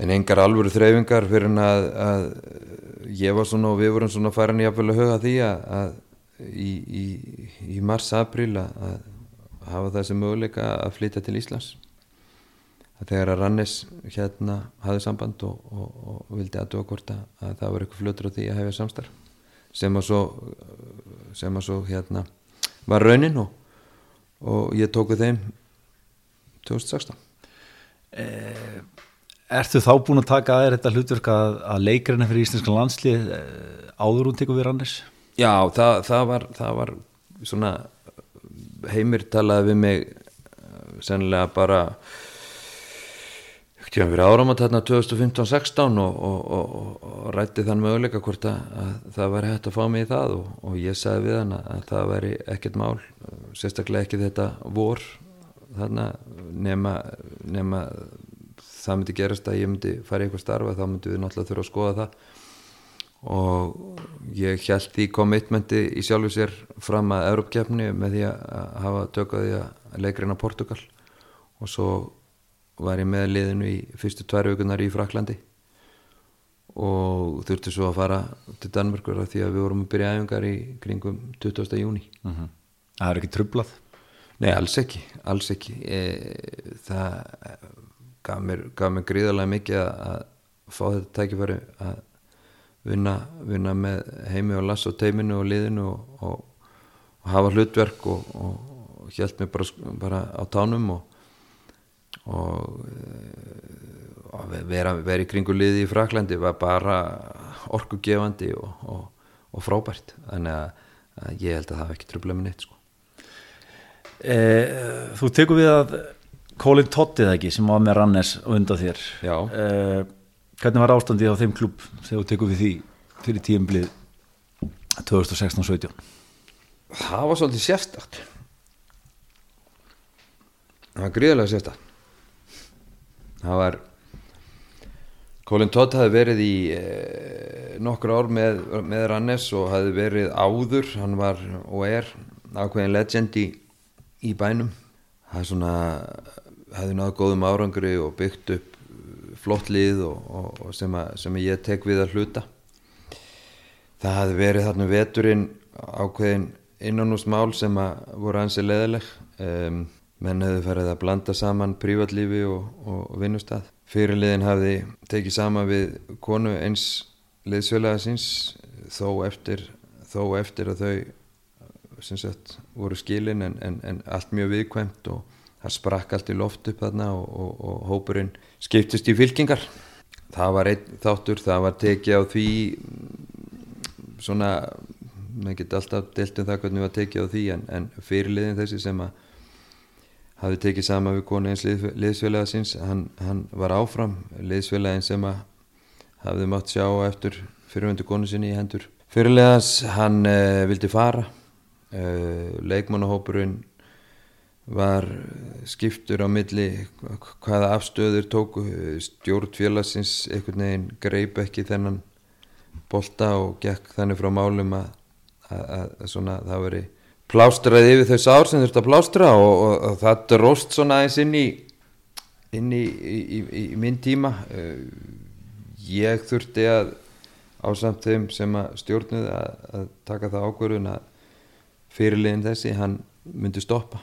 En engar alvöru þreyfingar fyrir að, að ég var svona og við vorum svona farin í að huga því að, að í, í, í mars-april að, hafa þessi möguleika að flytja til Íslands að þegar að Rannis hérna hafði samband og, og, og vildi aðdóa hvort að það var eitthvað fljótur á því að hefja samstarf sem að svo, sem að svo hérna, var raunin og, og ég tóku þeim 2016 eh, Ertu þá búin að taka aðeins þetta hlutverk að, að leikarinn fyrir íslenska landslið eh, áður hún tekur við rannis? Já, það, það, var, það var svona heimir talaði við mig eh, sennilega bara Ég hef verið áramat þarna 2015-16 og, og, og, og rætti þann möguleika hvort að, að það væri hægt að fá mig í það og ég sagði við hann að það væri ekkert mál, sérstaklega ekki þetta vor þarna nema, nema það myndi gerast að ég myndi fara í eitthvað starfa þá myndi við náttúrulega þurfa að skoða það og ég held því commitmenti í sjálfu sér fram að Európkjefni með því að hafa tökkaði að leikrina Portugal og svo var ég með liðinu í fyrstu tvær aukunar í Fraklandi og þurfti svo að fara til Danmörkur því að við vorum að byrja æfingar í kringum 20. júni uh. -huh. Það er ekki trublað? Nei, alls ekki, alls ekki. E, það gaf mér, gaf mér gríðarlega mikið að, að fá þetta tækifæri að vinna, vinna með heimi og lass og teiminu og liðinu og, og, og hafa hlutverk og, og hjælt mér bara, bara á tánum og eh, vera, vera í kringu liði í Fraklandi var bara orkugefandi og, og, og frábært þannig að, að ég held að það var ekki tröfla með neitt sko. Eh, þú tekur við að Colin Todd eða ekki sem var með Rannes undan þér Já. eh, hvernig var ástandið á þeim klub þegar þú tekur við því fyrir tíumblið 2016-17 það var svolítið sérstakt. Það var gríðarlega sérstakt. Það var Colin Todd hafði verið í eh, nokkur ár með, með Rannes og hafði verið áður. Hann var og er ákveðin legend í, í bænum. Það hafði náðu góðum árangri og byggt upp flott lið og, og, og sem, að, sem ég tek við að hluta. Það hafði verið þarna veturinn ákveðin innanúsmál sem að voru ansi leðileg um, menn hefðu farið að blanda saman prívatlífi og, og, vinnustad fyrirliðin hafði tekið sama við konu eins liðsfélaga síns þó eftir, þó eftir að þau sagt voru skilin en, en, en allt mjög viðkvæmt og það sprakk allt í loft upp þarna og, og, og hópurinn skiptist í fylkingar. Það var einn þáttur, það var tekið á því svona maður geti alltaf delt um það hvernig var tekið á því en, en fyrirliðin þessi sem að hafði tekið sama við konu eins lið, liðsfélaga síns hann, hann var áfram liðsfélagin sem að hafði mátt sjá eftir fyrirvendu konu sinni í hendur fyrirlegans hann uh, vildi fara. Uh, leikmannahópurinn var skiptur á milli hvaða afstöður tóku stjórn félagsins einhvern veginn greip ekki þennan bolta og gekk þannig frá málum að, að, að svona það veri plástraði yfir þau sár sem þurfti að plástra og, og, og það dróst svona aðeins inn í inn í, í, í, í minn tíma. Uh, ég þurfti að ásamt þeim sem að stjórnuði að, að taka það ákvörðun að fyrirliðin þessi hann myndi stoppa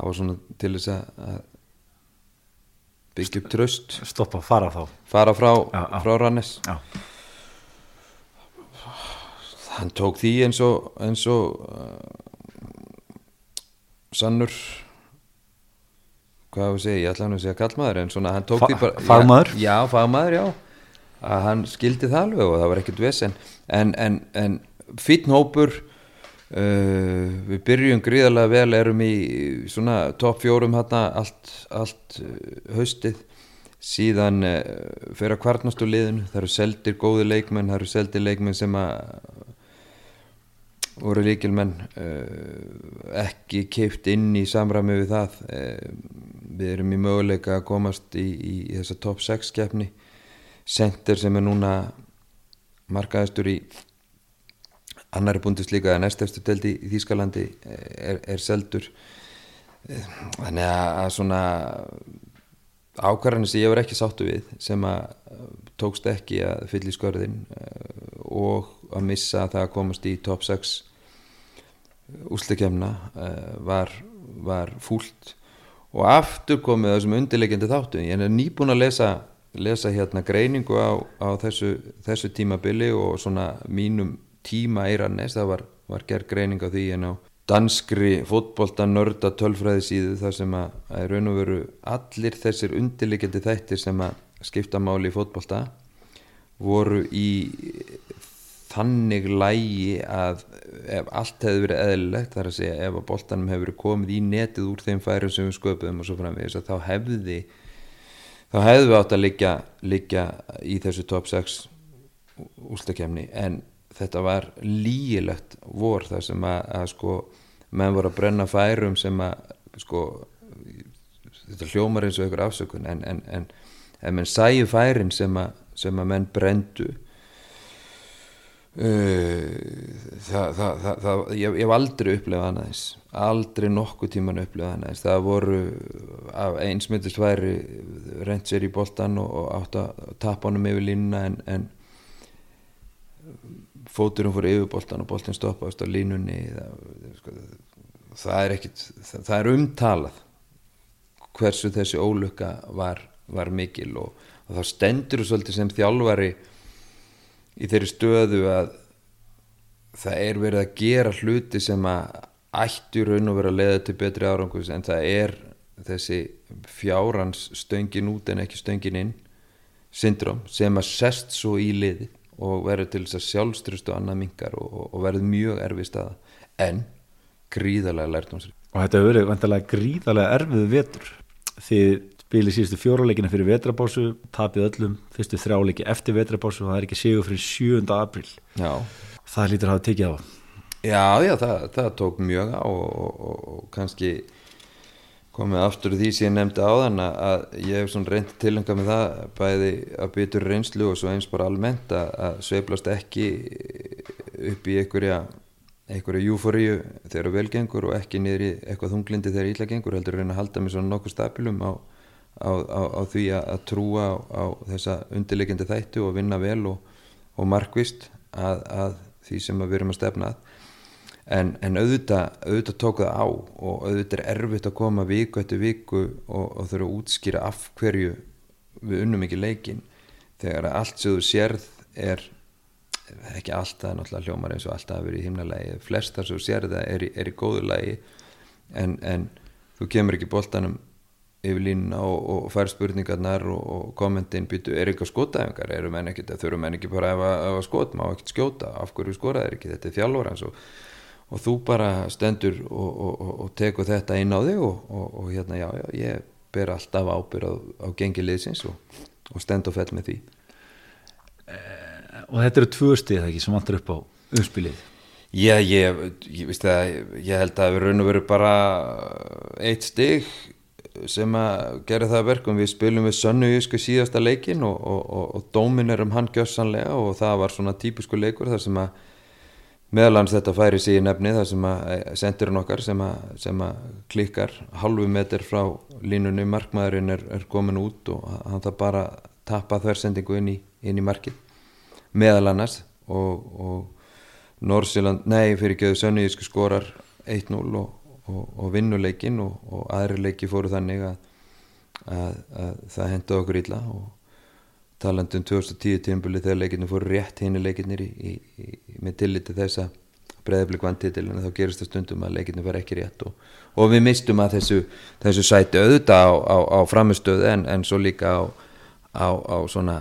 það var svona til þess að byggja upp tröst stoppa, fara þá. Fara frá, frá Rannes. Hann tók því eins og eins og uh, sannur hvað við segja, ég ætla hann að segja kallmaður en svona hann tók Fa- því bara fagmaður? já, já, fagmaður, já. Að hann skildi það alveg og það var ekkert vesen. En, en, en fýtn hópur uh, við byrjum gríðarlega vel erum í svona topp fjórum hérna allt, allt uh, haustið. Síðan uh, fyrir að kvarnast úr liðinu. Það eru seldir góði leikmenn það eru seldir leikmenn sem að voru líkilmenn uh, ekki keift inn í samræmi við það. Við erum í möguleika að komast í, í, í þessa top 6 keppni. Center sem er núna markaðistur í annari búndisleika eða næstefstu deldi í Þýskalandi er, er seldur. Eh, þannig að, að svona ákvarðanir sem ég var ekki sáttu við sem að uh, tókst ekki að fylla í skörðin og að missa það að komast í top 6 úsleikemna var, var fúlt. Og aftur komið þessum undirleikjandi þáttu ég er nýbúin að lesa, lesa hérna greiningu á, á þessu, þessu tímabili og svona mínum tíma eirannes, það var, var gerð greining á því en á danskri fótbolta nörda tölfræði síðu þar sem að, að raun og veru allir þessir undirleikjandi þættir sem að skipta máli í fótbolta voru í þannig lægi að ef allt hefði verið eðlilegt þar að segja ef að boltanum hefur verið komið í netið úr þeim færum sem við sköpuðum og svo framvegis að þá hefði þá hefði við átt að liggja í þessu top 6 ústakefni en þetta var lígilegt vor þar sem að, að sko menn voru að brenna færum sem að sko þetta hljómar eins og einhver afsökun en, en, en ef menn sæju færin sem að, sem að menn brendu Uh, það, það, það, ég, ég hef aldrei upplefað hann aðeins aldrei nokkuð tíman upplefað hann aðeins það voru af einsmyndist væri reynt sér í boltan og, og átt að tapa honum yfir línuna en, en fóturum fór yfir boltan og boltin stoppaðist á línunni sko, það er ekkit það er umtalað hversu þessi ólukka var, var mikil og, og þá stendur þú svolítið sem þjálfari í þeirri stöðu að það er verið að gera hluti sem að ættu raun og vera að leiða til betri árangus en það er þessi fjárans stöngin út en ekki stöngin inn syndrom sem að sest svo í liði og verður til þess að sjálfstrust og annað mingar og, og verður mjög erfið staða. En gríðarlega lærtumsri og þetta hefur verið vantilega gríðarlega erfiðu vetur. Þið spilir síðustu fjóruleikina fyrir vetrabásu tapið öllum fyrstu þrjáleiki eftir vetrabásu og það er ekki sigur fyrir 7. april Já, það lítur að hafa tekið á. Já, já það, það tók mjög á og, og, og, og kannski komið aftur því sem ég nefndi á þann að ég hef svona reyndi tilhenga með það bæði að byttur reynslu og svo eins bara almennt að, að sveiflast ekki upp í einhverja einhverja júforíu þegar velgengur og ekki niður í eitthvað þunglindi þegar ítla gengur heldur að reyna að halda mig svona nokkuð stabilum á, á, á, á því að, trúa á þessa undirleikindi þættu og vinna vel og, og markvist að, að því sem við erum að stefna að en, en auðvitað, auðvitað tók það á og auðvitað er erfitt að koma viku eftir viku og, og þurfa að útskýra af hverju við unnum ekki leikin þegar allt sem þú sérð er ekki allt það er náttúrulega hljómar eins og allt að vera í himnalagi flestar sem þú sérð það er, er í góðu lagi. En, en þú kemur ekki boltanum yfir línuna og, og fær spurningarnar og, og kommentin býtu, er eitthvað skotæfingar, eru menn ekkit þurfum menn ekki bara að að skot, má ekkit skjóta? Af hverju skoraðir ekki, þetta er þjálfur og, og þú bara stendur og, og, og, og tekur þetta inn á þig og, og hérna já, já, ég ber alltaf ábyrð á, á gengi liðsins og, og stend og fell með því. Og þetta eru tvö stið ekki sem vantar upp á umspilið Já, ég, ég, það, ég held að við raun og veru bara eitt stig sem að gera það að verkum. Við spilum við sönnu sko síðasta leikin og, og, og, og dómin er um hann gjössanlega og það var svona típisku leikur þar sem að meðalans þetta færi sig í nefni þar sem að eh, sendirinn okkar sem að, sem að klikkar halvu metr frá línunni markmaðurinn er, er komin út og hann það bara tappa þversendingu inn í, inn í markið. Meðal annars og, og Norsjöland, nei fyrir ekki Sönniðísku skorar 1-0 og, og, og vinnuleikin og, aðri leiki fóru þannig að, að, að það henda okkur illa og talandi um 2010 tímbuli þegar leikinu fóru rétt hinn í, í, með tilliti þess að breyðablik vann titilin þá gerist það stundum að leikinu var ekki rétt og, og við mistum að þessu, þessu sæti auðvitað á, á, á framistöðu en, en svo líka á, á, á svona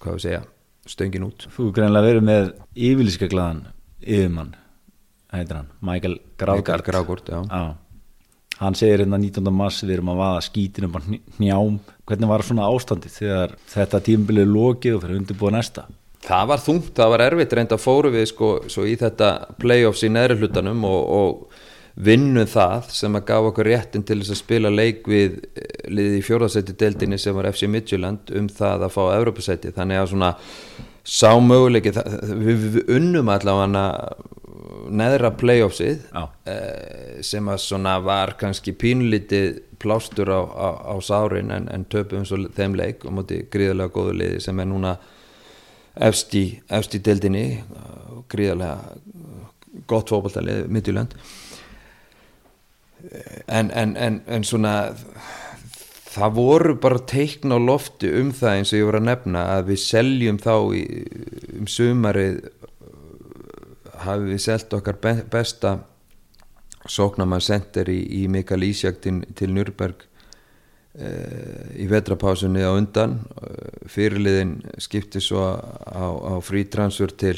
hvað við segja stöngin út þú greinlega verið með yfirlíska glaðan yfirmann heitir hann, Michael Grágard Grágurt, já. Já. hann segir hérna 19. mars við erum að vaða skítinum á njám hvernig var svona ástandið þegar þetta tímabilið er lokið og fyrir undirbúið næsta? Það var þungt, það var erfitt. Reynda fóru við sko, svo í þetta playoffs í neðri hlutanum og, og vinnu það sem að gaf okkur réttin til þess að spila leik við eh, liðið í fjórðarsæti deildinni sem var FC Midtjylland um það að fá Evropasæti þannig að svona sá möguleiki við, við unnum allavega neðra playoffsið eh, sem að svona var kannski pínlítið plástur á, á, á sárin en, en töpum svo þeim leik og móti gríðarlega góðu liði sem er núna efst í, efst í deildinni gríðarlega gott fótballtalið Midtjylland. En, en, en, en svona það voru bara teikn á lofti um það eins og ég voru að nefna að við seljum þá í, um sumarið hafi við selt okkar be besta sóknamann sender í, í Mikael Ísjak til, til Nürnberg uh, í vetrapásunni á undan. Uh, fyrirliðin skipti svo á, á frítransfer til,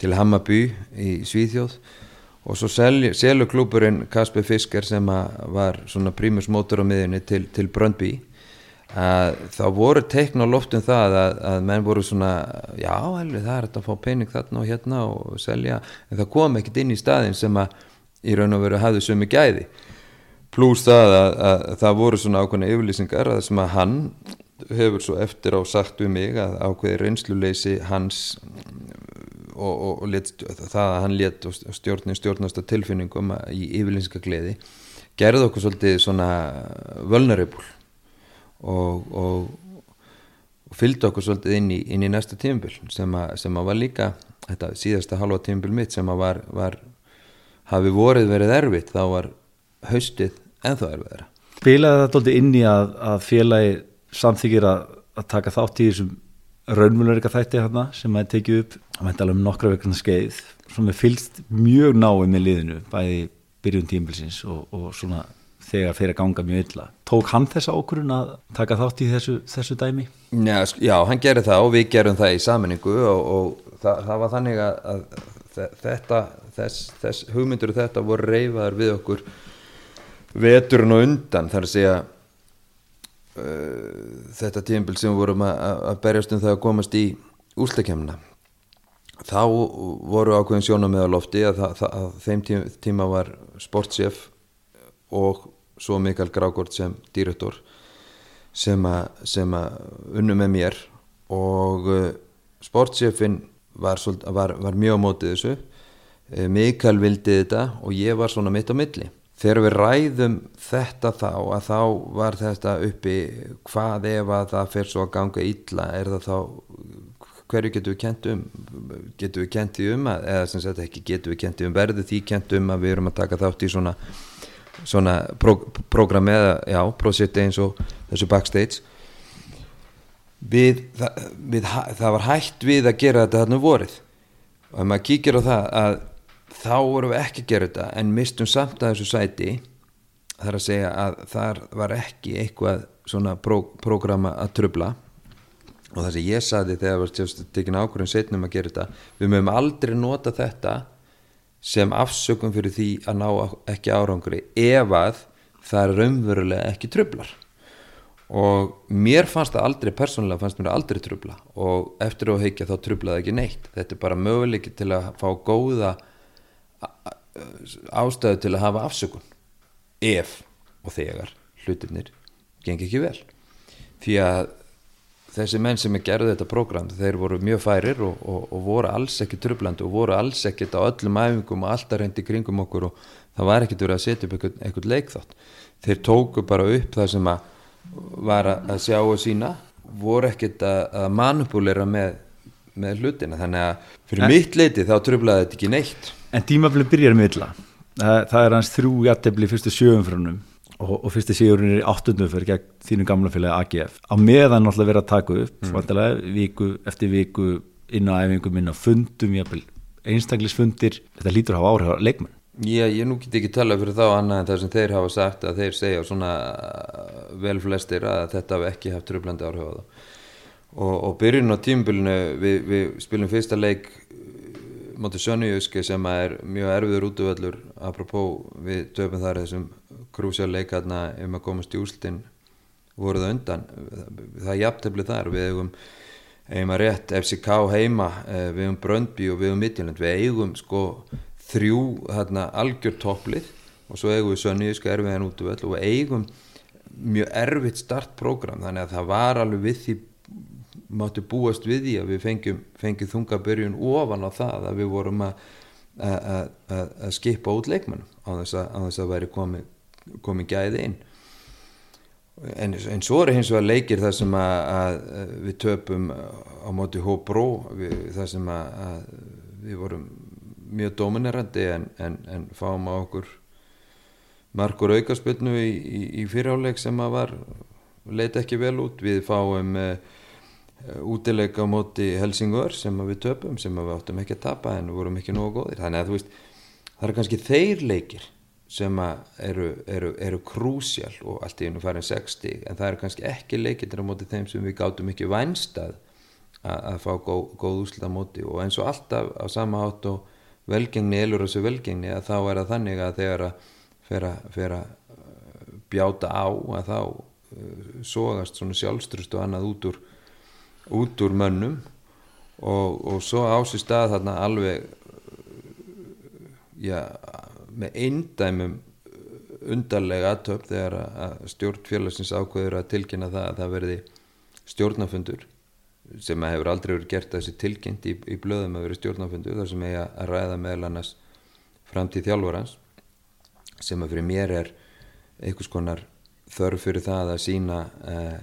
til Hammarby í Svíþjóð. Og svo selju, selju klúburinn Kasper Fisker sem var svona prímus mótor á miðinni til, til Bröndby að þá voru teikn á loftum það að, að menn voru svona já, helvi, það er þetta að fá pening þarna og hérna og selja, en það kom ekkert inn í staðin sem að í raun og veru hafði sömu gæði. Pluss það að, að, að það voru svona ákveðna yfirlýsingar að sem að hann hefur svo eftir á sagt við mig að ákveði reynsluleysi hans og, og, og let, það að hann let stjórnin stjórnast að tilfinningum í yfirlýsinga gleði gerði okkur svolítið svona vulnerable og, og, og fylgdi okkur svolítið inn í, inn í næsta tímabil sem, sem að var líka þetta síðasta halva tímabil mitt sem að var, var hafi vorið verið erfitt þá var haustið ennþá erfiðara. Spilaði þetta alltaf inn í að, að félagi samþykir að, að taka þátt í þessum raunmjöluleika þætti hérna sem að tekið upp. Að mænta alveg um nokkra vegna skeið. Sem er fylgst mjög náið með liðinu bæði byrjun tímbilsins og, og svona þegar fyrir að ganga mjög illa tók hann þessa ákvörun að taka þátt í þessu, þessu dæmi? Já, já, hann gerir það og við gerum það í saminningu og, og það, það var þannig að, að þetta þess, þess hugmyndur þetta voru reyfaðar við okkur veturinn og undan þar að segja uh, þetta tímbil sem vorum að, að berjast um það að komast í ústakemna þá voru ákveðin sjónum með að lofti að, það, að þeim tíma, tíma var sportsjef og svo Mikael Grágård sem dýröttor sem að unnu með mér og uh, sportsjefin var, var, var mjög á mótið þessu. Uh, Mikael vildi þetta og ég var svona mitt á milli. Þegar við ræðum þetta þá að þá var þetta uppi hvað ef að það fer svo að ganga illa er það þá hverju getur við kent um getur við kent um að, eða sem sagt ekki getur við kent um verðu því kent um að við erum að taka þátt í svona svona pró, program eða já, prosjekti eins og þessu backstage. Við, það, við það var hægt við að gera þetta þarna vorið. Og ef maður kíkir á það að þá vorum við ekki að gera þetta en mistum samt að þessu sæti þar að segja að þar var ekki eitthvað svona pró, prógrama að trubla og það sem ég saði þegar það var tekin ákvörðin setnum að gera þetta við mögum aldrei nota þetta sem afsökum fyrir því að ná ekki árangri ef að það er raunverulega ekki trublar og mér fannst það aldrei persónulega fannst mér aldrei trubla og eftir að heikja þá trublaði ekki neitt. Þetta er bara möguleiki til að fá góða ástæðu til að hafa afsökun. Ef og þegar hlutirnir gengi ekki vel. Því að þessi menn sem er gerðið þetta program þeir voru mjög færir og, og, og voru alls ekki trublandi og voru alls ekkit á öllum æfingum og alltaf reyndi kringum okkur og það var ekkit verið að setja upp einhvern, einhvern leikþátt. Þeir tóku bara upp það sem að var að sjá og sína voru ekkit að, að manipulera með, með hlutina. Þannig að fyrir en, mitt leiti þá trublaði þetta ekki neitt. En tímaflið byrjar með illa. Það, það er hans þrjú jættefli fyrstu sjöumfrunum og, og fyrsti sigurinn er í áttundum fyrir gegn þínum gamla félagi AGF á meðan alltaf verið að taka upp mm. viku eftir viku inn á æfingum, inn á fundum einstaklisfundir, þetta lítur að hafa áhrif á leikmenn. Já, ég nú get ekki tala fyrir þá annað en það sem þeir hafa sagt að þeir segja svona vel flestir að þetta hafi ekki haft tröflandi áhrif á það og, og byrjun á tímbilinu við, við spilum fyrsta leik motið Sönniuski sem er mjög erfiður útvöldur apropó við töfum þar þessum krúsjarleikarna um að komast í úslutin voruð undan. Það er jafntefni þar. Við eigum eigum að rétt FCK heima eh, við eigum Bröndby og við eigum Midtjylland. Við eigum sko þrjú þarna algjör topplið og svo eigum við Sönniuski erfiðan út og við eigum mjög erfitt startprogram þannig að það var alveg við því máttu búast við því að við fengjum, fengjum þungabörjun ofan á það að við vorum að, að, skipa út leikmannum á þess að að væri komið komi gæði inn. En, en svo er hins vegar leikir þar sem að við töpum á móti Hóbró þar sem að við vorum mjög dominerandi en, en, en fáum á okkur margur aukarspilnu í, í, í fyriráleik sem að var leiti ekki vel út. Við fáum uh, útileika á móti Helsingör sem við töpum sem við áttum ekki að tapa en vorum ekki nógu góðir. Þannig að þú veist það eru kannski þeir leikir sem eru, eru, eru krúsjál og allt í hennu farin 60 en það eru kannski ekki leikir á móti þeim sem við gátum ekki vænstað að, að fá góð, góð úsla móti. Og eins og alltaf á sama átt og velgengni elur þessu velgengni að þá er það þannig að þegar að fer að, að bjáta á að þá uh, sógast svona sjálfstrust og annað út úr út úr mönnum. Og, og svo ásist stað þarna alveg já, með eindæmum undarlega aðtöp þegar að stjórnfélagsins ákveður að tilkynna það að það verði stjórnafundur sem hefur aldrei verið gert þessi tilkynnt í, í blöðum að verði stjórnafundur þar sem eiga að ræða meðal annars framtíð þjálfarans sem að fyrir mér er einhvers konar þörf fyrir það að sína eh,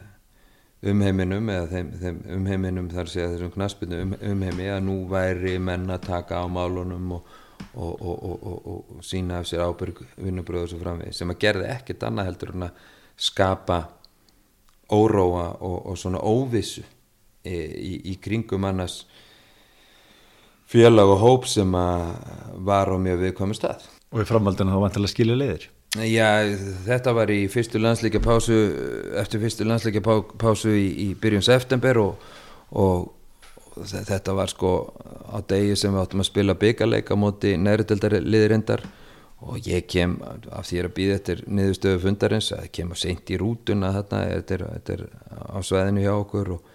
umheiminum eða þeim, þeim umheiminum þar sé að þessum knaspinu um, umheimi að nú væri menn að taka á málunum og, og, og, og sína af sér ábyrg vinnubröðu sem framvið sem að gerði ekkert annað heldur en að skapa óróa og svona óvissu í, í, í kringum annars félag og hóp sem að var á mjög viðkomið stað. Og í framhaldinu þá vantilega skilja leiðir? Já, þetta var í fyrstu landsleika pásu eftir fyrstu landsleika pásu í, í byrjun september og, og, og þetta var sko á degi sem við áttum að spila byggarleika móti næriðeldar liðirindar og ég kem af því að býða eftir niðurstöðu fundarins að ég kem að seint í rútuna þarna, þetta er, er á sveðinu hjá okkur og,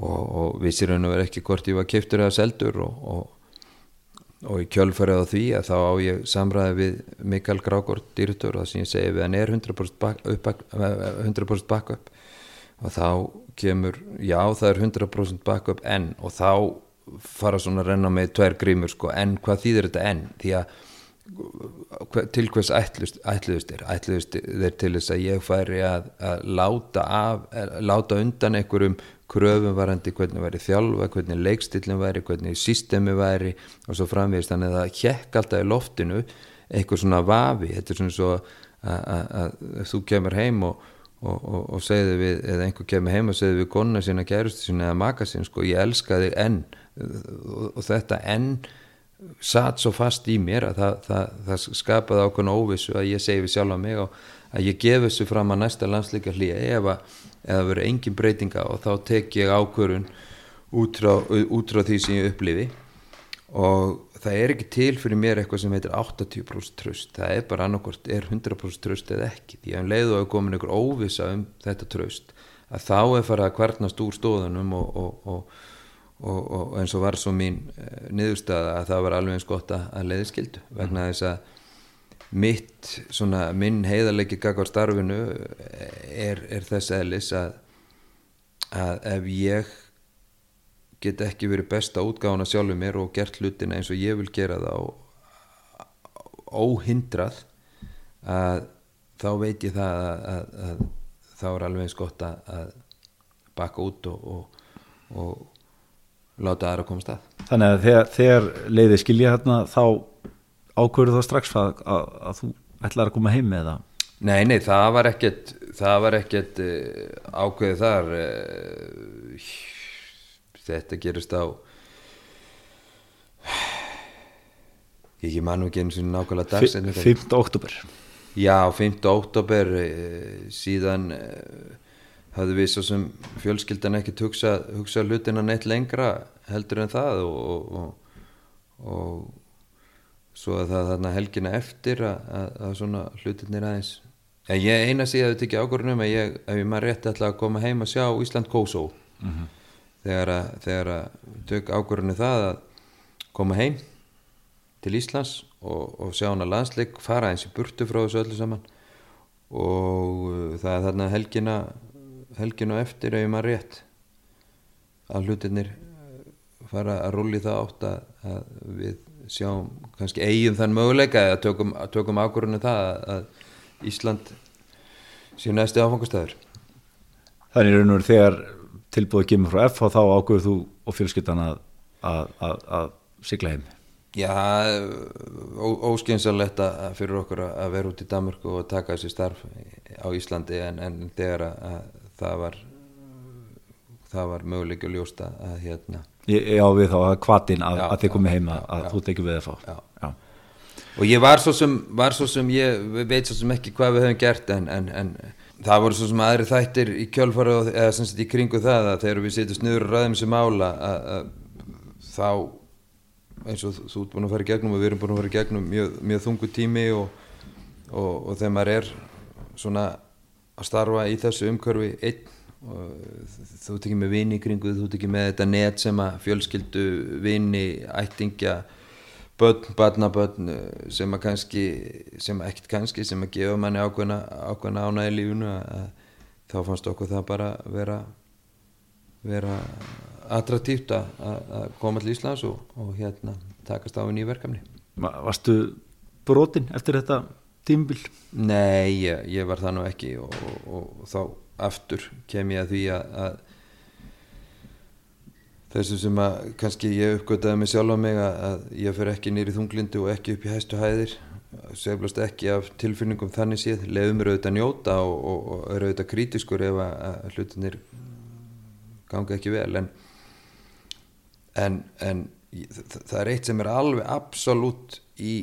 og, og vissir hann að vera ekki hvort ég var keiftur eða seldur og, og í kjölfarið á því að þá á ég samræði við Mikael Grágård dýrutur og það sem ég segi við hann er 100% backup 100 back og þá kemur, já það er 100% backup en og þá fara svona að renna með tver grímur sko en hvað þýðir þetta en? Því að til hvers ætluðust er ætluðust er til þess að ég færi að, að láta, af, láta undan einhverjum kröfum varandi hvernig væri þjálfa, hvernig leikstillin væri hvernig systemi væri og svo framvegist þannig að það hjekk alltaf í loftinu einhver svona vafi. Þetta er svona svo að þú kemur heim og, og, og, og segði við, eða einhver kemur heim og segði við konna sína, kærustu sína eða maka sín sko, ég elska þig enn. Og þetta enn satt svo fast í mér að það, það, það skapaði ákveðin óvissu að ég segi við sjálf á mig og að ég gef þessu fram að næsta landsleika hlýja. Ef að það verður engin breytinga og þá tek ég ákvörun út frá, út frá því sem ég upplifi. Og það er ekki til fyrir mér eitthvað sem heitir 80% tröst, það er bara annarkort er 100% tröst eða ekki. Því að um leiðu að komin einhver óvisa um þetta tröst að þá er farið að kvarnast úr stóðunum og, og, og og, og eins og var svo mín uh, niðurstaða að það var alveg eins gott að, að leiði skildu vegna mm. þess að mitt, svona minn heiðarleiki gagvar starfinu er, er þess eðlis að, að ef ég get ekki verið besta útgáðan að sjálfu mér og gert hlutina eins og ég vil gera það óhindrað að þá veit ég það að, að, að þá er alveg eins gott að baka út og, og, og láta aðra koma stað Þannig að þegar, þegar leiði skilja hérna þá ákvörðu þá strax að, að, að þú ætlar að koma heim með það? Nei, nei, það var ekkert það var ekkert uh, ákveðið þar uh, þetta gerist á ég ekki mann ekki eins og nákvæmlega dags 5. oktober Já, 5. oktober uh, síðan hafði við svo sem fjölskyldan ekki hugsa, hugsa hlutina neitt lengra heldur en það og, og, og svo að það þarna helgina eftir að, að, að svona hlutinir aðeins en ég eina síðan að þetta ekki ákvörðunum að ég, ef ég maður rétti alltaf að koma heim að sjá Ísland Kósó mm -hmm. Þegar að, þegar að tök ákvörðunum það að koma heim til Íslands og, og sjá hana landsleik fara eins í burtu frá þessu öllu saman. Og uh, það er þarna helgina helginu eftir ef maður rétt að hlutinir eh, fara að rulli það átt að, að við sjáum kannski eigin þann möguleika eða tökum, tökum ákvörðinu það að, að Ísland sé næsti áfangastæður Þannig raun og veru þegar tilbúið kemur frá F og þá ákvörðu þú og fjölskyttan að, að sigla heim. Já, óskynsalegt fyrir okkur að vera út í Danmörku og taka þessi starf á Íslandi en, en þegar að það var það var möguleik að ljósta að hérna Já við þá að kvatin að, að þið komið heima að já, þú tekið við það fá og ég var svo sem, var svo sem ég veit svo sem ekki hvað við höfum gert en, en, en það voru svo sem aðri þættir í kjölfara eða sem sagt í kringu það að þegar við setjum sniður og ræðum sem ála þá eins og þú ert búin að fara í gegnum og við erum búin að fara í gegnum mjög, mjög þungu tími og, og, og þegar maður er svona að starfa í þessu umkörfi einn þú ert ekki með vini í kringu þú ert ekki með þetta net sem að fjölskyldu vini, ættingja börn, barnabörn sem að kannski, sem að ekkert kannski sem að gefa manni ákveðna ákveðna ánægi í lífunu að þá fannst okkur það bara vera vera attraktíft að koma til Íslands og, og hérna takast á í nýjverkefni Varstu brotin eftir þetta tímbil? Nei, ég, ég var það nú ekki og, og, og þá aftur kem ég að því að, að þessu sem að kannski ég uppgötaði mig sjálf á mig að, ég fer ekki nýri þunglindu og ekki upp í hæstu hæðir seflast ekki af tilfinningum þannig séð leiðum mér auðvitað njóta og, og er auðvitað krítiskur ef að hlutinir ganga ekki vel en, en, en það er eitt sem er alveg absolutt í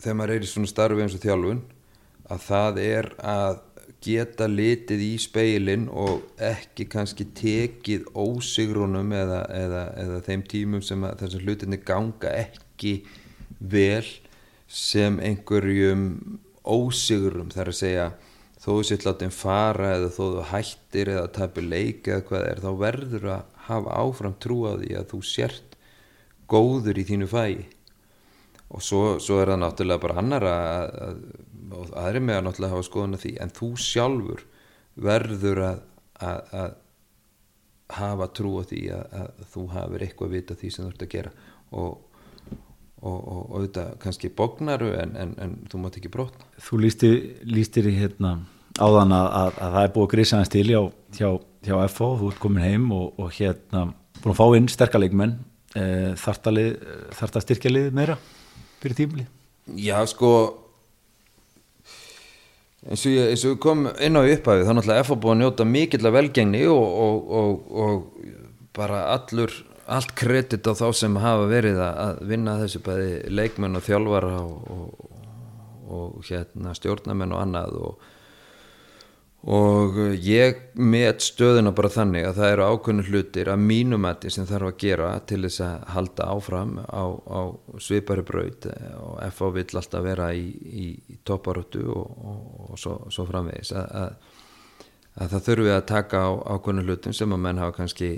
þegar maður er í svona starfi eins og þjálfun að það er að geta litið í speilin og ekki kannski tekið ósigrunum eða, eða, eða þeim tímum sem þessar hlutinni ganga ekki vel sem einhverjum ósigurum þar að segja þó þú sitt látið fara eða þó þú hættir eða tapir leik eða hvað er þá verður að hafa áfram trú á því að þú sért góður í þínu fæi og svo, svo er það náttúrulega bara annar að, að, og aðri með að náttúrulega hafa skoðun af því. En þú sjálfur verður að, að hafa trú á því að þú hafur eitthvað vita því sem þú ert að gera. Og og, þetta kannski bognaru en, en, en þú mátt ekki brotna. Þú lístir, lístir í hérna áðan að, að, að það er búið að grísa hans til hjá, hjá, hjá FO, þú ert komin heim og, og hérna búin að fá inn sterkalegmenn e, þart að styrkja lið meira fyrir tímli Já sko eins og ég, eins og kom inn á upphæfi þá náttúrulega FO búið að njóta mikill af velgengni og bara allur allt kredit á þá sem hafa verið að vinna þessu bæði leikmenn og þjálfara og, og, og hérna, stjórnamenn og annað og, og ég met stöðuna bara þannig að það eru ákveðnu hlutir að mínumætti sem þarf að gera til þess að halda áfram á, á svipari braut og FH vill alltaf vera í, í, í toparóttu og svo, svo framvegis. Að, að, að það þurfi að taka á ákveðnu hlutum sem að menn hafa kannski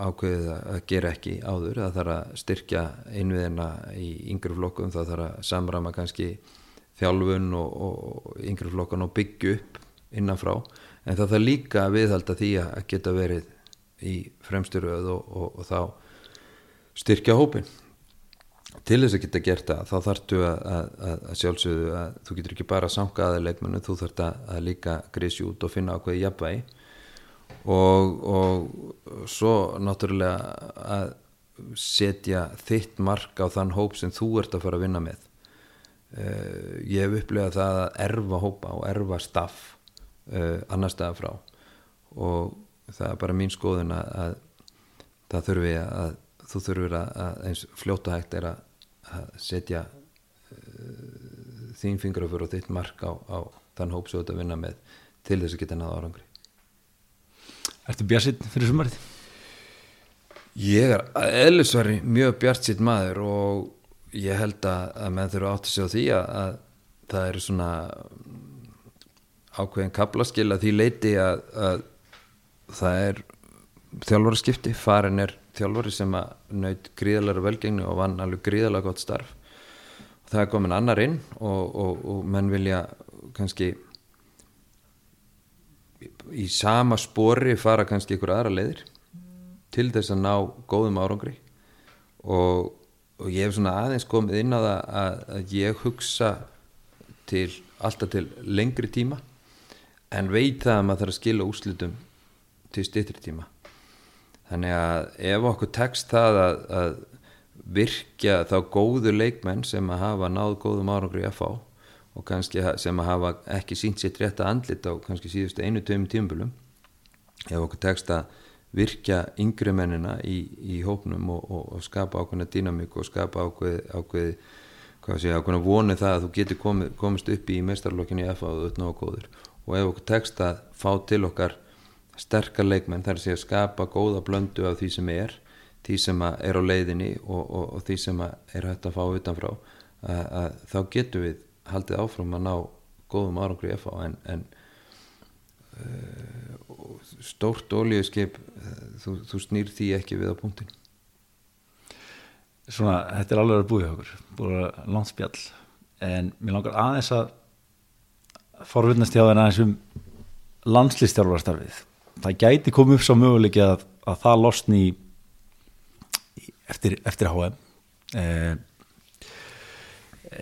ákveðið að gera ekki áður það þarf að styrkja einviðina í yngri flokkum, það þarf að samrama kannski þjálfun og, og yngri flokkun og byggju upp innanfrá, en það þarf líka að viðhalda því að geta verið í fremsturöð og, og, og þá styrkja hópin til þess að geta gert það þá þarftu að, að, að sjálfsögðu að þú getur ekki bara að sanga aðeins þú þarft að líka grísi út og finna ákveði jafnvægi. Og, og svo náttúrulega að setja þitt mark á þann hóp sem þú ert að fara að vinna með. Uh, ég hef upplegað það að erfa hópa og erfa staff uh, annar staða frá og það er bara mín skoðun að, að það þurfi að þú þurfur að, að eins fljóta hægt er að, að setja uh, þín fingrafur og þitt mark á, á þann hóp sem þú ert að vinna með til þess að geta náða árangri Ertu bjartsitt fyrir sumarið? Ég er eðlisværi mjög bjartsitt maður og ég held að, að menn þurfa átt að segja því að, að það eru svona ákveðin kaplaskil að því leiti að, að það er þjálfaraskipti, farin er þjálfari sem að naut gríðalega velgengni og vann alveg gríðalega gott starf. Og það er komin annar inn og, og, og menn vilja kannski í sama spori fara kannski ykkur aðra leiðir til þess að ná góðum árangri. Og, og ég hef svona aðeins komið inn á það að, að ég hugsa til alltaf til lengri tíma en veit það að maður þarf að skila úslutum til styrtri tíma. Þannig að ef okkur tekst það að, að virkja þá góðu leikmenn sem að hafa náð góðum árangri að fá og kannski sem að hafa ekki sínt sér rétt að andlit á kannski síðustu einu töfum tíumbölum ef okkur tekst að virkja yngri mennina í, í hópnum og, og, og skapa ákveðna dýnamík og skapa ákveð, ákveð sé, ákveðna voni það að þú getur komist upp í meistarlokkinu í FA og öll náðu góður og ef okkur tekst að fá til okkar sterkar leikmenn þar sé að skapa góða blöndu af því sem er því sem er á leiðinni og, og því sem er hægt að fá utanfrá að, að þá getur við haldið áfram að ná góðum árangri í FA en, en uh, stórt ólíuskip þú, þú snýr því ekki við á punktin Svona, þetta er alveg að búið okkur búið að landspjall en mér langar aðeins að forvittnast hjá þenn aðeins um landslistjálfarstarfið það gæti komið upp svo möguleiki að, að það losni eftir, eftir HM eða e,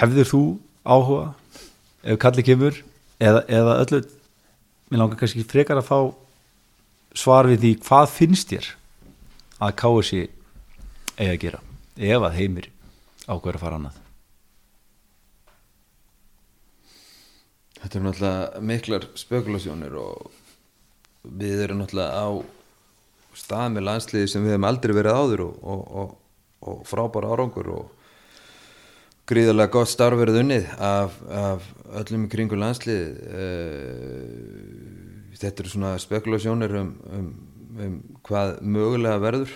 hefður þú áhuga ef kallið kemur eða, eða öllu mér langar kannski frekar að fá svar við því hvað finnst þér að KSI eigi að gera ef að heimir ákveður að fara annað Þetta er náttúrulega miklar spekulasjónir og við erum náttúrulega á stað með landsliði sem við hefum aldrei verið áður og, og, og, og frábæra árangur og gríðarlega gott starfverð unnið af, af öllum í kringu landslið uh, þetta eru svona spekulasjónir um, um, um hvað mögulega verður.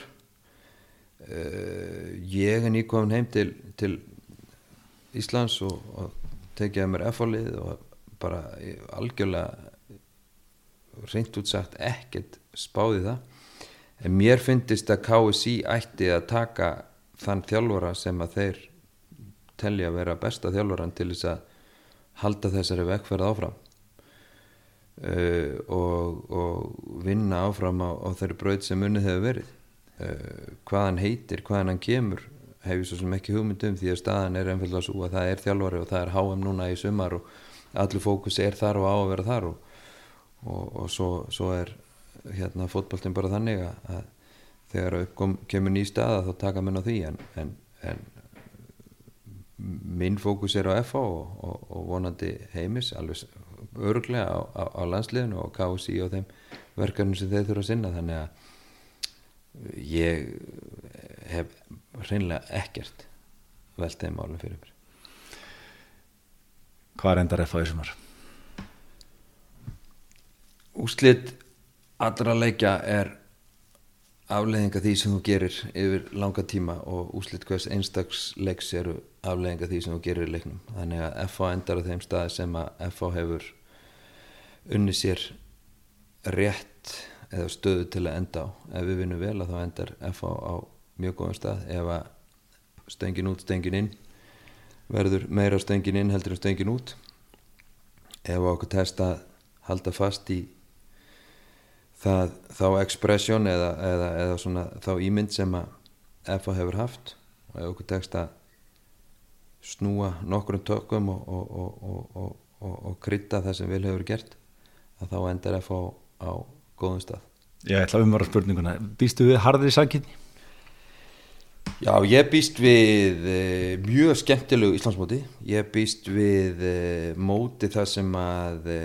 Uh, ég er nýkomin heim til, til Íslands og, að mér F-álið og bara ég, algjörlega reynd út sagt ekkert spáði það. En mér finnist að KSI ætti að taka þann þjálfara sem að þeir telja að vera besta þjálfaran til þess að halda þessari vekkferð áfram. Uh, og, og vinna áfram á, á þeirri bröð sem unnið hefur verið. Uh, hvað hann heitir, hvað hann kemur hefur svo sem ekki hugmyndum því að staðan er ennfjöldlega svo að það er þjálfari og það er HM núna í sumar og allur fókus er þar og á að vera þar og, og, og svo, svo er hérna fótballtinn bara þannig að þegar uppkom kemur ný staða þá taka menn á því en, en, en minn fókus er á FH og, og, vonandi heimis alveg öruglega á, á, á landsliðinu og KSI og þeim verkefnum sem þeir þurfa að sinna þannig að ég hef hreinlega ekkert velt þeim málum fyrir mér Hvað endar FH í sumar? Úslitt allra leikja er afleðinga því sem þú gerir yfir langa tíma og úslitt hvers einstaksleiks eru afleðinga því sem þú gerir í leiknum. Þannig að FH endar á þeim staði sem að FH hefur unni sér rétt eða stöðu til að enda á. Ef við vinnum vel að þá endar FH á mjög góðan stað. Ef að stengin út, stengin inn verður meira stengin inn heldur en stengin út. Ef okkur testa að halda fast í það, þá expression eða, eða, eða svona, þá ímynd sem að FA hefur haft og ef okkur tekst að snúa nokkrum tökum og, og, og, og krytta það sem vil hefur gert að þá endar FA á góðum stað. Ég ætla að umvara spurninguna. Býstu við harðri sanginni? Já, ég býst við e, mjög skemmtilegu Íslandsmóti. Ég býst við e, móti það sem að e,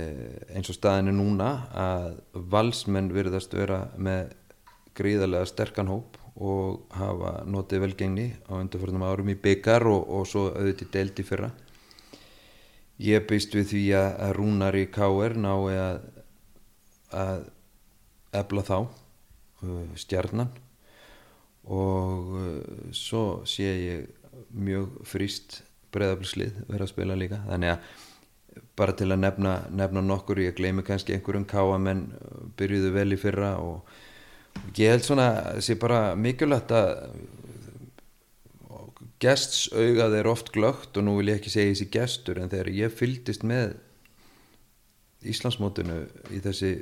eins og staðinu núna að valsmenn virðast vera með gríðarlega sterkan hóp og hafa notið velgengni á undarförnum árum í byggar og, og svo auðvitað deilt í fyrra. Ég býst við því að, að Rúnar í K.R. nái að, að ebla þá stjarnan og uh, svo sé ég mjög frýst breðaflslið vera að spila líka. Þannig að bara til að nefna, nefna nokkur ég gleymi kannski einhverjum káamenn byrjuðu vel í fyrra og ég held svona sé bara mikilvægt að gestsaugað er oft glögt og nú vil ég ekki segja þessi gestur en þegar ég fyldist með Íslandsmótunu í þessi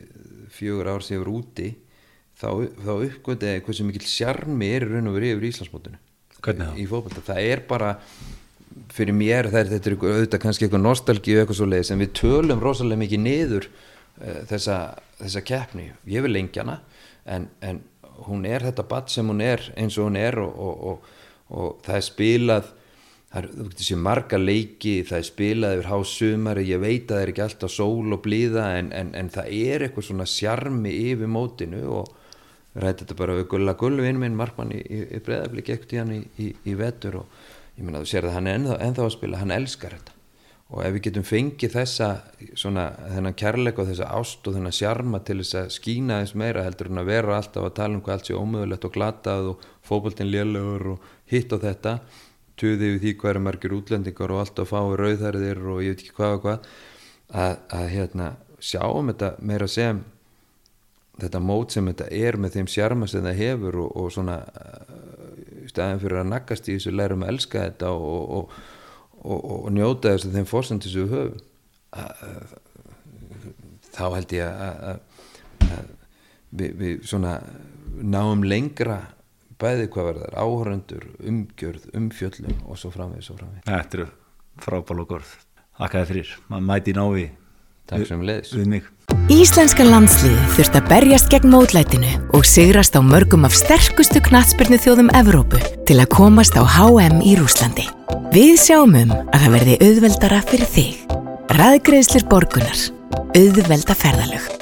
fjögur ár sem ég var úti þá, þá uppgöndi hversu mikil sjarmi er raun og verið yfir Íslandsmótunni í fókbalta, það er bara fyrir mér, það er, þetta er auðvitað kannski eitthvað nostálgi og eitthvað svo leiðis en við tölum rosalega mikið niður uh, þessa, þessa keppni, ég vil lengjana en, en hún er þetta badd sem hún er eins og hún er og, og, og, og það er spilað það er, marga leiki það er spilað yfir hásumari ég veit að það er ekki alltaf sól og blíða en, en, en það er eitthvað svona sjarmi yfir mótinu og rætti þetta bara við Gulla. Gullu inn minn markmann í, í, í breðaflik ekkert í hann í, í vetur og ég menna þú sér að hann er ennþá, ennþá að spila, hann elskar þetta. Og ef við getum fengið þessa svona þennan kærleika og þessa ást og þennan sjarma til þess að skína þess meira heldur en að vera alltaf að tala um hvað allt sé ómöðulegt og glatað og fókbaltinn lélugur og hitt og þetta tuðið við því hvað eru margir útlendingar og alltaf fái rauðherðir og ég veit ekki hvað og hvað að, að hérna sjáum þetta meira sem þetta mót sem þetta er með þeim sjarma sem það hefur og, og svona uh, staðin fyrir að nakast í þessu lærum að elska þetta og, og, og njóta þess að þeim fórsendis við höfum að, þá held ég að, við, við svona náum lengra bæði hvað verðar, áhöröndur umgjörð, umfjöllum og svo framvið. Þetta eru frábál og gorð. Þakka þið fyrir, maður mæti návi Takk sem leiðis. Við mig. Íslenska landsliði þurft að berjast gegn mótlætinu og sigrast á mörgum af sterkustu knatsbyrnu þjóðum Evrópu til að komast á HM í Rúslandi. Við sjáum um að það verði auðveldara fyrir þig. Ræðgreðslir borgunar. Auðvelda ferðalög.